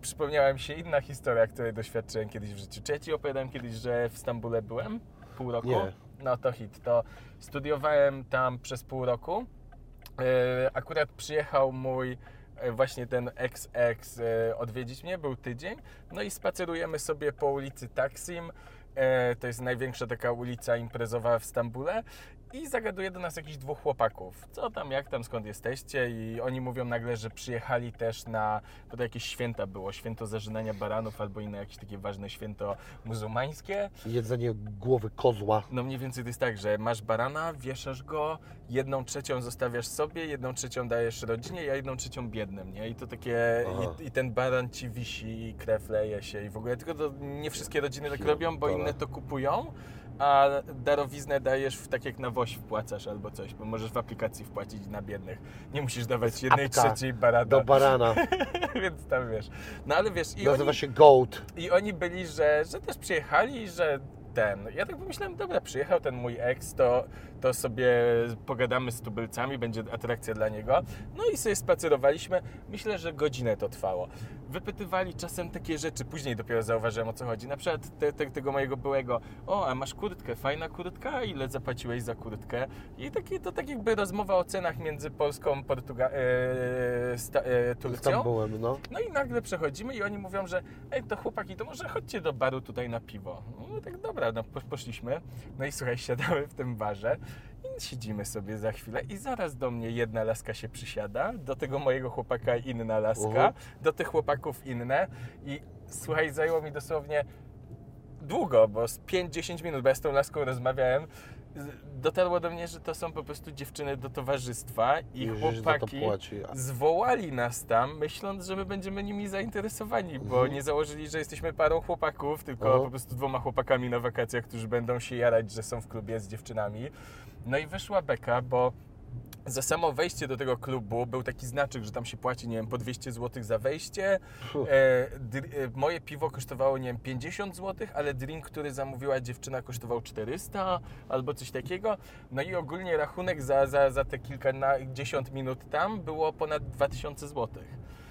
Speaker 2: przypomniała mi się inna historia, której doświadczyłem kiedyś w życiu. Czy ja Ci opowiadałem kiedyś, że w Stambule byłem pół roku?
Speaker 1: Nie.
Speaker 2: No to hit. To studiowałem tam przez pół roku. E, Akurat przyjechał mój e, właśnie ten ex-ex e, odwiedzić mnie, był tydzień. No i spacerujemy sobie po ulicy Taksim. To jest największa taka ulica imprezowa w Stambule. I zagaduje do nas jakichś dwóch chłopaków. Co tam, jak tam, skąd jesteście? I oni mówią nagle, że przyjechali też na, bo to jakieś święta było, święto zażynania baranów albo inne jakieś takie ważne święto muzułmańskie.
Speaker 1: Jedzenie głowy kozła.
Speaker 2: No mniej więcej to jest tak, że masz barana, wieszasz go, jedną trzecią zostawiasz sobie, jedną trzecią dajesz rodzinie, a jedną trzecią biednym, nie? I to takie, i, i ten baran ci wisi, i krew leje się i w ogóle, tylko to nie wszystkie rodziny tak robią, bo inne to kupują, a darowiznę dajesz w, tak jak na woś wpłacasz albo coś, bo możesz w aplikacji wpłacić na biednych. Nie musisz dawać jednej
Speaker 1: apka
Speaker 2: trzeciej barana,
Speaker 1: Do barana.
Speaker 2: więc tam wiesz. No ale wiesz, i
Speaker 1: Nazywa
Speaker 2: oni,
Speaker 1: się goat.
Speaker 2: i oni byli, że, że też przyjechali, że ten. Ja tak pomyślałem, dobra, przyjechał ten mój ex, to, to sobie pogadamy z tubylcami, będzie atrakcja dla niego. No i sobie spacerowaliśmy. Myślę, że godzinę to trwało. Wypytywali czasem takie rzeczy, później dopiero zauważyłem o co chodzi. Na przykład te, te, tego mojego byłego, o, a masz kurtkę, fajna kurtka, ile zapłaciłeś za kurtkę? I takie, to tak jakby rozmowa o cenach między Polską, Portuga- e, sta, e, Turcją.
Speaker 1: Tam byłem, no.
Speaker 2: No i nagle przechodzimy i oni mówią, że ej, to chłopaki, to może chodźcie do baru tutaj na piwo. No tak dobra, no po- poszliśmy. No i słuchaj, siadamy w tym barze siedzimy sobie za chwilę i zaraz do mnie jedna laska się przysiada, do tego mojego chłopaka inna laska,
Speaker 1: Mhm.
Speaker 2: do tych chłopaków inne i słuchaj, zajęło mi dosłownie długo, bo z 5-10 minut, bo ja z tą laską rozmawiałem, dotarło do mnie, że to są po prostu dziewczyny do towarzystwa i,
Speaker 1: to
Speaker 2: chłopaki zwołali nas tam, myśląc, że my będziemy nimi zainteresowani, bo
Speaker 1: Mhm.
Speaker 2: nie założyli, że jesteśmy parą chłopaków, tylko
Speaker 1: Aha.
Speaker 2: po prostu dwoma chłopakami na wakacjach, którzy będą się jarać, że są w klubie z dziewczynami. No i wyszła beka, bo za samo wejście do tego klubu był taki znaczek, że tam się płaci, nie wiem, po 200 zł za wejście. E, dr- e, moje piwo kosztowało, nie wiem, 50 zł, ale drink, który zamówiła dziewczyna kosztował 400 albo coś takiego. No i ogólnie rachunek za, za, za te kilkadziesiąt minut tam było ponad 2000 zł.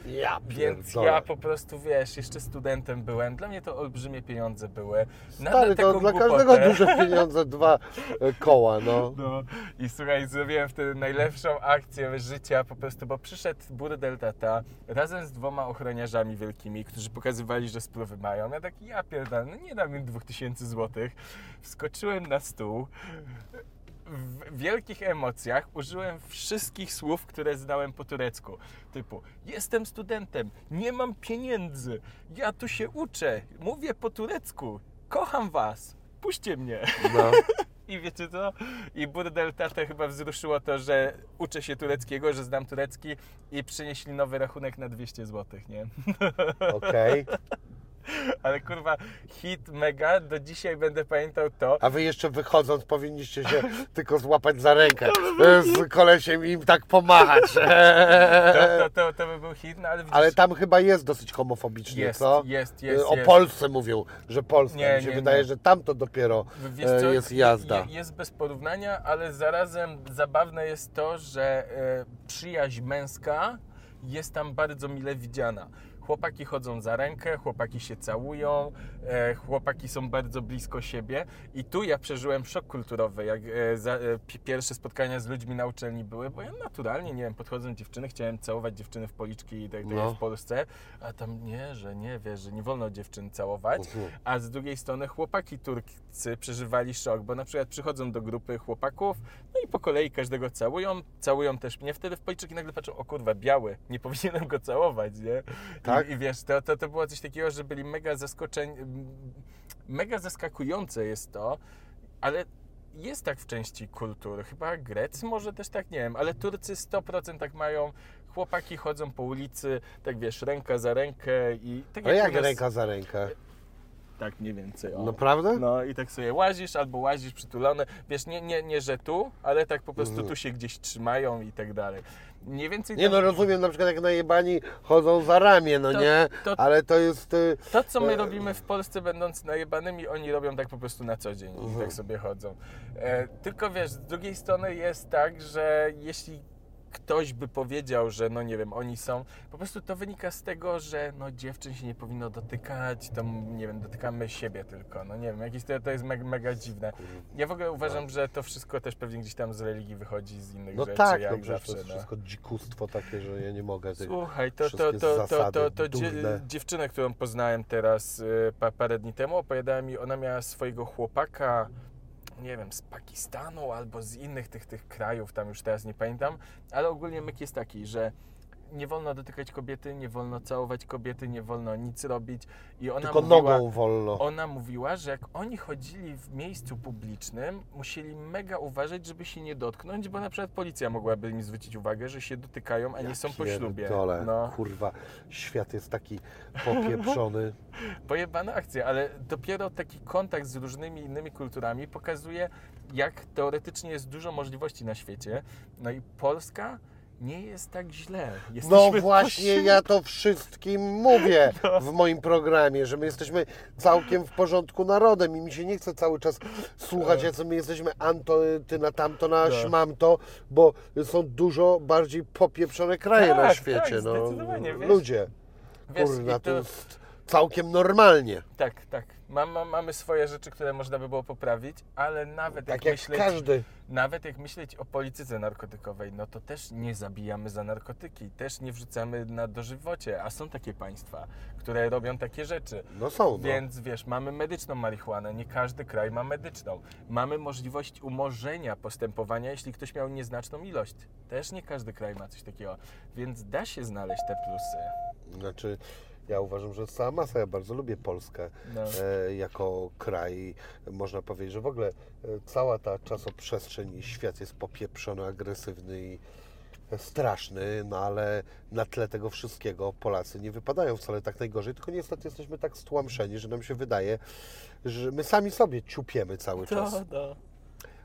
Speaker 1: Ja
Speaker 2: Więc
Speaker 1: pierdolę.
Speaker 2: ja po prostu, wiesz, jeszcze studentem byłem. Dla mnie to olbrzymie pieniądze były. Na-
Speaker 1: Stary, to
Speaker 2: taką
Speaker 1: dla
Speaker 2: głupotę.
Speaker 1: każdego duże pieniądze, dwa e, koła, no.
Speaker 2: No i słuchaj, zrobiłem wtedy najlepszą akcję życia po prostu, bo przyszedł burdel tata razem z dwoma ochroniarzami wielkimi, którzy pokazywali, że spluwy mają. Ja taki, ja pierdolę, no nie dam im 2000 złotych. Wskoczyłem na stół. W wielkich emocjach użyłem wszystkich słów, które znałem po turecku. Typu, jestem studentem, nie mam pieniędzy, ja tu się uczę, mówię po turecku, kocham was, puśćcie mnie.
Speaker 1: no.
Speaker 2: I wiecie co? I burdel tatę chyba wzruszyło to, że uczę się tureckiego, że znam turecki i przynieśli nowy rachunek na 200 zł, nie?
Speaker 1: Okej.
Speaker 2: Ale kurwa, hit mega, do dzisiaj będę pamiętał to.
Speaker 1: A wy jeszcze wychodząc powinniście się tylko złapać za rękę z kolesiem i im tak pomachać.
Speaker 2: To, to, to, to by był hit, no ale widzisz,
Speaker 1: Ale tam chyba jest dosyć homofobicznie,
Speaker 2: Jest,
Speaker 1: co?
Speaker 2: jest, jest,
Speaker 1: O
Speaker 2: jest.
Speaker 1: Polsce mówią, że Polska.
Speaker 2: Nie,
Speaker 1: Mi się
Speaker 2: nie,
Speaker 1: wydaje,
Speaker 2: nie.
Speaker 1: że tam to dopiero e,
Speaker 2: co,
Speaker 1: jest jazda.
Speaker 2: je- Jest bez porównania, ale zarazem zabawne jest to, że e, przyjaźń męska jest tam bardzo mile widziana. Chłopaki chodzą za rękę, chłopaki się całują, chłopaki są bardzo blisko siebie i tu ja przeżyłem szok kulturowy, jak e, za, e, pi- pierwsze spotkania z ludźmi na uczelni były, bo ja naturalnie, nie wiem, podchodzą dziewczyny, chciałem całować dziewczyny w policzki i tak, tak
Speaker 1: No.
Speaker 2: w Polsce, a tam nie, że nie, wiesz, że nie wolno dziewczyn całować,
Speaker 1: Mhm.
Speaker 2: a z drugiej strony chłopaki turcy przeżywali szok, bo na przykład przychodzą do grupy chłopaków, no i po kolei każdego całują, całują też mnie wtedy w policzek i nagle patrzą, o kurwa, biały, nie powinienem go całować, nie?
Speaker 1: Tak?
Speaker 2: I, i wiesz, to, to, to było coś takiego, że byli mega zaskoczeni, mega zaskakujące jest to, ale jest tak w części kultury. Chyba Grecy może też tak, nie wiem, ale Turcy 100% tak mają. Chłopaki chodzą po ulicy, tak wiesz, ręka za rękę i tak
Speaker 1: A jak
Speaker 2: nas-
Speaker 1: ręka za rękę?
Speaker 2: Tak mniej więcej. O.
Speaker 1: Naprawdę?
Speaker 2: No i tak sobie łazisz albo łazisz przytulony. Wiesz, nie, nie, nie że tu, ale tak po prostu
Speaker 1: Mhm.
Speaker 2: tu się gdzieś trzymają i tak dalej. Mniej więcej
Speaker 1: Nie no, rozumiem na przykład jak najebani chodzą za ramię, no
Speaker 2: To-
Speaker 1: nie?
Speaker 2: to-
Speaker 1: Ale to jest... y,
Speaker 2: To, co my
Speaker 1: E,
Speaker 2: robimy w Polsce, będąc najebanymi, oni robią tak po prostu na co dzień i
Speaker 1: Mhm.
Speaker 2: tak sobie chodzą. E, tylko wiesz, z drugiej strony jest tak, że jeśli ktoś by powiedział, że no nie wiem, oni są, po prostu to wynika z tego, że no dziewczyn się nie powinno dotykać, to nie wiem, dotykamy siebie tylko, no nie wiem, jakieś to, to jest mega, mega dziwne. Ja w ogóle uważam, że to wszystko też pewnie gdzieś tam z religii wychodzi, z innych
Speaker 1: No
Speaker 2: rzeczy,
Speaker 1: tak,
Speaker 2: jak
Speaker 1: no
Speaker 2: zawsze.
Speaker 1: to jest
Speaker 2: no.
Speaker 1: wszystko dzikustwo takie, że ja nie mogę tych...
Speaker 2: Słuchaj, to, to, to, to, to, to dziewczynę, którą poznałem teraz y, pa, parę dni temu, opowiadała mi, ona miała swojego chłopaka, nie wiem, z Pakistanu albo z innych tych, tych krajów, tam już teraz nie pamiętam, ale ogólnie myk jest taki, że nie wolno dotykać kobiety, nie wolno całować kobiety, nie wolno nic robić i ona
Speaker 1: Tylko
Speaker 2: mówiła,
Speaker 1: nogą wolno.
Speaker 2: ona mówiła, że jak oni chodzili w miejscu publicznym, musieli mega uważać, żeby się nie dotknąć, bo na przykład policja mogłaby im zwrócić uwagę, że się dotykają, a nie są po ślubie.
Speaker 1: Dole,
Speaker 2: No,
Speaker 1: kurwa, świat jest taki popieprzony.
Speaker 2: pojebana akcja, ale dopiero taki kontakt z różnymi innymi kulturami pokazuje, jak teoretycznie jest dużo możliwości na świecie. No i Polska nie jest tak źle.
Speaker 1: No
Speaker 2: Jesteśmy
Speaker 1: właśnie,
Speaker 2: pośród-
Speaker 1: ja to wszystkim mówię
Speaker 2: No.
Speaker 1: w moim programie, że my jesteśmy całkiem w porządku narodem i mi się nie chce cały czas słuchać, jacy my jesteśmy anto, ty na tamto, na
Speaker 2: No.
Speaker 1: śmamto, bo są dużo bardziej popieprzone kraje na
Speaker 2: Tak,
Speaker 1: świecie.
Speaker 2: tak,
Speaker 1: no. Ludzie,
Speaker 2: Wiesz,
Speaker 1: kurwa,
Speaker 2: i
Speaker 1: to jest całkiem normalnie.
Speaker 2: Tak, tak. Mam, mam, mamy swoje rzeczy, które można by było poprawić, ale nawet
Speaker 1: Tak
Speaker 2: jak,
Speaker 1: jak
Speaker 2: myśleć,
Speaker 1: każdy.
Speaker 2: nawet jak myśleć o polityce narkotykowej, no to też nie zabijamy za narkotyki, też nie wrzucamy na dożywocie, a są takie państwa, które robią takie rzeczy.
Speaker 1: No są, no.
Speaker 2: Więc wiesz, mamy medyczną marihuanę, nie każdy kraj ma medyczną. Mamy możliwość umorzenia postępowania, jeśli ktoś miał nieznaczną ilość. Też nie każdy kraj ma coś takiego, więc da się znaleźć te plusy.
Speaker 1: Znaczy, ja uważam, że cała masa. Ja bardzo lubię Polskę
Speaker 2: No.
Speaker 1: e, jako kraj. Można powiedzieć, że w ogóle e, cała ta czasoprzestrzeń i świat jest popieprzony, agresywny i straszny, no ale na tle tego wszystkiego Polacy nie wypadają wcale tak najgorzej, tylko niestety jesteśmy tak stłamszeni, że nam się wydaje, że my sami sobie ciupiemy cały czas.
Speaker 2: no.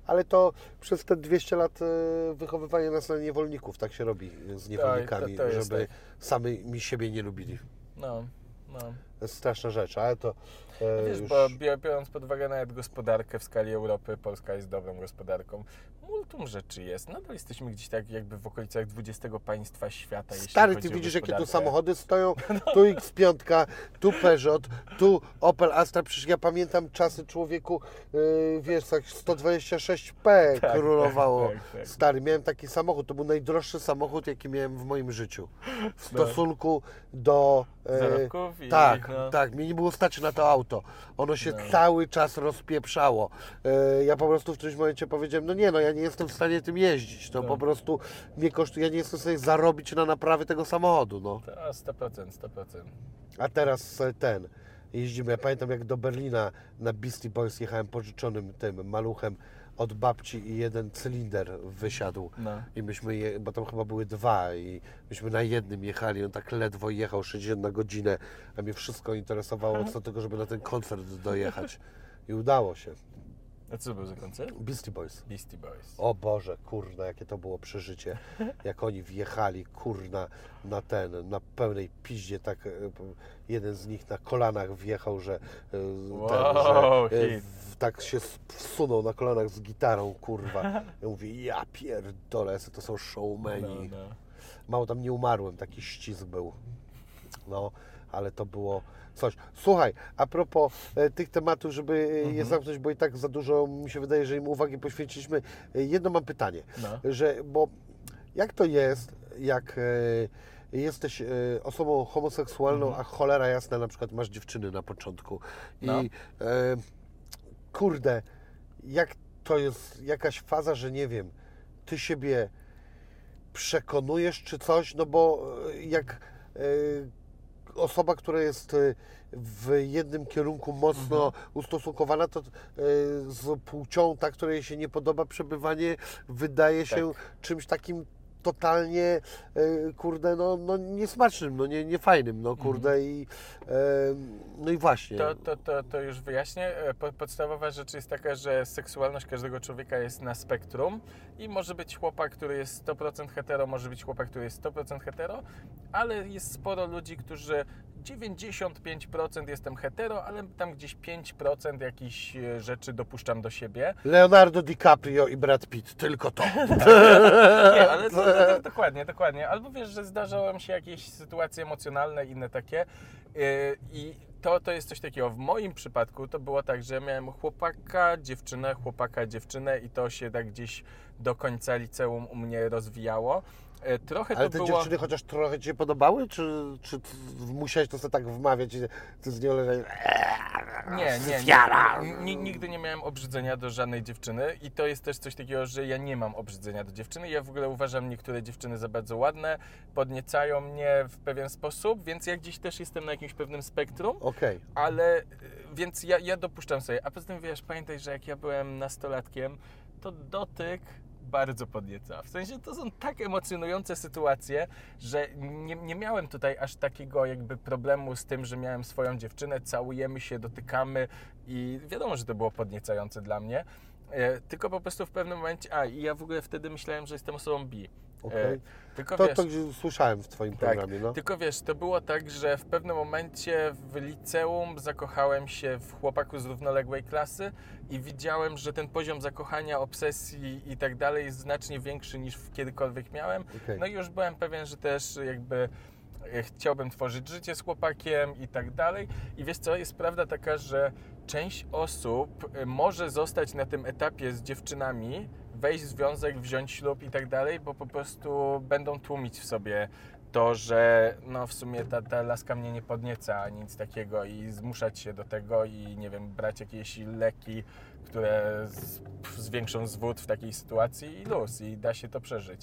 Speaker 1: Ale to przez te 200 lat e, wychowywania nas na niewolników tak się robi z niewolnikami,
Speaker 2: to jest
Speaker 1: żeby
Speaker 2: tak.
Speaker 1: sami mi siebie nie lubili.
Speaker 2: No, no.
Speaker 1: To jest straszna rzecz, ale to e,
Speaker 2: Wiesz,
Speaker 1: już...
Speaker 2: bo biorąc pod uwagę nawet gospodarkę w skali Europy, Polska jest dobrą gospodarką. Multum rzeczy jest. Nadal jesteśmy gdzieś tak jakby w okolicach 20 państwa świata.
Speaker 1: Stary, ty widzisz jakie tu samochody stoją? Tu X5, tu Peugeot, tu Opel Astra. Przecież ja pamiętam czasy człowieku, yy, wiesz, tak 126P
Speaker 2: Tak,
Speaker 1: królowało.
Speaker 2: tak, tak, tak.
Speaker 1: Stary, miałem taki samochód, to był najdroższy samochód, jaki miałem w moim życiu. W
Speaker 2: No.
Speaker 1: stosunku do... e,
Speaker 2: Zarobków i
Speaker 1: tak,
Speaker 2: no.
Speaker 1: tak, mnie nie było stać na to auto. Ono się
Speaker 2: No.
Speaker 1: cały czas rozpieprzało. E, ja po prostu w którymś momencie powiedziałem, no nie, no ja nie jestem w stanie tym jeździć. To
Speaker 2: No.
Speaker 1: po prostu mnie kosztuje, ja nie jestem w stanie zarobić na naprawy tego samochodu, no.
Speaker 2: To 100%, 100%.
Speaker 1: A teraz e, ten, jeździmy. Ja pamiętam jak do Berlina na Beastie Boys jechałem pożyczonym tym maluchem od babci i jeden cylinder wysiadł.
Speaker 2: No.
Speaker 1: I myśmy, je, bo tam chyba były dwa i myśmy na jednym jechali, on tak ledwo jechał 60 na godzinę, a mnie wszystko interesowało co tego, żeby na ten koncert dojechać. I udało się.
Speaker 2: A co był za koncert?
Speaker 1: Beastie Boys.
Speaker 2: Beastie Boys.
Speaker 1: O Boże, kurna, jakie to było przeżycie. Jak oni wjechali, kurna, na ten, na pełnej piździe, tak e, jeden z nich na kolanach wjechał, że, e,
Speaker 2: Wow,
Speaker 1: że e, w, tak się wsunął na kolanach z gitarą, kurwa. Ja mówię, ja pierdolę, to są showmeni.
Speaker 2: No, no.
Speaker 1: Mało tam nie umarłem, taki ścisk był. No, ale to było coś. Słuchaj, a propos e, tych tematów, żeby e,
Speaker 2: Mhm.
Speaker 1: je zamknąć, bo i tak za dużo mi się wydaje, że im uwagi poświęciliśmy. E, Jedno mam pytanie,
Speaker 2: No.
Speaker 1: że bo jak to jest, jak jesteś osobą homoseksualną, a cholera jasna, na przykład masz dziewczyny na początku i
Speaker 2: No.
Speaker 1: e, kurde, jak to jest jakaś faza, że nie wiem, ty siebie przekonujesz czy coś, no bo jak osoba, która jest e, w jednym kierunku mocno
Speaker 2: Mhm.
Speaker 1: ustosunkowana, to e, z płcią, ta, której się nie podoba, przebywanie wydaje się
Speaker 2: Tak.
Speaker 1: czymś takim totalnie, e, kurde, no, no niesmacznym, no nie, niefajnym, no kurde i e, no i właśnie.
Speaker 2: To, to, to, to już wyjaśnię. E, po- Podstawowa rzecz jest taka, że seksualność każdego człowieka jest na spektrum i może być chłopak, który jest 100% hetero, może być chłopak, który jest 100% hetero, ale jest sporo ludzi, którzy 95% jestem hetero, ale tam gdzieś 5% jakichś rzeczy dopuszczam do siebie.
Speaker 1: Leonardo DiCaprio i Brad Pitt, tylko to.
Speaker 2: Nie, ale to, to, dokładnie, dokładnie. Albo wiesz, że zdarzały się jakieś sytuacje emocjonalne, inne takie. Yy, I to, to jest coś takiego. W moim przypadku to było tak, że miałem chłopaka, dziewczynę, chłopaka, dziewczynę i to się tak gdzieś do końca liceum u mnie rozwijało. Yy, Trochę
Speaker 1: Ale te
Speaker 2: było...
Speaker 1: dziewczyny chociaż trochę Ci się podobały, czy, czy musiałeś to sobie tak wmawiać i ty z nią leżałeś,
Speaker 2: Nie, nie, nie. Nigdy nie miałem obrzydzenia do żadnej dziewczyny i to jest też coś takiego, że ja nie mam obrzydzenia do dziewczyny. Ja w ogóle uważam niektóre dziewczyny za bardzo ładne, podniecają mnie w pewien sposób, więc ja gdzieś też jestem na jakimś pewnym spektrum,
Speaker 1: Okej.
Speaker 2: ale y, więc ja, ja dopuszczam sobie. A poza tym wiesz, pamiętaj, że jak ja byłem nastolatkiem, to dotyk bardzo podnieca. W sensie to są tak emocjonujące sytuacje, że nie, nie miałem tutaj aż takiego jakby problemu z tym, że miałem swoją dziewczynę, całujemy się, dotykamy i wiadomo, że to było podniecające dla mnie. E, tylko po prostu w pewnym momencie, a i ja w ogóle wtedy myślałem, że jestem osobą bi. E,
Speaker 1: Okej.
Speaker 2: Tylko
Speaker 1: To,
Speaker 2: wiesz,
Speaker 1: to słyszałem w Twoim
Speaker 2: tak,
Speaker 1: programie, no.
Speaker 2: tylko wiesz, to było tak, że w pewnym momencie w liceum zakochałem się w chłopaku z równoległej klasy i widziałem, że ten poziom zakochania, obsesji i tak dalej jest znacznie większy niż kiedykolwiek miałem.
Speaker 1: Okej.
Speaker 2: No i już byłem pewien, że też jakby e, chciałbym tworzyć życie z chłopakiem i tak dalej. I wiesz co, jest prawda taka, że część osób e, może zostać na tym etapie z dziewczynami, wejść w związek, wziąć ślub i tak dalej, bo po prostu będą tłumić w sobie to, że no w sumie ta, ta laska mnie nie podnieca, nic takiego i zmuszać się do tego i nie wiem, brać jakieś leki, które z, zwiększą zwód w takiej sytuacji i luz i da się to przeżyć.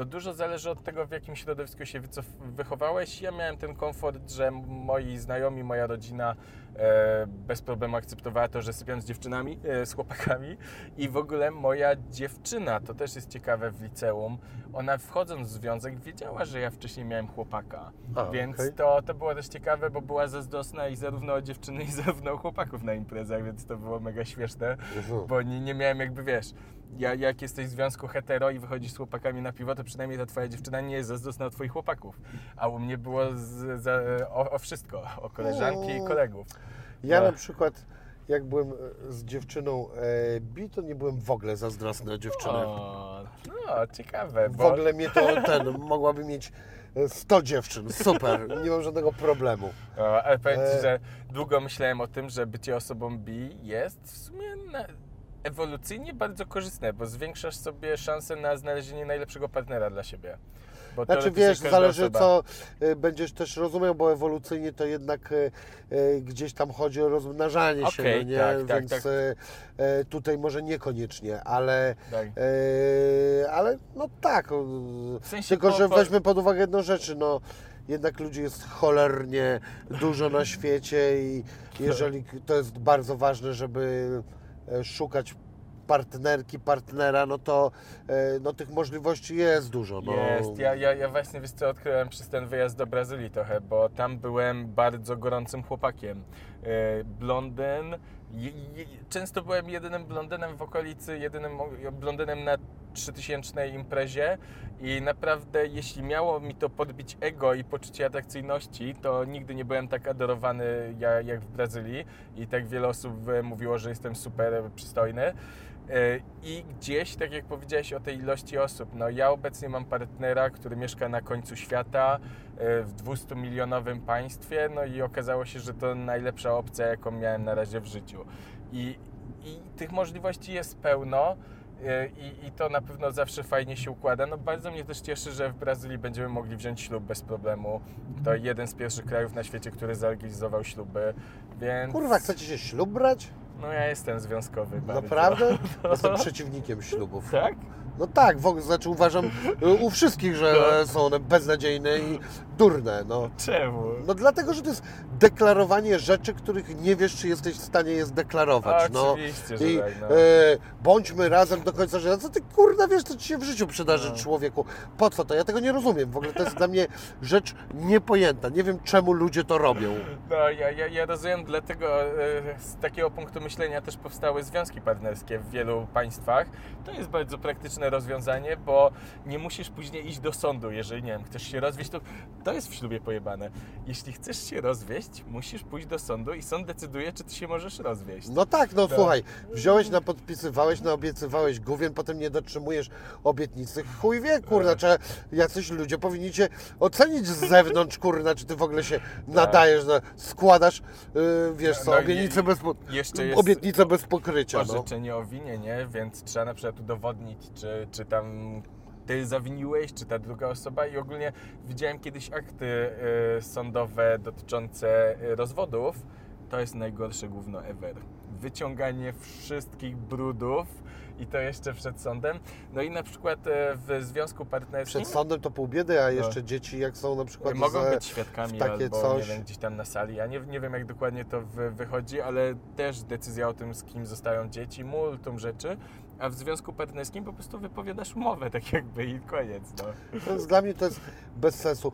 Speaker 2: To dużo zależy od tego, w jakim środowisku się wychowałeś. Ja miałem ten komfort, że moi znajomi, moja rodzina e, bez problemu akceptowała to, że sypiam z dziewczynami, e, z chłopakami i w ogóle moja dziewczyna, to też jest ciekawe w liceum, ona wchodząc w związek wiedziała, że ja wcześniej miałem chłopaka,
Speaker 1: A,
Speaker 2: więc
Speaker 1: okej.
Speaker 2: to, to było też ciekawe, bo była zazdrosna i zarówno o dziewczyny, i zarówno o chłopaków na imprezach, więc to było mega śmieszne,
Speaker 1: Mhm.
Speaker 2: bo nie, nie miałem jakby, wiesz, jak jesteś w związku hetero i wychodzisz z chłopakami na piwo, to przynajmniej ta twoja dziewczyna nie jest zazdrosna o twoich chłopaków, a u mnie było z, za, o, o wszystko, o koleżanki i
Speaker 1: O.
Speaker 2: kolegów.
Speaker 1: Ja
Speaker 2: No.
Speaker 1: na przykład, jak byłem e, z dziewczyną e, bi, to nie byłem w ogóle zazdrosny o dziewczynę.
Speaker 2: O, no, ciekawe,
Speaker 1: W
Speaker 2: bo...
Speaker 1: ogóle mnie to ten, mogłaby mieć e, 100 dziewczyn, super, nie mam żadnego problemu.
Speaker 2: O, ale powiem
Speaker 1: E.
Speaker 2: Ci, że długo myślałem o tym, że bycie osobą bi jest w sumie na, ewolucyjnie bardzo korzystne, bo zwiększasz sobie szanse na znalezienie najlepszego partnera dla siebie. Bo
Speaker 1: Znaczy wiesz, zależy
Speaker 2: osoba-
Speaker 1: co e, będziesz też rozumiał, bo ewolucyjnie to jednak e, gdzieś tam chodzi o rozmnażanie się,
Speaker 2: Okej,
Speaker 1: no nie?
Speaker 2: tak, tak,
Speaker 1: Więc
Speaker 2: tak.
Speaker 1: e, e, tutaj może niekoniecznie, ale, e, ale no tak.
Speaker 2: W sensie
Speaker 1: Tylko,
Speaker 2: po-
Speaker 1: że weźmy pod uwagę jedną rzecz, no jednak ludzi jest cholernie dużo na świecie i jeżeli to jest bardzo ważne, żeby szukać partnerki, partnera, no to e, no, tych możliwości jest dużo. No.
Speaker 2: Jest. Ja, ja, ja właśnie wiesz co odkryłem przez ten wyjazd do Brazylii trochę, bo tam byłem bardzo gorącym chłopakiem. E, Blondyn. Często byłem jedynym blondynem w okolicy, jedynym blondynem na 3000 imprezie i naprawdę jeśli miało mi to podbić ego i poczucie atrakcyjności, to nigdy nie byłem tak adorowany ja, jak w Brazylii i tak wiele osób e, mówiło, że jestem super przystojny. E, I gdzieś, tak jak powiedziałeś o tej ilości osób, no ja obecnie mam partnera, który mieszka na końcu świata e, w 200 milionowym państwie, no i okazało się, że to najlepsza opcja, jaką miałem na razie w życiu. I, i tych możliwości jest pełno. e, I, I to na pewno zawsze fajnie się układa. No bardzo mnie też cieszy, że w Brazylii będziemy mogli wziąć ślub bez problemu. To jeden z pierwszych krajów na świecie, który zalegalizował śluby, więc...
Speaker 1: Kurwa, chcecie się ślub brać?
Speaker 2: No ja jestem związkowy bardzo.
Speaker 1: Naprawdę? Jestem przeciwnikiem ślubów.
Speaker 2: Tak?
Speaker 1: No tak, w ogóle, znaczy uważam e, u wszystkich, że e, są one beznadziejne i durne. No.
Speaker 2: Czemu?
Speaker 1: no dlatego, że to jest deklarowanie rzeczy, których nie wiesz, czy jesteś w stanie je zdeklarować. No.
Speaker 2: Oczywiście, że
Speaker 1: I
Speaker 2: tak, no.
Speaker 1: e, bądźmy razem do końca życia. Co ty kurna wiesz, co ci się w życiu przydarzy
Speaker 2: No.
Speaker 1: człowieku? Po co to? Ja tego nie rozumiem. W ogóle to jest dla mnie rzecz niepojęta. Nie wiem, czemu ludzie to robią.
Speaker 2: No, ja, ja, ja rozumiem, dlatego e, z takiego punktu myślenia też powstały związki partnerskie w wielu państwach. To jest bardzo praktyczne rozwiązanie, bo nie musisz później iść do sądu, jeżeli nie wiem, chcesz się rozwieść, to, to jest w ślubie pojebane. Jeśli chcesz się rozwieść, musisz pójść do sądu i sąd decyduje, czy ty się możesz rozwieść.
Speaker 1: No tak, no
Speaker 2: Tak.
Speaker 1: słuchaj, wziąłeś, napodpisywałeś, naobiecywałeś główien, potem nie dotrzymujesz obietnicy. Chuj wie, kurna,
Speaker 2: Tak.
Speaker 1: czy jacyś ludzie powinni cię ocenić z zewnątrz, kurna, czy ty w ogóle się nadajesz, na, składasz, yy, wiesz co,
Speaker 2: Tak. No i-
Speaker 1: obietnicę bez, po- obietnicę bez pokrycia, no.
Speaker 2: orzeczenie o winie, nie? Więc trzeba na przykład udowodnić, czy, czy tam ty zawiniłeś, czy ta druga osoba i ogólnie widziałem kiedyś akty y, sądowe dotyczące y, rozwodów. To jest najgorsze gówno ever. Wyciąganie wszystkich brudów i to jeszcze przed sądem. No i na przykład e, w związku partnerskim
Speaker 1: Przed sądem to pół biedy, a jeszcze dzieci jak są na przykład
Speaker 2: No. mogą być świadkami
Speaker 1: takie
Speaker 2: albo
Speaker 1: coś.
Speaker 2: nie wiem, gdzieś tam na sali. Ja nie, nie wiem, jak dokładnie to wy, wychodzi, ale też decyzja o tym, z kim zostają dzieci, multum rzeczy. A w związku partnerskim po prostu wypowiadasz umowę, tak jakby i koniec. No.
Speaker 1: To jest, dla mnie to jest bez sensu.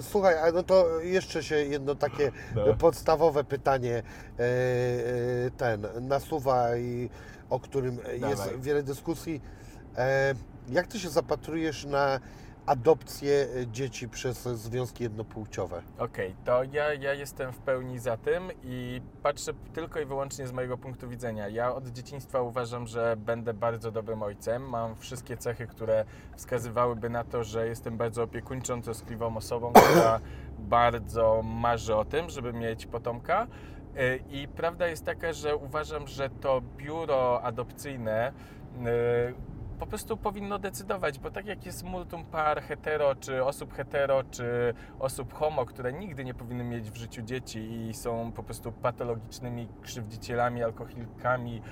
Speaker 1: Słuchaj, a no to jeszcze się jedno takie
Speaker 2: No.
Speaker 1: podstawowe pytanie e, e, ten nasuwa i o którym jest
Speaker 2: Dawaj.
Speaker 1: wiele dyskusji. E, Jak ty się zapatrujesz na adopcję dzieci przez związki jednopłciowe?
Speaker 2: Okej, to ja, ja jestem w pełni za tym i patrzę tylko i wyłącznie z mojego punktu widzenia. Ja od dzieciństwa uważam, że będę bardzo dobrym ojcem. Mam wszystkie cechy, które wskazywałyby na to, że jestem bardzo opiekuńczą, troskliwą osobą, która bardzo marzy o tym, żeby mieć potomka. Y, I prawda jest taka, że uważam, że to biuro adopcyjne y, po prostu powinno decydować, bo tak jak jest multum par hetero, czy osób hetero, czy osób homo, które nigdy nie powinny mieć w życiu dzieci i są po prostu patologicznymi krzywdzicielami, alkoholikami,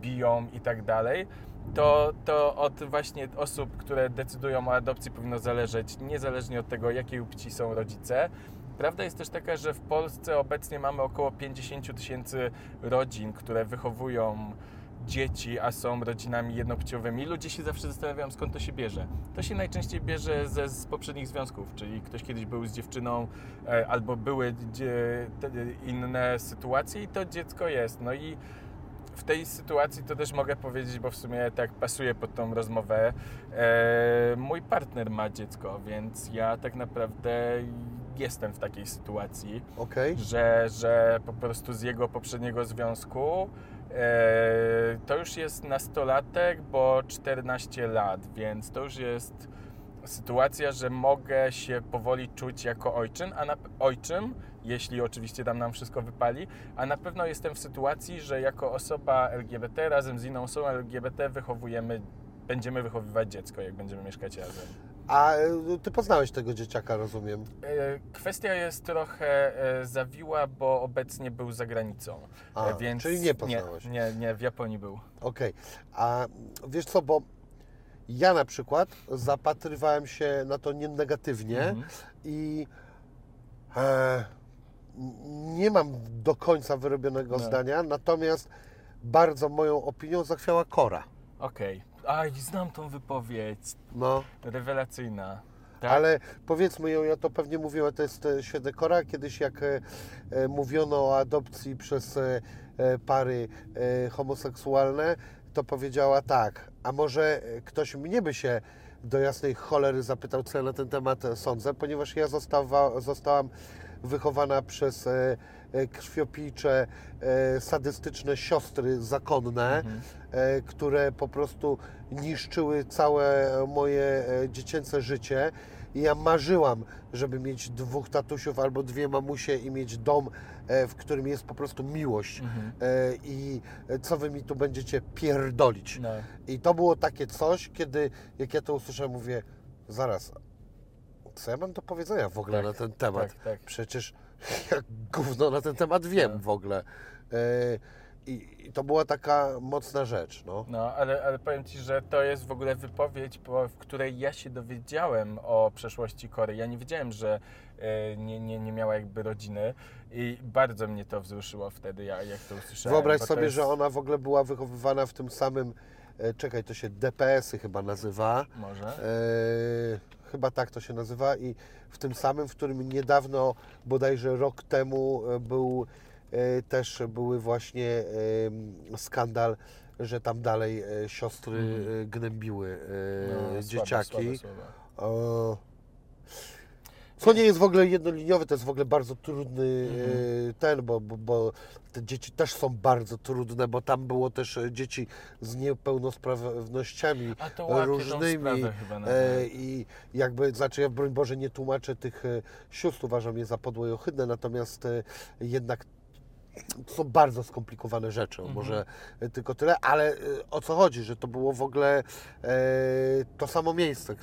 Speaker 2: biją i tak dalej, to, to od właśnie osób, które decydują o adopcji powinno zależeć, niezależnie od tego, jakiej płci są rodzice. Prawda jest też taka, że w Polsce obecnie mamy około 50 tysięcy rodzin, które wychowują dzieci, a są rodzinami jednopłciowymi. Ludzie się zawsze zastanawiają, skąd to się bierze. To się najczęściej bierze ze, z poprzednich związków, czyli ktoś kiedyś był z dziewczyną, e, albo były dzie, te, inne sytuacje i to dziecko jest. No i w tej sytuacji to też mogę powiedzieć, bo w sumie tak pasuje pod tą rozmowę. E, mój partner ma dziecko, więc ja tak naprawdę jestem w takiej sytuacji
Speaker 1: Okej?
Speaker 2: że, że po prostu z jego poprzedniego związku to już jest nastolatek, bo 14 lat, więc to już jest sytuacja, że mogę się powoli czuć jako ojczym, a na, ojczym, jeśli oczywiście tam nam wszystko wypali, a na pewno jestem w sytuacji, że jako osoba LGBT razem z inną osobą LGBT wychowujemy, będziemy wychowywać dziecko, jak będziemy mieszkać razem.
Speaker 1: A e, ty poznałeś tego dzieciaka, rozumiem.
Speaker 2: E, Kwestia jest trochę e, zawiła, bo obecnie był za granicą.
Speaker 1: A,
Speaker 2: E, więc
Speaker 1: czyli nie poznałeś.
Speaker 2: Nie, nie, nie, w Japonii był.
Speaker 1: Okej, a wiesz co, bo ja na przykład zapatrywałem się na to nie negatywnie
Speaker 2: Mhm.
Speaker 1: i E, nie mam do końca wyrobionego
Speaker 2: No.
Speaker 1: zdania, natomiast bardzo moją opinią zachwiała Kora.
Speaker 2: Okej. Aj, znam tą wypowiedź.
Speaker 1: No,
Speaker 2: Rewelacyjna. Tak?
Speaker 1: ale powiedzmy ją, ja to pewnie mówiłem, to jest e, świetne Kora. Kiedyś jak e, e, mówiono o adopcji przez e, e, pary e, homoseksualne, to powiedziała tak, a może e, ktoś mnie by się do jasnej cholery zapytał, co ja na ten temat e, sądzę, ponieważ ja zostawa, zostałam wychowana przez e, e, krwiopijcze, e, sadystyczne siostry zakonne, e, które po prostu niszczyły całe moje dziecięce życie. I ja marzyłam, żeby mieć dwóch tatusiów albo dwie mamusie i mieć dom, w którym jest po prostu miłość.
Speaker 2: Mhm.
Speaker 1: I co wy mi tu będziecie pierdolić?
Speaker 2: No.
Speaker 1: I to było takie coś, kiedy jak ja to usłyszałem, mówię, zaraz, co ja mam do powiedzenia w ogóle
Speaker 2: Tak,
Speaker 1: na ten temat?
Speaker 2: tak, tak.
Speaker 1: Przecież ja gówno na ten temat wiem
Speaker 2: No.
Speaker 1: w ogóle. E, I, I to była taka mocna rzecz, no.
Speaker 2: No, ale, ale powiem Ci, że to jest w ogóle wypowiedź, po, w której ja się dowiedziałem o przeszłości Kory. Ja nie wiedziałem, że e, nie, nie, nie miała jakby rodziny i bardzo mnie to wzruszyło wtedy, ja, jak to usłyszałem.
Speaker 1: Wyobraź sobie,
Speaker 2: jest-
Speaker 1: że ona w ogóle była wychowywana w tym samym, e, czekaj, to się DPS-y chyba nazywa.
Speaker 2: Może?
Speaker 1: E, chyba tak to się nazywa i w tym samym, w którym niedawno, bodajże rok temu e, był e, też były właśnie e, skandal, że tam dalej siostry
Speaker 2: Mhm.
Speaker 1: gnębiły
Speaker 2: No, słabe,
Speaker 1: dzieciaki.
Speaker 2: słabe słowa.
Speaker 1: O, Co nie jest w ogóle jednoliniowe, to jest w ogóle bardzo trudny
Speaker 2: Mhm.
Speaker 1: e, ten, bo, bo, bo te dzieci też są bardzo trudne, bo tam było też e, dzieci z niepełnosprawnościami różnymi e, i jakby, znaczy ja broń Boże nie tłumaczę tych e, sióstr, uważam je za podłe i ohydne, natomiast jednak to są bardzo skomplikowane rzeczy,
Speaker 2: Mhm.
Speaker 1: może tylko tyle, ale o co chodzi, że to było w ogóle e, to samo miejsce,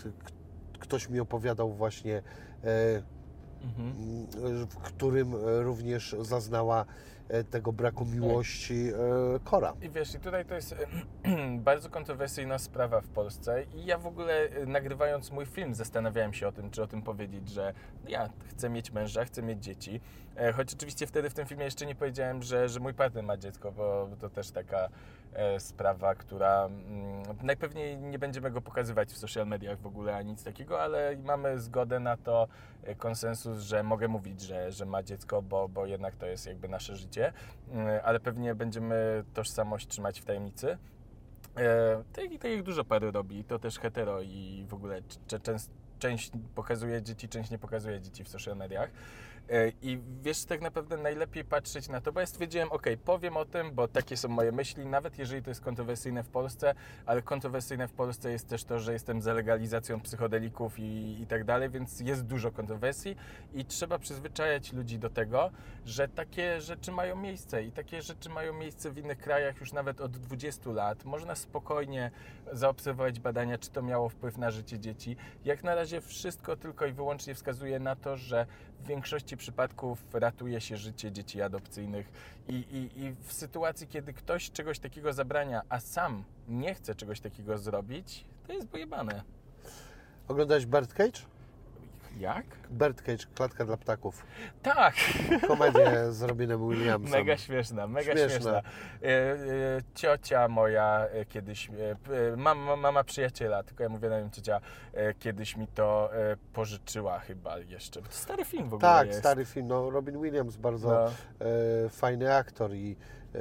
Speaker 1: ktoś mi opowiadał właśnie, w którym e, również zaznała e, tego braku miłości e, Kora.
Speaker 2: I wiesz, i tutaj to jest bardzo kontrowersyjna sprawa w Polsce. I ja w ogóle nagrywając mój film zastanawiałem się o tym, czy o tym powiedzieć, że ja chcę mieć męża, chcę mieć dzieci, choć oczywiście wtedy w tym filmie jeszcze nie powiedziałem, że, że mój partner ma dziecko, bo to też taka sprawa, która mm, najpewniej nie będziemy go pokazywać w social mediach w ogóle, ani nic takiego, ale mamy zgodę na to, e, konsensus, że mogę mówić, że, że ma dziecko, bo, bo jednak to jest jakby nasze życie, Mm, ale pewnie będziemy tożsamość trzymać w tajemnicy. E, tak, tak jak dużo pary robi, to też hetero i w ogóle część pokazuje dzieci, część nie pokazuje dzieci w social mediach. E, I wiesz, tak naprawdę najlepiej patrzeć na to, bo ja stwierdziłem, ok, powiem o tym, bo takie są moje myśli, nawet jeżeli to jest kontrowersyjne w Polsce, ale kontrowersyjne w Polsce jest też to, że jestem za legalizacją psychodelików i, i tak dalej, więc jest dużo kontrowersji i trzeba przyzwyczajać ludzi do tego, że takie rzeczy mają miejsce i takie rzeczy mają miejsce w innych krajach już nawet od 20 lat. Można spokojnie zaobserwować badania, czy to miało wpływ na życie dzieci. Jak na razie wszystko tylko i wyłącznie wskazuje na to, że w większości przypadków ratuje się życie dzieci adopcyjnych i, i, i w sytuacji, kiedy ktoś czegoś takiego zabrania, a sam nie chce czegoś takiego zrobić, to jest pojebane.
Speaker 1: Oglądałeś Birdcage?
Speaker 2: Jak?
Speaker 1: Birdcage, klatka dla ptaków.
Speaker 2: Tak!
Speaker 1: Komedię z Robinem Williamsem.
Speaker 2: Mega śmieszna, mega
Speaker 1: Śmieszna.
Speaker 2: śmieszna. E, ciocia moja e, kiedyś, e, p- e, mam, mama przyjaciela, tylko ja mówię na nią ciocia, kiedyś mi to pożyczyła chyba jeszcze. To stary film w ogóle
Speaker 1: Tak,
Speaker 2: jest.
Speaker 1: stary film. No, Robin Williams, bardzo
Speaker 2: No.
Speaker 1: fajny aktor i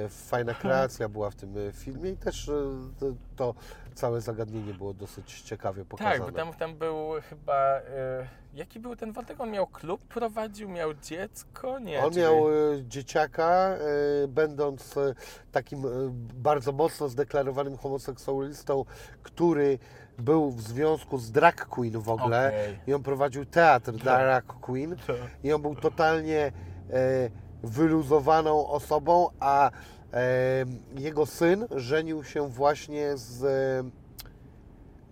Speaker 1: fajna kreacja była w tym e, filmie i też e, to, to całe zagadnienie było dosyć ciekawie pokazane.
Speaker 2: Tak, bo tam, tam był chyba. E, jaki był ten wątek? On miał klub, prowadził, miał dziecko? Nie.
Speaker 1: On
Speaker 2: czyli-
Speaker 1: miał e, dzieciaka, e, będąc e, takim e, bardzo mocno zdeklarowanym homoseksualistą, który był w związku z drag queen w ogóle
Speaker 2: Okej.
Speaker 1: i on prowadził teatr drag queen
Speaker 2: To-
Speaker 1: i on był totalnie e, wyluzowaną osobą, a jego syn żenił się właśnie z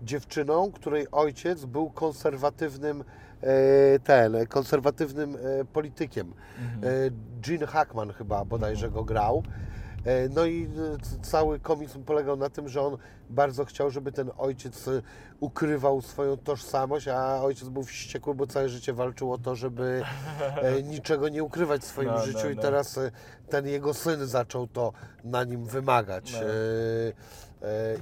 Speaker 1: dziewczyną, której ojciec był konserwatywnym e, ten, konserwatywnym e, politykiem.
Speaker 2: Mhm.
Speaker 1: E, Gene Hackman chyba bodajże go grał. E, No i e, cały komiks polegał na tym, że on bardzo chciał, żeby ten ojciec e, ukrywał swoją tożsamość, a ojciec był wściekły, bo całe życie walczył o to, żeby niczego nie ukrywać w swoim
Speaker 2: No, no,
Speaker 1: życiu i
Speaker 2: no.
Speaker 1: teraz e, ten jego syn zaczął to na nim wymagać.
Speaker 2: No.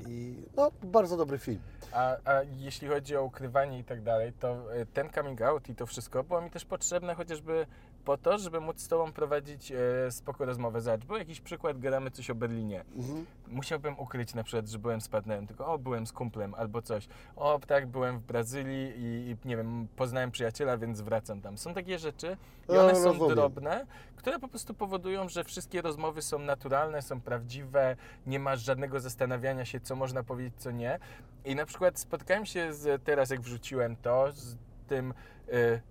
Speaker 1: I no, bardzo dobry film.
Speaker 2: A, a jeśli chodzi o ukrywanie i tak dalej, to ten coming out i to wszystko było mi też potrzebne chociażby po to, żeby móc z Tobą prowadzić e, spoko rozmowę. Zobacz, był jakiś przykład, gadamy coś o Berlinie.
Speaker 1: Mhm.
Speaker 2: Musiałbym ukryć na przykład, że byłem z partnerem, tylko o, byłem z kumplem albo coś. O, tak, byłem w Brazylii i, i nie wiem, poznałem przyjaciela, więc wracam tam. Są takie rzeczy i one są
Speaker 1: rozumiem.
Speaker 2: drobne, które po prostu powodują, że wszystkie rozmowy są naturalne, są prawdziwe, nie masz żadnego zastanawiania się, co można powiedzieć, co nie. I na przykład spotkałem się z, teraz, jak wrzuciłem to, z tym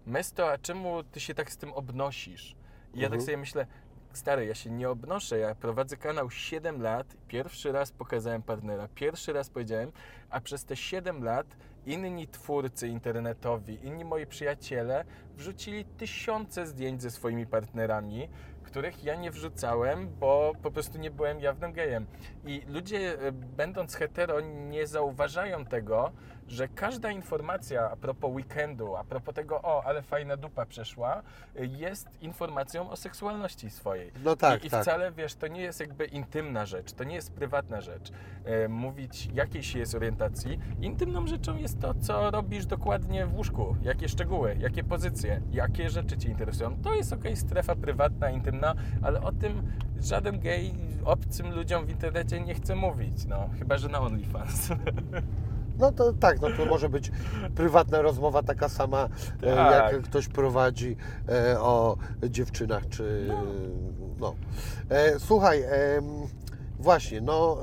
Speaker 2: Mesto, a czemu ty się tak z tym obnosisz? I ja
Speaker 1: Mhm.
Speaker 2: tak sobie myślę, stary, ja się nie obnoszę, ja prowadzę kanał 7 lat, pierwszy raz pokazałem partnera, pierwszy raz powiedziałem, a przez te 7 lat inni twórcy internetowi, inni moi przyjaciele wrzucili tysiące zdjęć ze swoimi partnerami, których ja nie wrzucałem, bo po prostu nie byłem jawnym gejem. I ludzie, e, będąc hetero, nie zauważają tego, że każda informacja a propos weekendu, a propos tego, o, ale fajna dupa przeszła, jest informacją o seksualności swojej.
Speaker 1: No tak,
Speaker 2: I, I
Speaker 1: tak.
Speaker 2: wcale, wiesz, to nie jest jakby intymna rzecz, to nie jest prywatna rzecz. E, mówić jakiejś jest orientacji. Intymną rzeczą jest to, co robisz dokładnie w łóżku, jakie szczegóły, jakie pozycje, jakie rzeczy Cię interesują. To jest okej, strefa prywatna, intymna, ale o tym żaden gej obcym ludziom w internecie nie chce mówić, no, chyba, że na OnlyFans.
Speaker 1: No to tak, no to może być prywatna rozmowa taka sama, e,
Speaker 2: Tak.
Speaker 1: jak ktoś prowadzi e, o dziewczynach, czy
Speaker 2: No.
Speaker 1: no. E, słuchaj, właśnie, no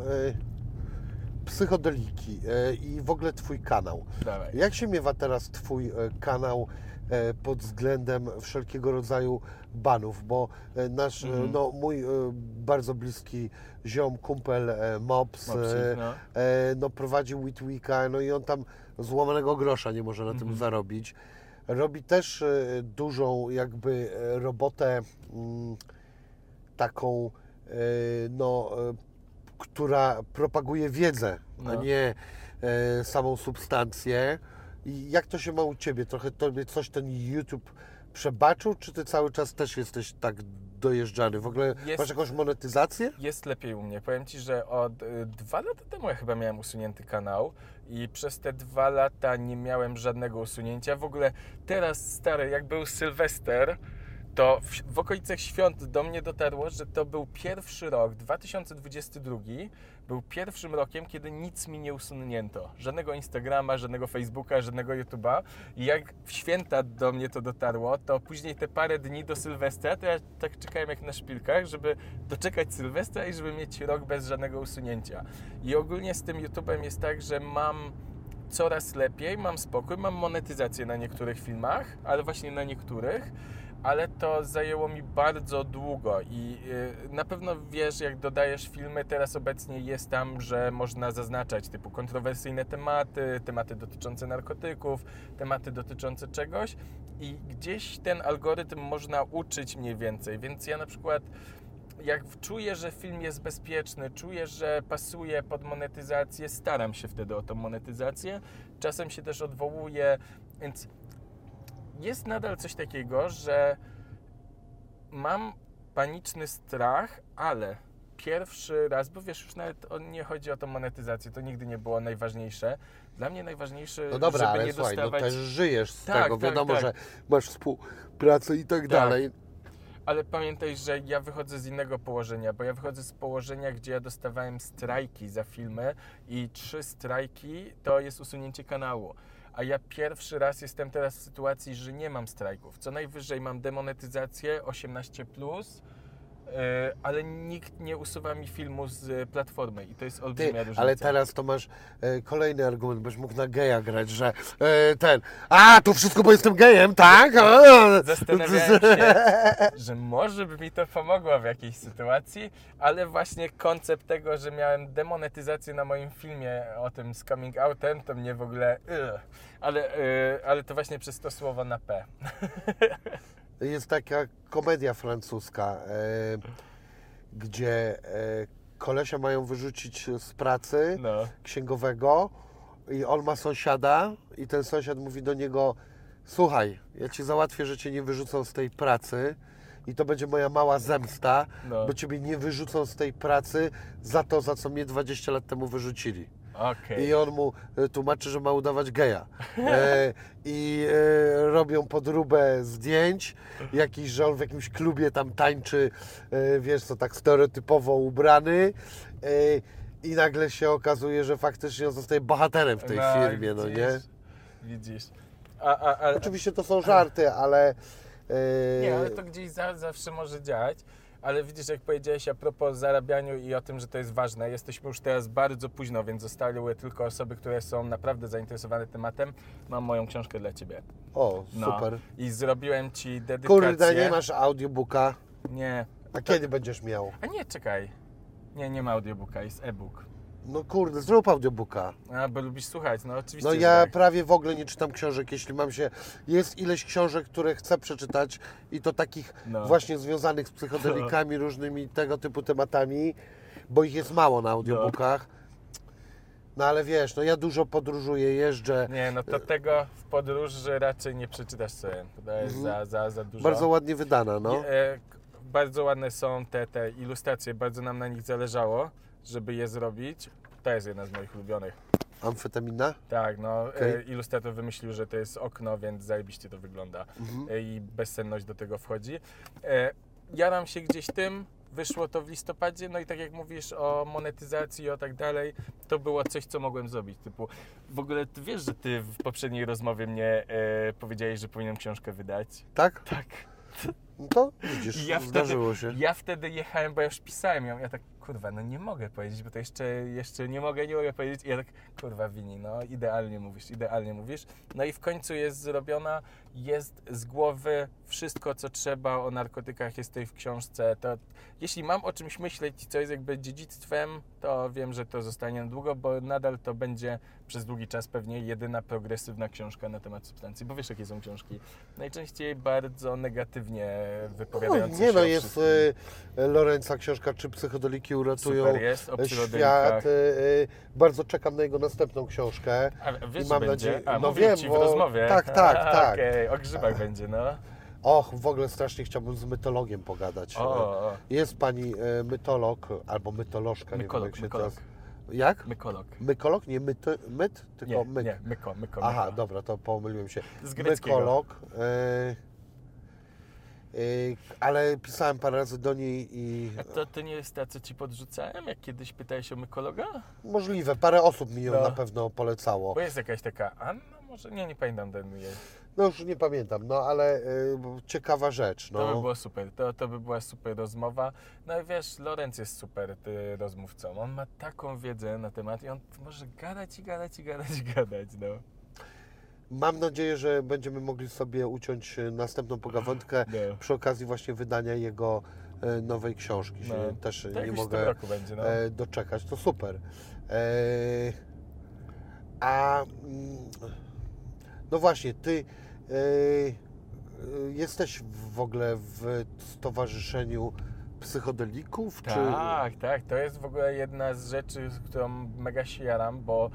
Speaker 1: psychodeliki i w ogóle Twój kanał.
Speaker 2: Dawaj.
Speaker 1: Jak się miewa teraz Twój kanał pod względem wszelkiego rodzaju banów? Bo e, nasz, e,
Speaker 2: Mhm.
Speaker 1: no mój e, bardzo bliski ziom, kumpel e, Mops, e,
Speaker 2: no.
Speaker 1: e, no prowadzi Witwika, no i on tam złamanego grosza nie może na tym
Speaker 2: Mhm.
Speaker 1: zarobić. Robi też e, dużą jakby e, robotę mm, taką, e, no, e, która propaguje wiedzę, a
Speaker 2: No.
Speaker 1: nie e, samą substancję. I jak to się ma u Ciebie? Trochę Tobie coś ten YouTube przebaczył, czy Ty cały czas też jesteś tak dojeżdżany? W ogóle
Speaker 2: Jest-
Speaker 1: masz jakąś monetyzację?
Speaker 2: Jest lepiej u mnie. Powiem Ci, że od y, dwa lata temu ja chyba miałem usunięty kanał i przez te dwa lata nie miałem żadnego usunięcia. W ogóle teraz, stary, jak był Sylwester, to w, w okolicach świąt do mnie dotarło, że to był pierwszy rok, 2022, był pierwszym rokiem, kiedy nic mi nie usunięto. Żadnego Instagrama, żadnego Facebooka, żadnego YouTube'a. I jak w święta do mnie to dotarło, to później te parę dni do Sylwestra, to ja tak czekałem jak na szpilkach, żeby doczekać Sylwestra i żeby mieć rok bez żadnego usunięcia. I ogólnie z tym YouTube'em jest tak, że mam coraz lepiej, mam spokój, mam monetyzację na niektórych filmach, ale właśnie na niektórych, ale to zajęło mi bardzo długo i y, na pewno wiesz, jak dodajesz filmy, teraz obecnie jest tam, że można zaznaczać typu kontrowersyjne tematy, tematy dotyczące narkotyków, tematy dotyczące czegoś i gdzieś ten algorytm można uczyć mniej więcej, więc ja na przykład jak czuję, że film jest bezpieczny, czuję, że pasuje pod monetyzację, staram się wtedy o tą monetyzację. Czasem się też odwołuję, więc jest nadal coś takiego, że mam paniczny strach, ale pierwszy raz, bo wiesz, już nawet nie chodzi o tą monetyzację, to nigdy nie było najważniejsze. Dla mnie najważniejsze,
Speaker 1: No dobra,
Speaker 2: żeby
Speaker 1: ale
Speaker 2: nie
Speaker 1: słuchaj,
Speaker 2: dostawać...
Speaker 1: no też żyjesz z
Speaker 2: Tak,
Speaker 1: tego,
Speaker 2: tak,
Speaker 1: wiadomo,
Speaker 2: tak.
Speaker 1: że masz współpracę i tak, dalej.
Speaker 2: Ale pamiętaj, że ja wychodzę z innego położenia, bo ja wychodzę z położenia, gdzie ja dostawałem strajki za filmy i trzy strajki to jest usunięcie kanału. A ja pierwszy raz jestem teraz w sytuacji, że nie mam strajków. Co najwyżej mam demonetyzację 18+, e, ale nikt nie usuwa mi filmu z platformy i to jest
Speaker 1: Ty,
Speaker 2: olbrzymia różnica.
Speaker 1: ale teraz to masz e, kolejny argument, byś mógł na geja grać, że e, ten, a to wszystko, bo jestem gejem, tak? A,
Speaker 2: Zastanawiałem się, że może by mi to pomogło w jakiejś sytuacji, ale właśnie koncept tego, że miałem demonetyzację na moim filmie o tym z coming outem, to mnie w ogóle... Ugh. Ale, yy, ale to właśnie przez to słowo na P.
Speaker 1: Jest taka komedia francuska. E, gdzie e, kolesia mają wyrzucić z pracy
Speaker 2: No.
Speaker 1: księgowego i on ma sąsiada i ten sąsiad mówi do niego słuchaj, ja ci załatwię, że cię nie wyrzucą z tej pracy i to będzie moja mała zemsta,
Speaker 2: No.
Speaker 1: bo ciebie nie wyrzucą z tej pracy za to, za co mnie 20 lat temu wyrzucili.
Speaker 2: Okej.
Speaker 1: I on mu e, tłumaczy, że ma udawać geja. E, I e, robią podróbę zdjęć, jakiś, że on w jakimś klubie tam tańczy, e, wiesz co, tak stereotypowo ubrany. E, I nagle się okazuje, że faktycznie on zostaje bohaterem w tej firmie, no nie?
Speaker 2: widzisz, Widzisz. A, a, a,
Speaker 1: Oczywiście to są żarty, ale... e,
Speaker 2: Nie, ale to gdzieś za, zawsze może działać. Ale widzisz, jak powiedziałeś a propos zarabianiu i o tym, że to jest ważne, jesteśmy już teraz bardzo późno, więc zostały tylko osoby, które są naprawdę zainteresowane tematem. Mam moją książkę dla Ciebie.
Speaker 1: O,
Speaker 2: No.
Speaker 1: super.
Speaker 2: I zrobiłem Ci dedykację.
Speaker 1: Kurde, nie masz audiobooka.
Speaker 2: Nie.
Speaker 1: A kiedy będziesz miał?
Speaker 2: A nie, czekaj. Nie, nie ma audiobooka, jest e-book.
Speaker 1: No kurde, zrób audiobooka.
Speaker 2: A, bo lubisz słuchać, no oczywiście.
Speaker 1: No ja
Speaker 2: tak.
Speaker 1: prawie w ogóle nie czytam książek, jeśli mam się... Jest ileś książek, które chcę przeczytać i to takich
Speaker 2: No.
Speaker 1: właśnie związanych z psychodelikami, różnymi tego typu tematami, bo ich jest mało na audiobookach. No ale wiesz, no ja dużo podróżuję, jeżdżę.
Speaker 2: Nie, no to tego w podróży raczej nie przeczytasz sobie. To jest za, za, za dużo.
Speaker 1: Mhm. Bardzo ładnie wydana, no.
Speaker 2: E, bardzo ładne są te, te ilustracje, bardzo nam na nich zależało, żeby je zrobić. To jest jedna z moich ulubionych.
Speaker 1: Amfetamina?
Speaker 2: Tak, no e, ilustrator wymyślił, że to jest okno, więc zajebiście to wygląda.
Speaker 1: Mhm.
Speaker 2: E, I bezsenność do tego wchodzi. E, jaram się gdzieś tym, wyszło to w listopadzie, no i tak jak mówisz o monetyzacji i o tak dalej, to było coś, co mogłem zrobić. Typu, w ogóle ty wiesz, że ty w poprzedniej rozmowie mnie e, powiedziałeś, że powinienem książkę wydać?
Speaker 1: Tak?
Speaker 2: Tak.
Speaker 1: No to widzisz,
Speaker 2: Ja wtedy,
Speaker 1: zdarzyło się.
Speaker 2: ja wtedy jechałem, bo ja już pisałem ją. Ja tak, kurwa, no nie mogę powiedzieć, bo to jeszcze, jeszcze nie mogę, nie mogę powiedzieć. I ja tak, kurwa, Wini, no idealnie mówisz, idealnie mówisz. No i w końcu jest zrobiona, jest z głowy wszystko, co trzeba o narkotykach, jest tutaj w książce. To jeśli mam o czymś myśleć, co jest jakby dziedzictwem, to wiem, że to zostanie na długo, bo nadal to będzie przez długi czas pewnie jedyna progresywna książka na temat substancji. Bo wiesz, jakie są książki? Najczęściej bardzo negatywnie
Speaker 1: No,
Speaker 2: wypowiadające
Speaker 1: nie
Speaker 2: się
Speaker 1: no, jest
Speaker 2: wszystkim.
Speaker 1: y, Lorenza książka, czy psychodeliki uratują
Speaker 2: Super jest, o
Speaker 1: świat. y, bardzo czekam na jego następną książkę.
Speaker 2: A wiesz,
Speaker 1: i
Speaker 2: że
Speaker 1: mam nadzieję- no wiem,
Speaker 2: ci w
Speaker 1: bo-
Speaker 2: rozmowie.
Speaker 1: tak, tak, tak.
Speaker 2: Okej, o grzybach będzie, no.
Speaker 1: Och, w ogóle strasznie chciałbym z mytologiem pogadać.
Speaker 2: O, o.
Speaker 1: Jest pani e, mytolog albo mytolożka,
Speaker 2: Mykolog,
Speaker 1: nie wiem jak się
Speaker 2: mykolog.
Speaker 1: teraz... Jak?
Speaker 2: Mykolog.
Speaker 1: Mykolog? Nie myty, myt, tylko
Speaker 2: Nie,
Speaker 1: myk.
Speaker 2: nie, myko, myko,
Speaker 1: Aha,
Speaker 2: myko.
Speaker 1: dobra, to pomyliłem się.
Speaker 2: Z greckiego.
Speaker 1: Mykolog. E, e, ale pisałem parę razy do niej i
Speaker 2: A to, to nie jest ta, co ci podrzucałem, jak kiedyś pytałeś o mykologa?
Speaker 1: możliwe, parę osób mi ją
Speaker 2: No.
Speaker 1: na pewno polecało.
Speaker 2: Bo jest jakaś taka Anna, może? Nie, nie pamiętam ten jej.
Speaker 1: No już nie pamiętam, no ale e, ciekawa rzecz.
Speaker 2: To by
Speaker 1: No.
Speaker 2: było super, to, to by była super rozmowa. No i wiesz, Lorenz jest super ty, rozmówcą. On ma taką wiedzę na temat i on może gadać i gadać i gadać i gadać, no.
Speaker 1: Mam nadzieję, że będziemy mogli sobie uciąć e, następną pogawędkę
Speaker 2: no.
Speaker 1: przy okazji właśnie wydania jego e, nowej książki. Się
Speaker 2: No.
Speaker 1: też
Speaker 2: Tak
Speaker 1: nie mogę
Speaker 2: roku będzie, no.
Speaker 1: e, doczekać. To super. E, a mm, no właśnie, ty jesteś w ogóle w stowarzyszeniu psychodelików?
Speaker 2: Tak, tak. To jest w ogóle jedna z rzeczy, z którą mega się jaram, bo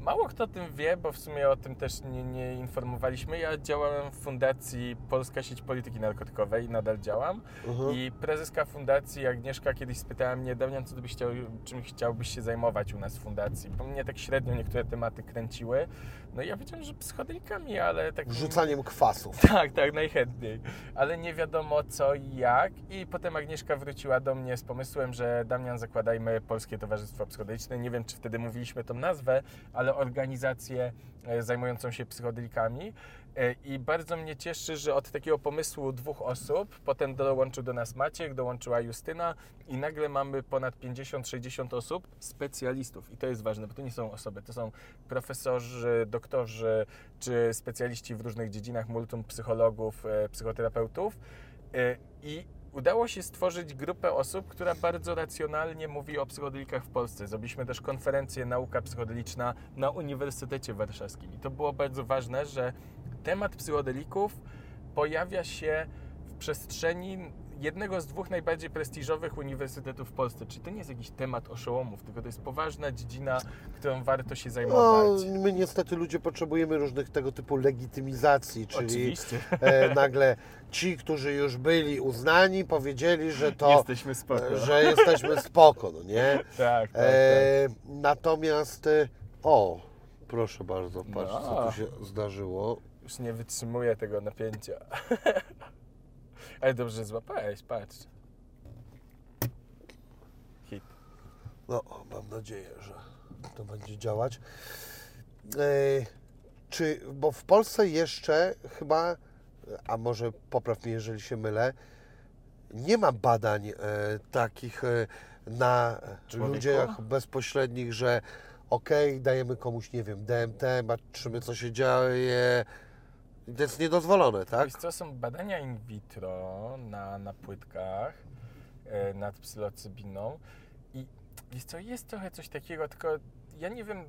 Speaker 2: mało kto o tym wie, bo w sumie o tym też nie, nie informowaliśmy. Ja działałem w Fundacji Polska Sieć Polityki Narkotykowej i nadal działam.
Speaker 1: Czy... Mhm.
Speaker 2: I prezeska fundacji Agnieszka kiedyś spytała mnie, Damian, co byś chciał, czym chciałbyś się zajmować u nas w fundacji? Bo mnie tak średnio niektóre tematy kręciły. No ja wiedziałem, że psychodelikami, ale tak...
Speaker 1: Wrzucaniem kwasów.
Speaker 2: Tak, tak, najchętniej. Ale nie wiadomo co i jak. I potem Agnieszka wróciła do mnie z pomysłem, że Damian, zakładajmy Polskie Towarzystwo Psychodeliczne. Nie wiem, czy wtedy mówiliśmy tą nazwę, ale organizację e, zajmującą się psychodelikami. E, I bardzo mnie cieszy, że od takiego pomysłu dwóch osób, potem dołączył do nas Maciek, dołączyła Justyna i nagle mamy ponad 50-60 osób, specjalistów. I to jest ważne, bo to nie są osoby, to są profesorzy, doktorzy czy specjaliści w różnych dziedzinach, multum psychologów, e, psychoterapeutów. E, I udało się stworzyć grupę osób, która bardzo racjonalnie mówi o psychodelikach w Polsce. Zrobiliśmy też konferencję Nauka Psychodeliczna na Uniwersytecie Warszawskim. I to było bardzo ważne, że temat psychodelików pojawia się w przestrzeni jednego z dwóch najbardziej prestiżowych uniwersytetów w Polsce. Czyli to nie jest jakiś temat oszołomów, tylko to jest poważna dziedzina, którą warto się
Speaker 1: No,
Speaker 2: zajmować.
Speaker 1: my niestety ludzie potrzebujemy różnych tego typu legitymizacji, czyli
Speaker 2: Oczywiście.
Speaker 1: e, nagle ci, którzy już byli uznani, powiedzieli, że to,
Speaker 2: Jesteśmy spoko.
Speaker 1: że jesteśmy spoko, no nie?
Speaker 2: Tak, tak, tak.
Speaker 1: E, natomiast, e, o, proszę bardzo, patrz co
Speaker 2: No.
Speaker 1: tu się zdarzyło.
Speaker 2: Już nie wytrzymuję tego napięcia. Ale dobrze złapałeś, patrz. Hit.
Speaker 1: No, mam nadzieję, że to będzie działać. E, czy, bo w Polsce jeszcze chyba, a może popraw mnie, jeżeli się mylę, nie ma badań e, takich e, na
Speaker 2: Człowieku?
Speaker 1: ludziach bezpośrednich, że okej, dajemy komuś, nie wiem, DMT, patrzymy co się dzieje. To jest niedozwolone, tak?
Speaker 2: Wiesz co, są badania in vitro na, na płytkach e, nad psylocybiną i wiesz co, jest trochę coś takiego, tylko ja nie wiem,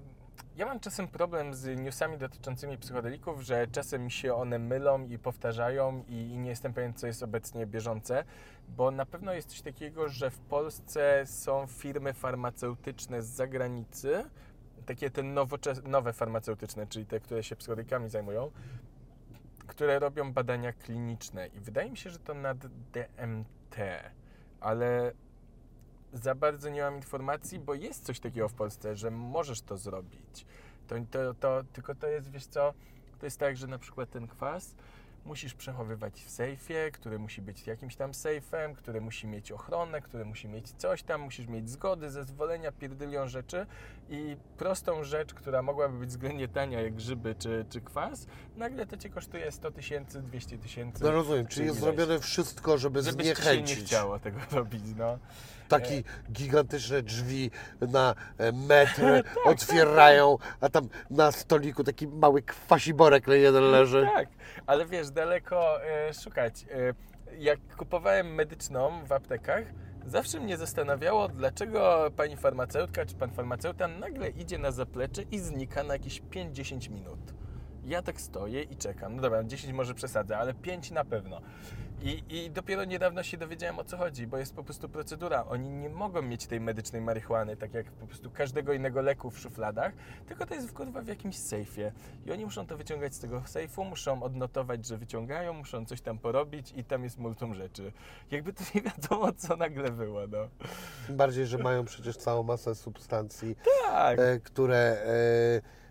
Speaker 2: ja mam czasem problem z newsami dotyczącymi psychodelików, że czasem się one mylą i powtarzają i, i nie jestem pewien, co jest obecnie bieżące, bo na pewno jest coś takiego, że w Polsce są firmy farmaceutyczne z zagranicy, takie te nowe farmaceutyczne, czyli te, które się psychodelikami zajmują, które robią badania kliniczne i wydaje mi się, że to nad DMT, ale za bardzo nie mam informacji, bo jest coś takiego w Polsce, że możesz to zrobić. To, to, to, tylko to jest, wiesz co, to jest tak, że na przykład ten kwas musisz przechowywać w sejfie, który musi być jakimś tam sejfem, który musi mieć ochronę, który musi mieć coś tam, musisz mieć zgody, zezwolenia, pierdylion rzeczy i prostą rzecz, która mogłaby być względnie tania jak grzyby czy, czy kwas, nagle to Cię kosztuje 100 tysięcy, 200 tysięcy.
Speaker 1: No rozumiem,
Speaker 2: czy
Speaker 1: czyli jest zrobione wszystko, żeby
Speaker 2: Żeby ci się nie
Speaker 1: zniechęcić.
Speaker 2: chciało tego robić, no.
Speaker 1: Takie gigantyczne drzwi na e, metr otwierają, a tam na stoliku taki mały kwasiborek jeden leży.
Speaker 2: Tak, ale wiesz, daleko e, szukać. E, jak kupowałem medyczną w aptekach, zawsze mnie zastanawiało, dlaczego pani farmaceutka czy pan farmaceuta nagle idzie na zaplecze i znika na jakieś 5-10 minut. Ja tak stoję i czekam. No dobra, 10 może przesadzę, ale 5 na pewno. I, I dopiero niedawno się dowiedziałem o co chodzi, bo jest po prostu procedura. Oni nie mogą mieć tej medycznej marihuany, tak jak po prostu każdego innego leku w szufladach, tylko to jest w, kurwa w jakimś sejfie. I oni muszą to wyciągać z tego sejfu, muszą odnotować, że wyciągają, muszą coś tam porobić i tam jest multum rzeczy. Jakby to nie wiadomo, co nagle było, no.
Speaker 1: Tym bardziej, że mają przecież całą masę substancji,
Speaker 2: Tak.
Speaker 1: e, które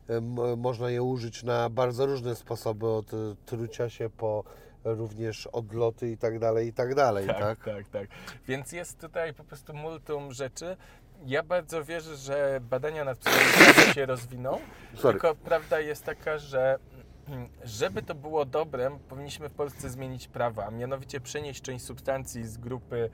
Speaker 1: e, można je użyć na bardzo różne sposoby, od trucia się po również odloty i tak dalej, i tak dalej, tak?
Speaker 2: Tak, tak, tak. Więc jest tutaj po prostu multum rzeczy. Ja bardzo wierzę, że badania nad psychodelami się rozwiną,
Speaker 1: Sorry.
Speaker 2: tylko prawda jest taka, że żeby to było dobre, powinniśmy w Polsce zmienić prawa, a mianowicie przenieść część substancji z grupy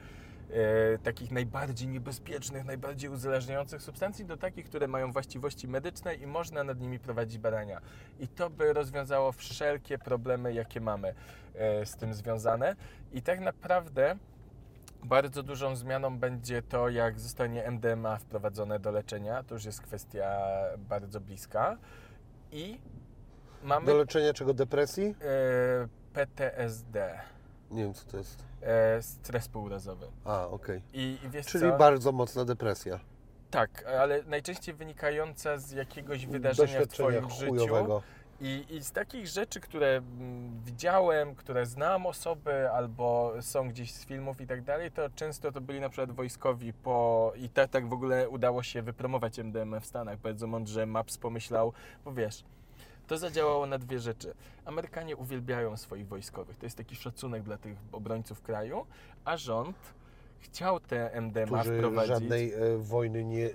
Speaker 2: e, takich najbardziej niebezpiecznych, najbardziej uzależniających substancji do takich, które mają właściwości medyczne i można nad nimi prowadzić badania. I to by rozwiązało wszelkie problemy, jakie mamy z tym związane. I tak naprawdę bardzo dużą zmianą będzie to, jak zostanie MDMA wprowadzone do leczenia. To już jest kwestia bardzo bliska. I mamy
Speaker 1: Do leczenia czego? Depresji?
Speaker 2: e, PTSD,
Speaker 1: Nie wiem, co to jest.
Speaker 2: e, stres półrazowy.
Speaker 1: A, okej.
Speaker 2: I, i
Speaker 1: Czyli
Speaker 2: co?
Speaker 1: bardzo mocna depresja.
Speaker 2: Tak, ale najczęściej wynikająca z jakiegoś wydarzenia w Twoim życiu. I, I z takich rzeczy, które mm, widziałem, które znam osoby albo są gdzieś z filmów i tak dalej, to często to byli na przykład wojskowi po... i tak, tak w ogóle udało się wypromować MDMA w Stanach. Bardzo mądrze Maps pomyślał, bo wiesz, to zadziałało na dwie rzeczy. Amerykanie uwielbiają swoich wojskowych. To jest taki szacunek dla tych obrońców kraju, a rząd chciał te MDMA
Speaker 1: którzy
Speaker 2: wprowadzić.
Speaker 1: żadnej e, wojny nie e,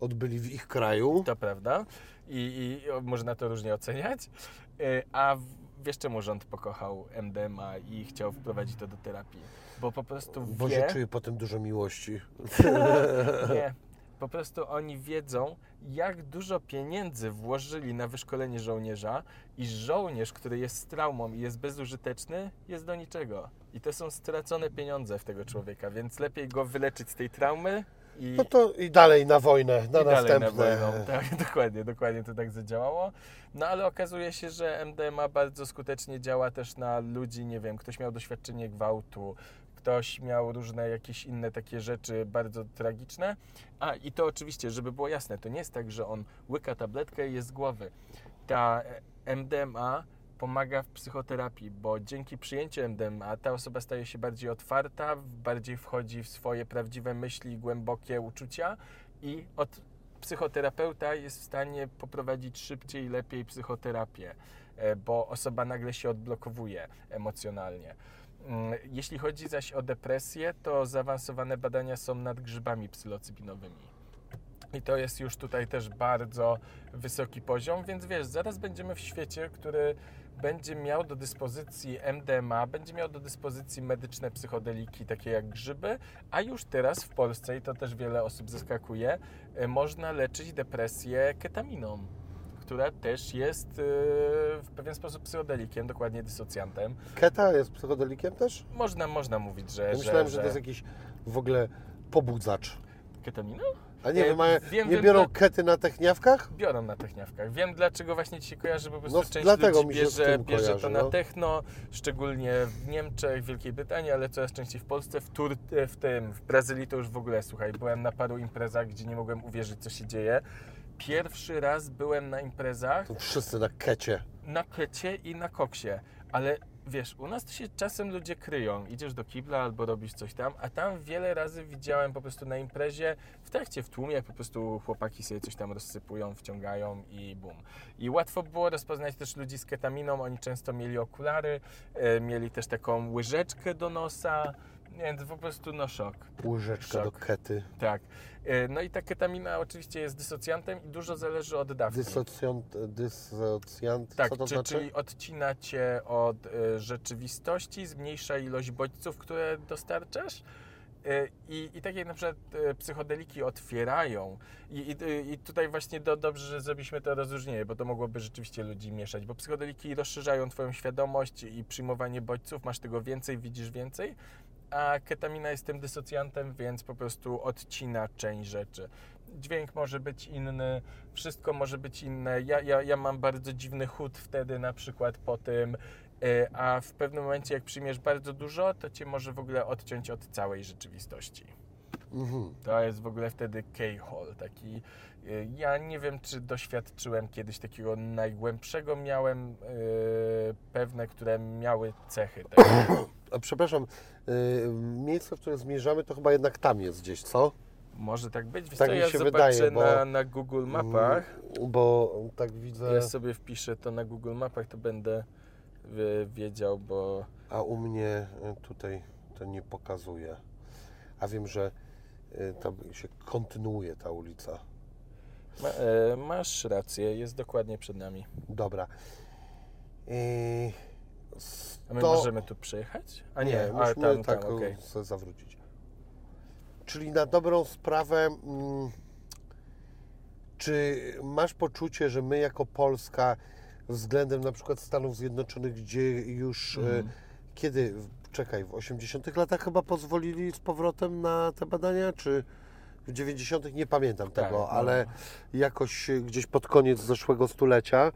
Speaker 1: odbyli w ich kraju.
Speaker 2: To prawda. I, i można to różnie oceniać. Y, A wiesz czemu rząd pokochał MDMA i chciał wprowadzić to do terapii? Bo po prostu
Speaker 1: Bo
Speaker 2: wie...
Speaker 1: się czuje potem dużo miłości.
Speaker 2: Nie. Po prostu oni wiedzą, jak dużo pieniędzy włożyli na wyszkolenie żołnierza i żołnierz, który jest z traumą i jest bezużyteczny, jest do niczego. I to są stracone pieniądze w tego człowieka, więc lepiej go wyleczyć z tej traumy i,
Speaker 1: No to i dalej na wojnę, na następne.
Speaker 2: na. Tak, dokładnie, dokładnie to tak zadziałało. No ale okazuje się, że MDMA bardzo skutecznie działa też na ludzi, nie wiem, ktoś miał doświadczenie gwałtu, ktoś miał różne jakieś inne takie rzeczy bardzo tragiczne. A i to oczywiście, żeby było jasne, to nie jest tak, że on łyka tabletkę i jest z głowy. Ta e, MDMA pomaga w psychoterapii, bo dzięki przyjęciu MDMA ta osoba staje się bardziej otwarta, bardziej wchodzi w swoje prawdziwe myśli, głębokie uczucia i od psychoterapeuta jest w stanie poprowadzić szybciej, lepiej psychoterapię, e, bo osoba nagle się odblokowuje emocjonalnie. Mm, Jeśli chodzi zaś o depresję, to zaawansowane badania są nad grzybami psylocybinowymi. I to jest już tutaj też bardzo wysoki poziom, więc wiesz, zaraz będziemy w świecie, który będzie miał do dyspozycji MDMA, będzie miał do dyspozycji medyczne psychodeliki, takie jak grzyby, a już teraz w Polsce, i to też wiele osób zaskakuje, e, można leczyć depresję ketaminą, która też jest e, w pewien sposób psychodelikiem, dokładnie dysocjantem.
Speaker 1: Keta jest psychodelikiem też?
Speaker 2: Można, można mówić, że...
Speaker 1: Ja myślałem, że to jest jakiś w ogóle pobudzacz.
Speaker 2: Ketamina?
Speaker 1: A nie,
Speaker 2: E,
Speaker 1: wiem, mają,
Speaker 2: wiem,
Speaker 1: nie
Speaker 2: wiem,
Speaker 1: biorą
Speaker 2: dla-
Speaker 1: kety na techniawkach?
Speaker 2: biorą na techniawkach. Wiem dlaczego właśnie Ci się kojarzy, bo po prostu
Speaker 1: No,
Speaker 2: część
Speaker 1: dlatego
Speaker 2: ludzi
Speaker 1: mi się z
Speaker 2: bierze,
Speaker 1: tym
Speaker 2: bierze to
Speaker 1: kojarzy,
Speaker 2: na
Speaker 1: no.
Speaker 2: techno, szczególnie w Niemczech, w Wielkiej Brytanii, ale coraz częściej w Polsce, w, Tur w tym, w Brazylii to już w ogóle, słuchaj, byłem na paru imprezach, gdzie nie mogłem uwierzyć, co się dzieje. Pierwszy raz byłem na imprezach
Speaker 1: To wszyscy na kecie.
Speaker 2: na kecie i na koksie, ale wiesz, u nas to się czasem ludzie kryją. Idziesz do kibla albo robisz coś tam, a tam wiele razy widziałem po prostu na imprezie, w trakcie, w tłumie, jak po prostu chłopaki sobie coś tam rozsypują, wciągają i bum. I łatwo było rozpoznać też ludzi z ketaminą, oni często mieli okulary, e, mieli też taką łyżeczkę do nosa, więc po prostu no szok.
Speaker 1: Łyżeczka do
Speaker 2: Szok.
Speaker 1: kety.
Speaker 2: Tak. E, No i ta ketamina oczywiście jest dysocjantem i dużo zależy od dawki.
Speaker 1: Dysocjant, dysocjant
Speaker 2: Tak,
Speaker 1: co to
Speaker 2: czy,
Speaker 1: znaczy?
Speaker 2: czyli odcina cię od y, rzeczywistości, zmniejsza ilość bodźców, które dostarczasz. I, I takie na przykład psychodeliki otwierają. I, i, i tutaj właśnie do, dobrze, że zrobiliśmy to rozróżnienie, bo to mogłoby rzeczywiście ludzi mieszać, bo psychodeliki rozszerzają Twoją świadomość i przyjmowanie bodźców, masz tego więcej, widzisz więcej, a ketamina jest tym dysocjantem, więc po prostu odcina część rzeczy. Dźwięk może być inny, wszystko może być inne. Ja, ja, ja mam bardzo dziwny chód wtedy na przykład po tym, y, a w pewnym momencie jak przyjmiesz bardzo dużo, to cię może w ogóle odciąć od całej rzeczywistości.
Speaker 1: Mhm.
Speaker 2: To jest w ogóle wtedy K-hole, taki... y, Ja nie wiem, czy doświadczyłem kiedyś takiego najgłębszego. Miałem y, pewne, które miały cechy tego.
Speaker 1: A przepraszam, y, miejsce, w które zmierzamy, to chyba jednak tam jest gdzieś, co?
Speaker 2: Może tak być? Wiesz
Speaker 1: Tak mi
Speaker 2: ja
Speaker 1: się
Speaker 2: zobaczę
Speaker 1: wydaje, bo-
Speaker 2: na, na Google Mapach.
Speaker 1: Mm, Bo tak widzę,
Speaker 2: Ja sobie wpiszę to na Google Mapach, to będę wie- wiedział, bo...
Speaker 1: a u mnie y, tutaj to nie pokazuje. A wiem, że y, tam się kontynuuje ta ulica.
Speaker 2: Ma, e, masz rację, jest dokładnie przed nami.
Speaker 1: Dobra.
Speaker 2: A my
Speaker 1: to-
Speaker 2: możemy tu przejechać? A nie, a
Speaker 1: musimy
Speaker 2: tam,
Speaker 1: tak
Speaker 2: tam, okej.
Speaker 1: se zawrócić. Czyli na dobrą sprawę, mm, czy masz poczucie, że my jako Polska względem na przykład Stanów Zjednoczonych, gdzie już e, kiedy, czekaj, w 80 latach chyba pozwolili z powrotem na te badania, czy w 90 nie pamiętam
Speaker 2: Tak,
Speaker 1: tego,
Speaker 2: no.
Speaker 1: ale jakoś gdzieś pod koniec zeszłego stulecia,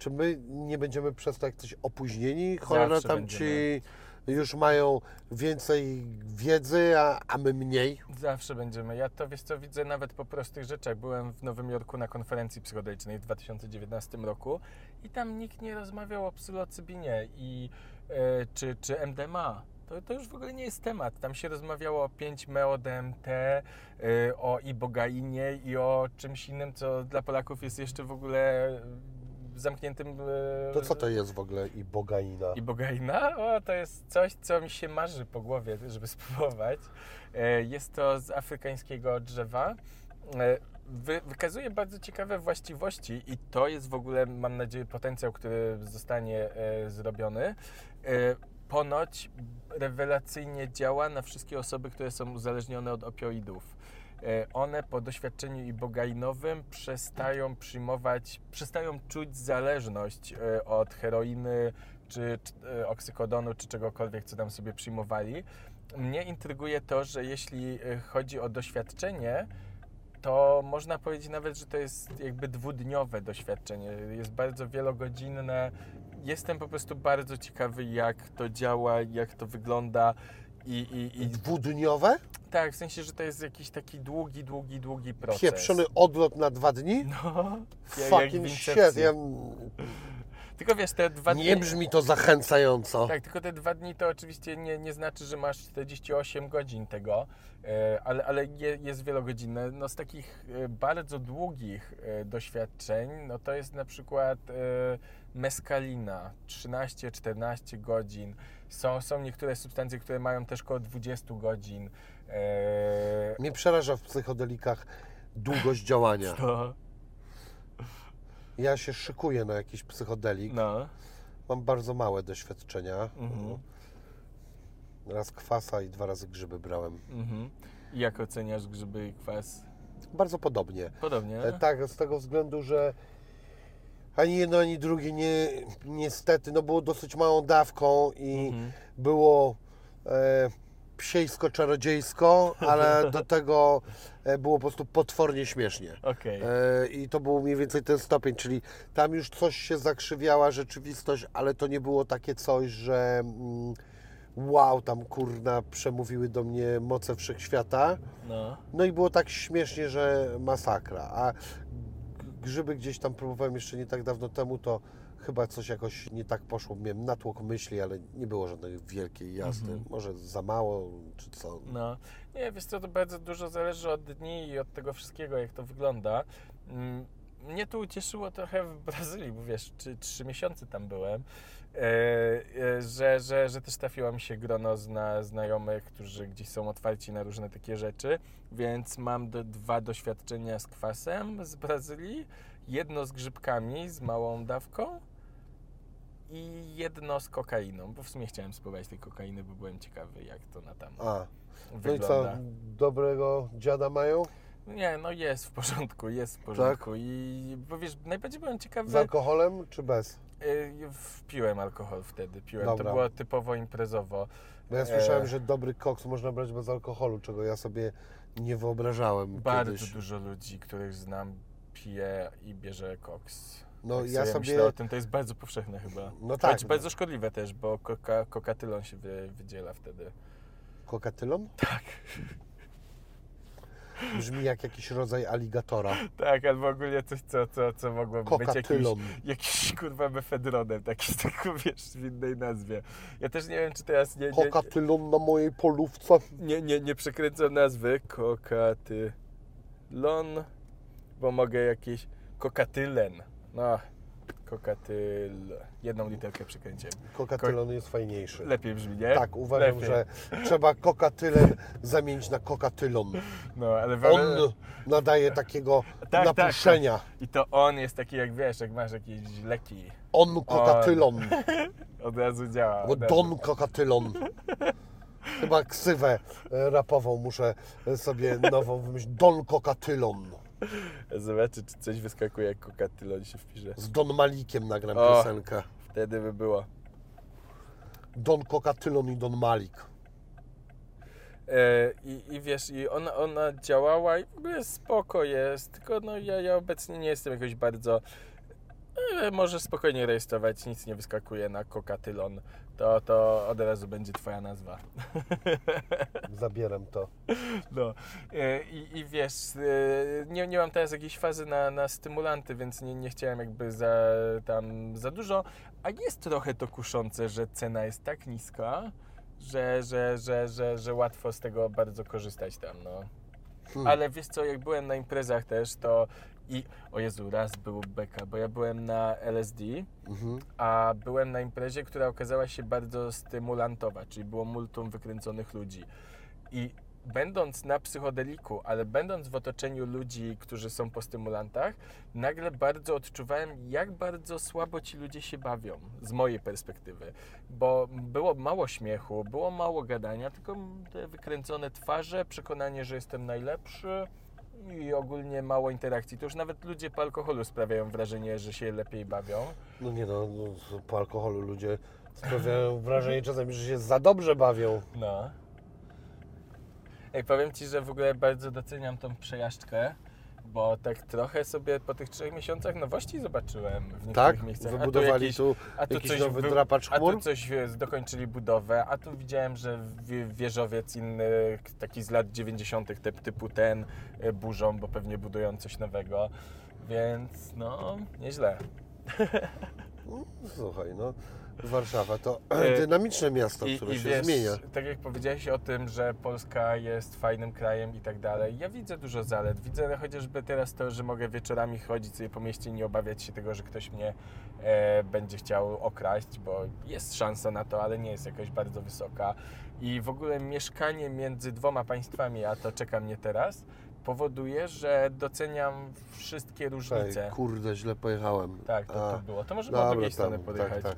Speaker 1: czy my nie będziemy przez to jak coś opóźnieni? Cholera tam ci już mają więcej wiedzy, a, a my mniej.
Speaker 2: Zawsze będziemy. Ja to wiesz co widzę nawet po prostych rzeczach. Byłem w Nowym Jorku na konferencji psychodelicznej w 2019 roku i tam nikt nie rozmawiał o psylocybinie i e, czy, czy MDMA. To, to już w ogóle nie jest temat. Tam się rozmawiało o 5-MeO-DMT, e, o ibogainie i o czymś innym, co dla Polaków jest jeszcze w ogóle e, zamkniętym... e,
Speaker 1: To co to jest w ogóle i bogaina?
Speaker 2: Ibogaina? O, to jest coś, co mi się marzy po głowie, żeby spróbować. E, Jest to z afrykańskiego drzewa. E, Wy, wykazuje bardzo ciekawe właściwości i to jest w ogóle, mam nadzieję, potencjał, który zostanie zrobiony. Ponoć rewelacyjnie działa na wszystkie osoby, które są uzależnione od opioidów. E, One po doświadczeniu ibogainowym przestają przyjmować, przestają czuć zależność e, od heroiny, czy, czy e, oksykodonu, czy czegokolwiek, co tam sobie przyjmowali. Mnie intryguje to, że jeśli chodzi o doświadczenie, to można powiedzieć nawet, że to jest jakby dwudniowe doświadczenie. Jest bardzo wielogodzinne. Jestem po prostu bardzo ciekawy, jak to działa, jak to wygląda. I, i, i
Speaker 1: Dwudniowe?
Speaker 2: tak, w sensie, że to jest jakiś taki długi, długi, długi proces.
Speaker 1: Pieprzony odlot na dwa dni?
Speaker 2: No,
Speaker 1: Fucking shit, ja...
Speaker 2: Tylko wiesz, te dwa
Speaker 1: Nie
Speaker 2: dni...
Speaker 1: brzmi to zachęcająco.
Speaker 2: Tak, tylko te dwa dni to oczywiście nie, nie znaczy, że masz 48 godzin tego, e, ale, ale je, jest wielogodzinne. No z takich e, bardzo długich e, doświadczeń, no to jest na przykład meskalina, 13-14 godzin. Są, są niektóre substancje, które mają też około 20 godzin. E,
Speaker 1: Mnie przeraża w psychodelikach długość działania.
Speaker 2: no,
Speaker 1: Ja się szykuję na jakiś psychodelik.
Speaker 2: no.
Speaker 1: Mam bardzo małe doświadczenia.
Speaker 2: Mhm.
Speaker 1: Raz kwasa i dwa razy grzyby brałem.
Speaker 2: Mhm. I jak oceniasz grzyby i kwas?
Speaker 1: Bardzo podobnie.
Speaker 2: Podobnie?
Speaker 1: E, Tak, z tego względu, że ani jedno, ani drugie nie, niestety, no było dosyć małą dawką i
Speaker 2: Mhm.
Speaker 1: było e, psiejsko-czarodziejsko, ale do tego e, było po prostu potwornie śmiesznie.
Speaker 2: Okej.
Speaker 1: E, I to był mniej więcej ten stopień, czyli tam już coś się zakrzywiała rzeczywistość, ale to nie było takie coś, że mm, wow, tam kurna przemówiły do mnie moce wszechświata.
Speaker 2: No.
Speaker 1: No i było tak śmiesznie, że masakra. A grzyby gdzieś tam próbowałem jeszcze nie tak dawno temu, to chyba coś jakoś nie tak poszło. Miałem natłok myśli, ale nie było żadnej wielkiej jazdy.
Speaker 2: Mhm.
Speaker 1: Może za mało, czy co.
Speaker 2: No, nie, wiesz co, to bardzo dużo zależy od dni i od tego wszystkiego, jak to wygląda. Mm, Mnie tu ucieszyło trochę w Brazylii, bo wiesz, trzy, trzy miesiące tam byłem, że, że, że też trafiło mi się grono zna, znajomych, którzy gdzieś są otwarci na różne takie rzeczy, więc mam do, dwa doświadczenia z kwasem z Brazylii, jedno z grzybkami, z małą dawką i jedno z kokainą, bo w sumie chciałem spróbować tej kokainy, bo byłem ciekawy, jak to na tam
Speaker 1: A, no i
Speaker 2: wygląda.
Speaker 1: co, dobrego dziada mają?
Speaker 2: Nie, no jest w porządku, jest w porządku. I bo wiesz, najbardziej byłem ciekawy.
Speaker 1: Z alkoholem, czy bez?
Speaker 2: Y, Wpiłem alkohol wtedy, piłem.
Speaker 1: Dobra.
Speaker 2: To było typowo imprezowo.
Speaker 1: Bo ja słyszałem,
Speaker 2: E.
Speaker 1: że dobry koks można brać bez alkoholu, czego ja sobie nie wyobrażałem
Speaker 2: Bardzo
Speaker 1: kiedyś.
Speaker 2: dużo ludzi, których znam, pije i bierze koks.
Speaker 1: No
Speaker 2: Tak
Speaker 1: ja sobie...
Speaker 2: myślę o tym, to jest bardzo powszechne chyba.
Speaker 1: No tak,
Speaker 2: Choć bardzo szkodliwe też, bo koka, kokatylon się wy, wydziela wtedy.
Speaker 1: Kokatylon?
Speaker 2: Tak.
Speaker 1: Brzmi jak jakiś rodzaj aligatora.
Speaker 2: Tak, albo ogólnie coś, co, co, co mogłoby być jakimś, jakiś kurwa mefedronem, taki taką, wiesz, w innej nazwie. Ja też nie wiem, czy teraz nie, nie,
Speaker 1: Kokatylon na mojej polówce.
Speaker 2: nie, nie, nie przekręcam nazwy. Kokatylon, bo mogę jakieś... Kokatylen. No, kokatyl... Jedną literkę przekręciłem.
Speaker 1: Kokatylon jest fajniejszy.
Speaker 2: Lepiej brzmi, nie?
Speaker 1: Tak, uważam,
Speaker 2: Lepiej.
Speaker 1: że trzeba kokatylen zamienić na kokatylon.
Speaker 2: No, ale...
Speaker 1: On nadaje takiego
Speaker 2: tak,
Speaker 1: napuszczenia.
Speaker 2: I to on jest taki, jak wiesz, jak masz jakieś leki.
Speaker 1: On kokatylon.
Speaker 2: Od razu działa. Od razu.
Speaker 1: Don kokatylon. Chyba ksywę e, rapową muszę e, sobie nową wymyślić. Don kokatylon.
Speaker 2: Zobaczę, czy coś wyskakuje, jak kokatylon się wpisze.
Speaker 1: Z Don Malikiem nagram
Speaker 2: O.
Speaker 1: piosenkę.
Speaker 2: Wtedy by było.
Speaker 1: Don kokatylon i Don Malik.
Speaker 2: E, i, I wiesz, i ona, ona działała i w ogóle spoko jest, tylko no ja, ja obecnie nie jestem jakoś bardzo... E, możesz spokojnie rejestrować, nic nie wyskakuje na kokatylon. To, to od razu będzie twoja nazwa.
Speaker 1: Zabieram to.
Speaker 2: No e, i, i wiesz, e, nie, nie mam teraz jakiejś fazy na, na stymulanty, więc nie, nie chciałem jakby za, tam za dużo, a jest trochę to kuszące, że cena jest tak niska, że, że, że, że, że łatwo z tego bardzo korzystać tam, no.
Speaker 1: Hmm.
Speaker 2: Ale wiesz co, jak byłem na imprezach też, to i, o Jezu, raz był beka, bo ja byłem na LSD,
Speaker 1: Mhm.
Speaker 2: a byłem na imprezie, która okazała się bardzo stymulantowa, czyli było multum wykręconych ludzi. I będąc na psychodeliku, ale będąc w otoczeniu ludzi, którzy są po stymulantach, nagle bardzo odczuwałem, jak bardzo słabo ci ludzie się bawią, z mojej perspektywy. Bo było mało śmiechu, było mało gadania, tylko te wykręcone twarze, przekonanie, że jestem najlepszy i ogólnie mało interakcji. To już nawet ludzie po alkoholu sprawiają wrażenie, że się lepiej bawią.
Speaker 1: No nie no, no, po alkoholu ludzie sprawiają wrażenie czasami, że się za dobrze bawią.
Speaker 2: No. Ej, powiem Ci, że w ogóle bardzo doceniam tą przejażdżkę Bo tak trochę sobie po tych trzech miesiącach nowości zobaczyłem w niektórych
Speaker 1: Tak?
Speaker 2: miejscach. A tu
Speaker 1: Wybudowali
Speaker 2: jakiś-
Speaker 1: tu
Speaker 2: a tu
Speaker 1: jakiś nowy
Speaker 2: wy-
Speaker 1: drapacz
Speaker 2: A
Speaker 1: chmur?
Speaker 2: tu coś dokończyli budowę, a tu widziałem, że wie- wieżowiec inny, taki z lat 90., typ, typu ten, e, burzą, bo pewnie budują coś nowego. Więc no, nieźle.
Speaker 1: Słuchaj, no Warszawa to
Speaker 2: E,
Speaker 1: dynamiczne miasto, które się
Speaker 2: wiesz,
Speaker 1: zmienia.
Speaker 2: tak jak powiedziałeś o tym, że Polska jest fajnym krajem i tak dalej, ja widzę dużo zalet. Widzę chociażby teraz to, że mogę wieczorami chodzić sobie po mieście i nie obawiać się tego, że ktoś mnie e, będzie chciał okraść, bo jest szansa na to, ale nie jest jakoś bardzo wysoka. I w ogóle mieszkanie między dwoma państwami, a to czeka mnie teraz, powoduje, że doceniam wszystkie różnice.
Speaker 1: Ej, kurde, źle pojechałem.
Speaker 2: Tak, to, to było. To możemy od drugiej strony
Speaker 1: tam,
Speaker 2: podjechać.
Speaker 1: Tak, tak.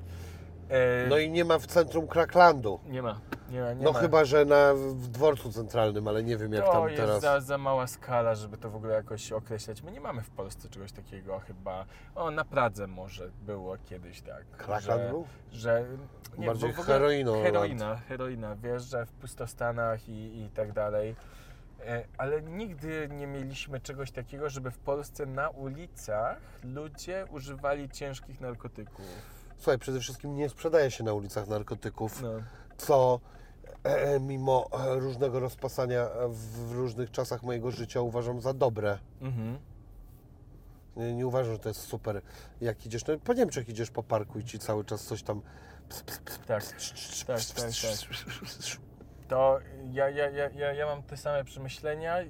Speaker 2: E,
Speaker 1: No i nie ma w centrum Kraklandu.
Speaker 2: nie ma, nie ma, nie
Speaker 1: No
Speaker 2: ma.
Speaker 1: chyba, że na, w dworcu centralnym, ale nie wiem jak
Speaker 2: to
Speaker 1: tam
Speaker 2: jest
Speaker 1: teraz.
Speaker 2: za, za mała skala, żeby to w ogóle jakoś określać. My nie mamy w Polsce czegoś takiego chyba. O, na Pradze może było kiedyś tak.
Speaker 1: Krakland
Speaker 2: że,
Speaker 1: był?
Speaker 2: że nie,
Speaker 1: Bardziej
Speaker 2: bo
Speaker 1: heroiną
Speaker 2: Heroina, heroina, wiesz, że w pustostanach i, i tak dalej. E, Ale nigdy nie mieliśmy czegoś takiego, żeby w Polsce na ulicach ludzie używali ciężkich narkotyków.
Speaker 1: Słuchaj, przede wszystkim nie sprzedaje się na ulicach narkotyków,
Speaker 2: No.
Speaker 1: co e, mimo e, różnego rozpasania w różnych czasach mojego życia uważam za dobre.
Speaker 2: Mhm.
Speaker 1: Nie, nie uważam, że to jest super. Jak idziesz, no po Niemczech idziesz po parku i ci cały czas coś tam
Speaker 2: Tak. Tak, tak, To ja, ja, ja, ja, mam te same przemyślenia. E,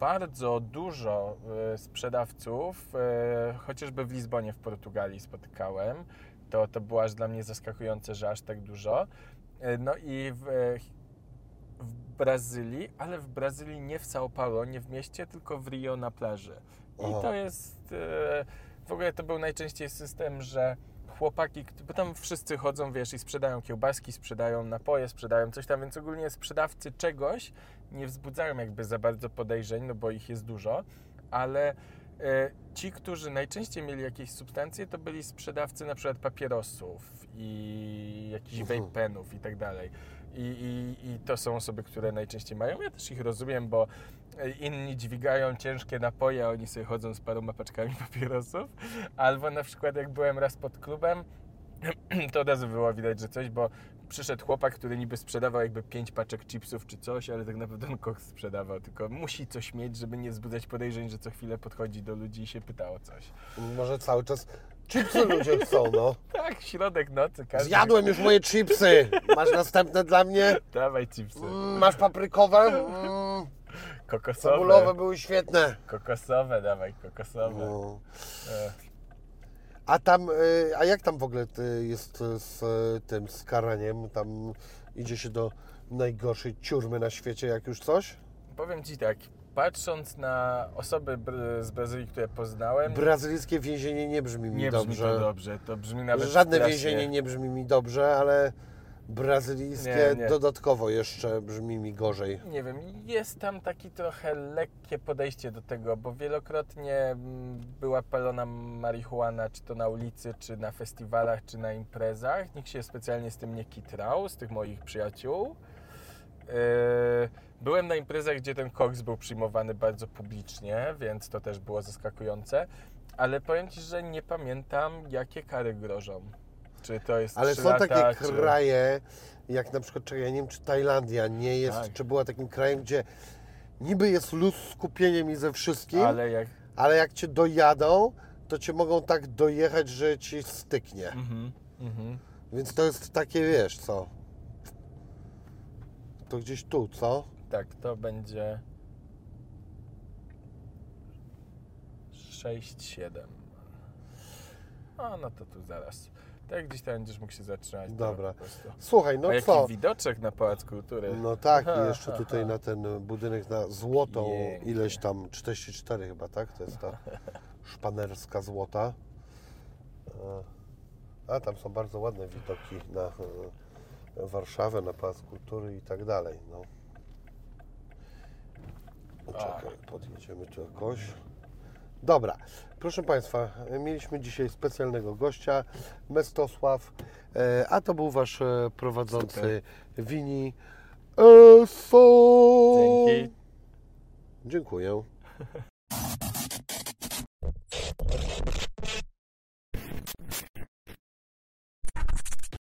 Speaker 2: Bardzo dużo e, sprzedawców, e, chociażby w Lizbonie w Portugalii spotykałem. To, to było aż dla mnie zaskakujące, że aż tak dużo. E, No i w, e, w Brazylii, ale w Brazylii nie w São Paulo, nie w mieście, tylko w Rio na plaży. I
Speaker 1: Aha.
Speaker 2: to jest. e, W ogóle to był najczęściej system, że chłopaki, bo tam wszyscy chodzą, wiesz, i sprzedają kiełbaski, sprzedają napoje, sprzedają coś tam, więc ogólnie sprzedawcy czegoś nie wzbudzają jakby za bardzo podejrzeń, no bo ich jest dużo, ale ci, którzy najczęściej mieli jakieś substancje, to byli sprzedawcy na przykład papierosów i jakichś
Speaker 1: Mhm.
Speaker 2: vape penów i tak dalej. I, i, I to są osoby, które najczęściej mają. Ja też ich rozumiem, bo e, inni dźwigają ciężkie napoje, a oni sobie chodzą z paroma paczkami papierosów. Albo na przykład jak byłem raz pod klubem, to od razu było widać, że coś, bo przyszedł chłopak, który niby sprzedawał jakby pięć paczek chipsów czy coś, ale tak naprawdę on koks sprzedawał, tylko musi coś mieć, żeby nie wzbudzać podejrzeń, że co chwilę podchodzi do ludzi i się pyta o coś.
Speaker 1: Może cały czas chipsy ludzie chcą, no.
Speaker 2: Tak, środek nocy, każdy...
Speaker 1: Zjadłem już moje chipsy. Masz następne dla mnie?
Speaker 2: Dawaj chipsy.
Speaker 1: Mm, masz paprykowe? Mm,
Speaker 2: Kokosowe.
Speaker 1: cebulowe były świetne.
Speaker 2: Kokosowe, dawaj, kokosowe.
Speaker 1: No.
Speaker 2: E,
Speaker 1: A tam, y, a jak tam w ogóle y, jest z y, tym z karaniem? Tam idzie się do najgorszej ciurmy na świecie, jak już coś?
Speaker 2: powiem Ci tak, patrząc na osoby z Brazylii, które poznałem,
Speaker 1: Brazylijskie więzienie nie brzmi mi
Speaker 2: nie brzmi
Speaker 1: dobrze.
Speaker 2: to dobrze, to brzmi nawet
Speaker 1: Żadne
Speaker 2: strasznie.
Speaker 1: więzienie nie brzmi mi dobrze, ale brazylijskie
Speaker 2: Nie, nie.
Speaker 1: dodatkowo jeszcze brzmi mi gorzej.
Speaker 2: Nie wiem, jest tam taki trochę lekkie podejście do tego, bo wielokrotnie mm, była palona marihuana, czy to na ulicy, czy na festiwalach, czy na imprezach. Nikt się specjalnie z tym nie kitrał, z tych moich przyjaciół. Yy, Byłem na imprezach, gdzie ten koks był przyjmowany bardzo publicznie, więc to też było zaskakujące. Ale powiem Ci, że nie pamiętam, jakie kary grożą. Czy to jest
Speaker 1: Ale
Speaker 2: 3
Speaker 1: są
Speaker 2: lata,
Speaker 1: takie
Speaker 2: czy...
Speaker 1: kraje, jak na przykład, czekaj, ja nie wiem, czy Tajlandia nie jest,
Speaker 2: Tak.
Speaker 1: czy była takim krajem, gdzie niby jest luz z kupieniem i ze wszystkim, ale...
Speaker 2: Ale jak...
Speaker 1: jak cię dojadą, to cię mogą tak dojechać, że ci styknie.
Speaker 2: Mhm, mhm.
Speaker 1: Więc to jest takie, wiesz, co? To gdzieś tu, co?
Speaker 2: Tak, to będzie 6, 7. A no to tu zaraz. Tak gdzieś tam będziesz mógł się zatrzymać. to
Speaker 1: Dobra. Słuchaj, no
Speaker 2: A jaki
Speaker 1: co?
Speaker 2: widoczek na Pałac Kultury.
Speaker 1: No tak, i jeszcze tutaj na ten budynek na złotą,
Speaker 2: Pięknie.
Speaker 1: ileś tam, 44 chyba, tak? To jest ta szpanerska złota. E, A tam są bardzo ładne widoki na e, Warszawę, na Pałac Kultury i tak dalej. No. Czekaj, podjedziemy tu jakoś. Dobra, proszę Państwa, mieliśmy dzisiaj specjalnego gościa, Mestosław, e, a to był Wasz e, prowadzący Super. Wini. ESO!
Speaker 2: Dzięki.
Speaker 1: Dziękuję.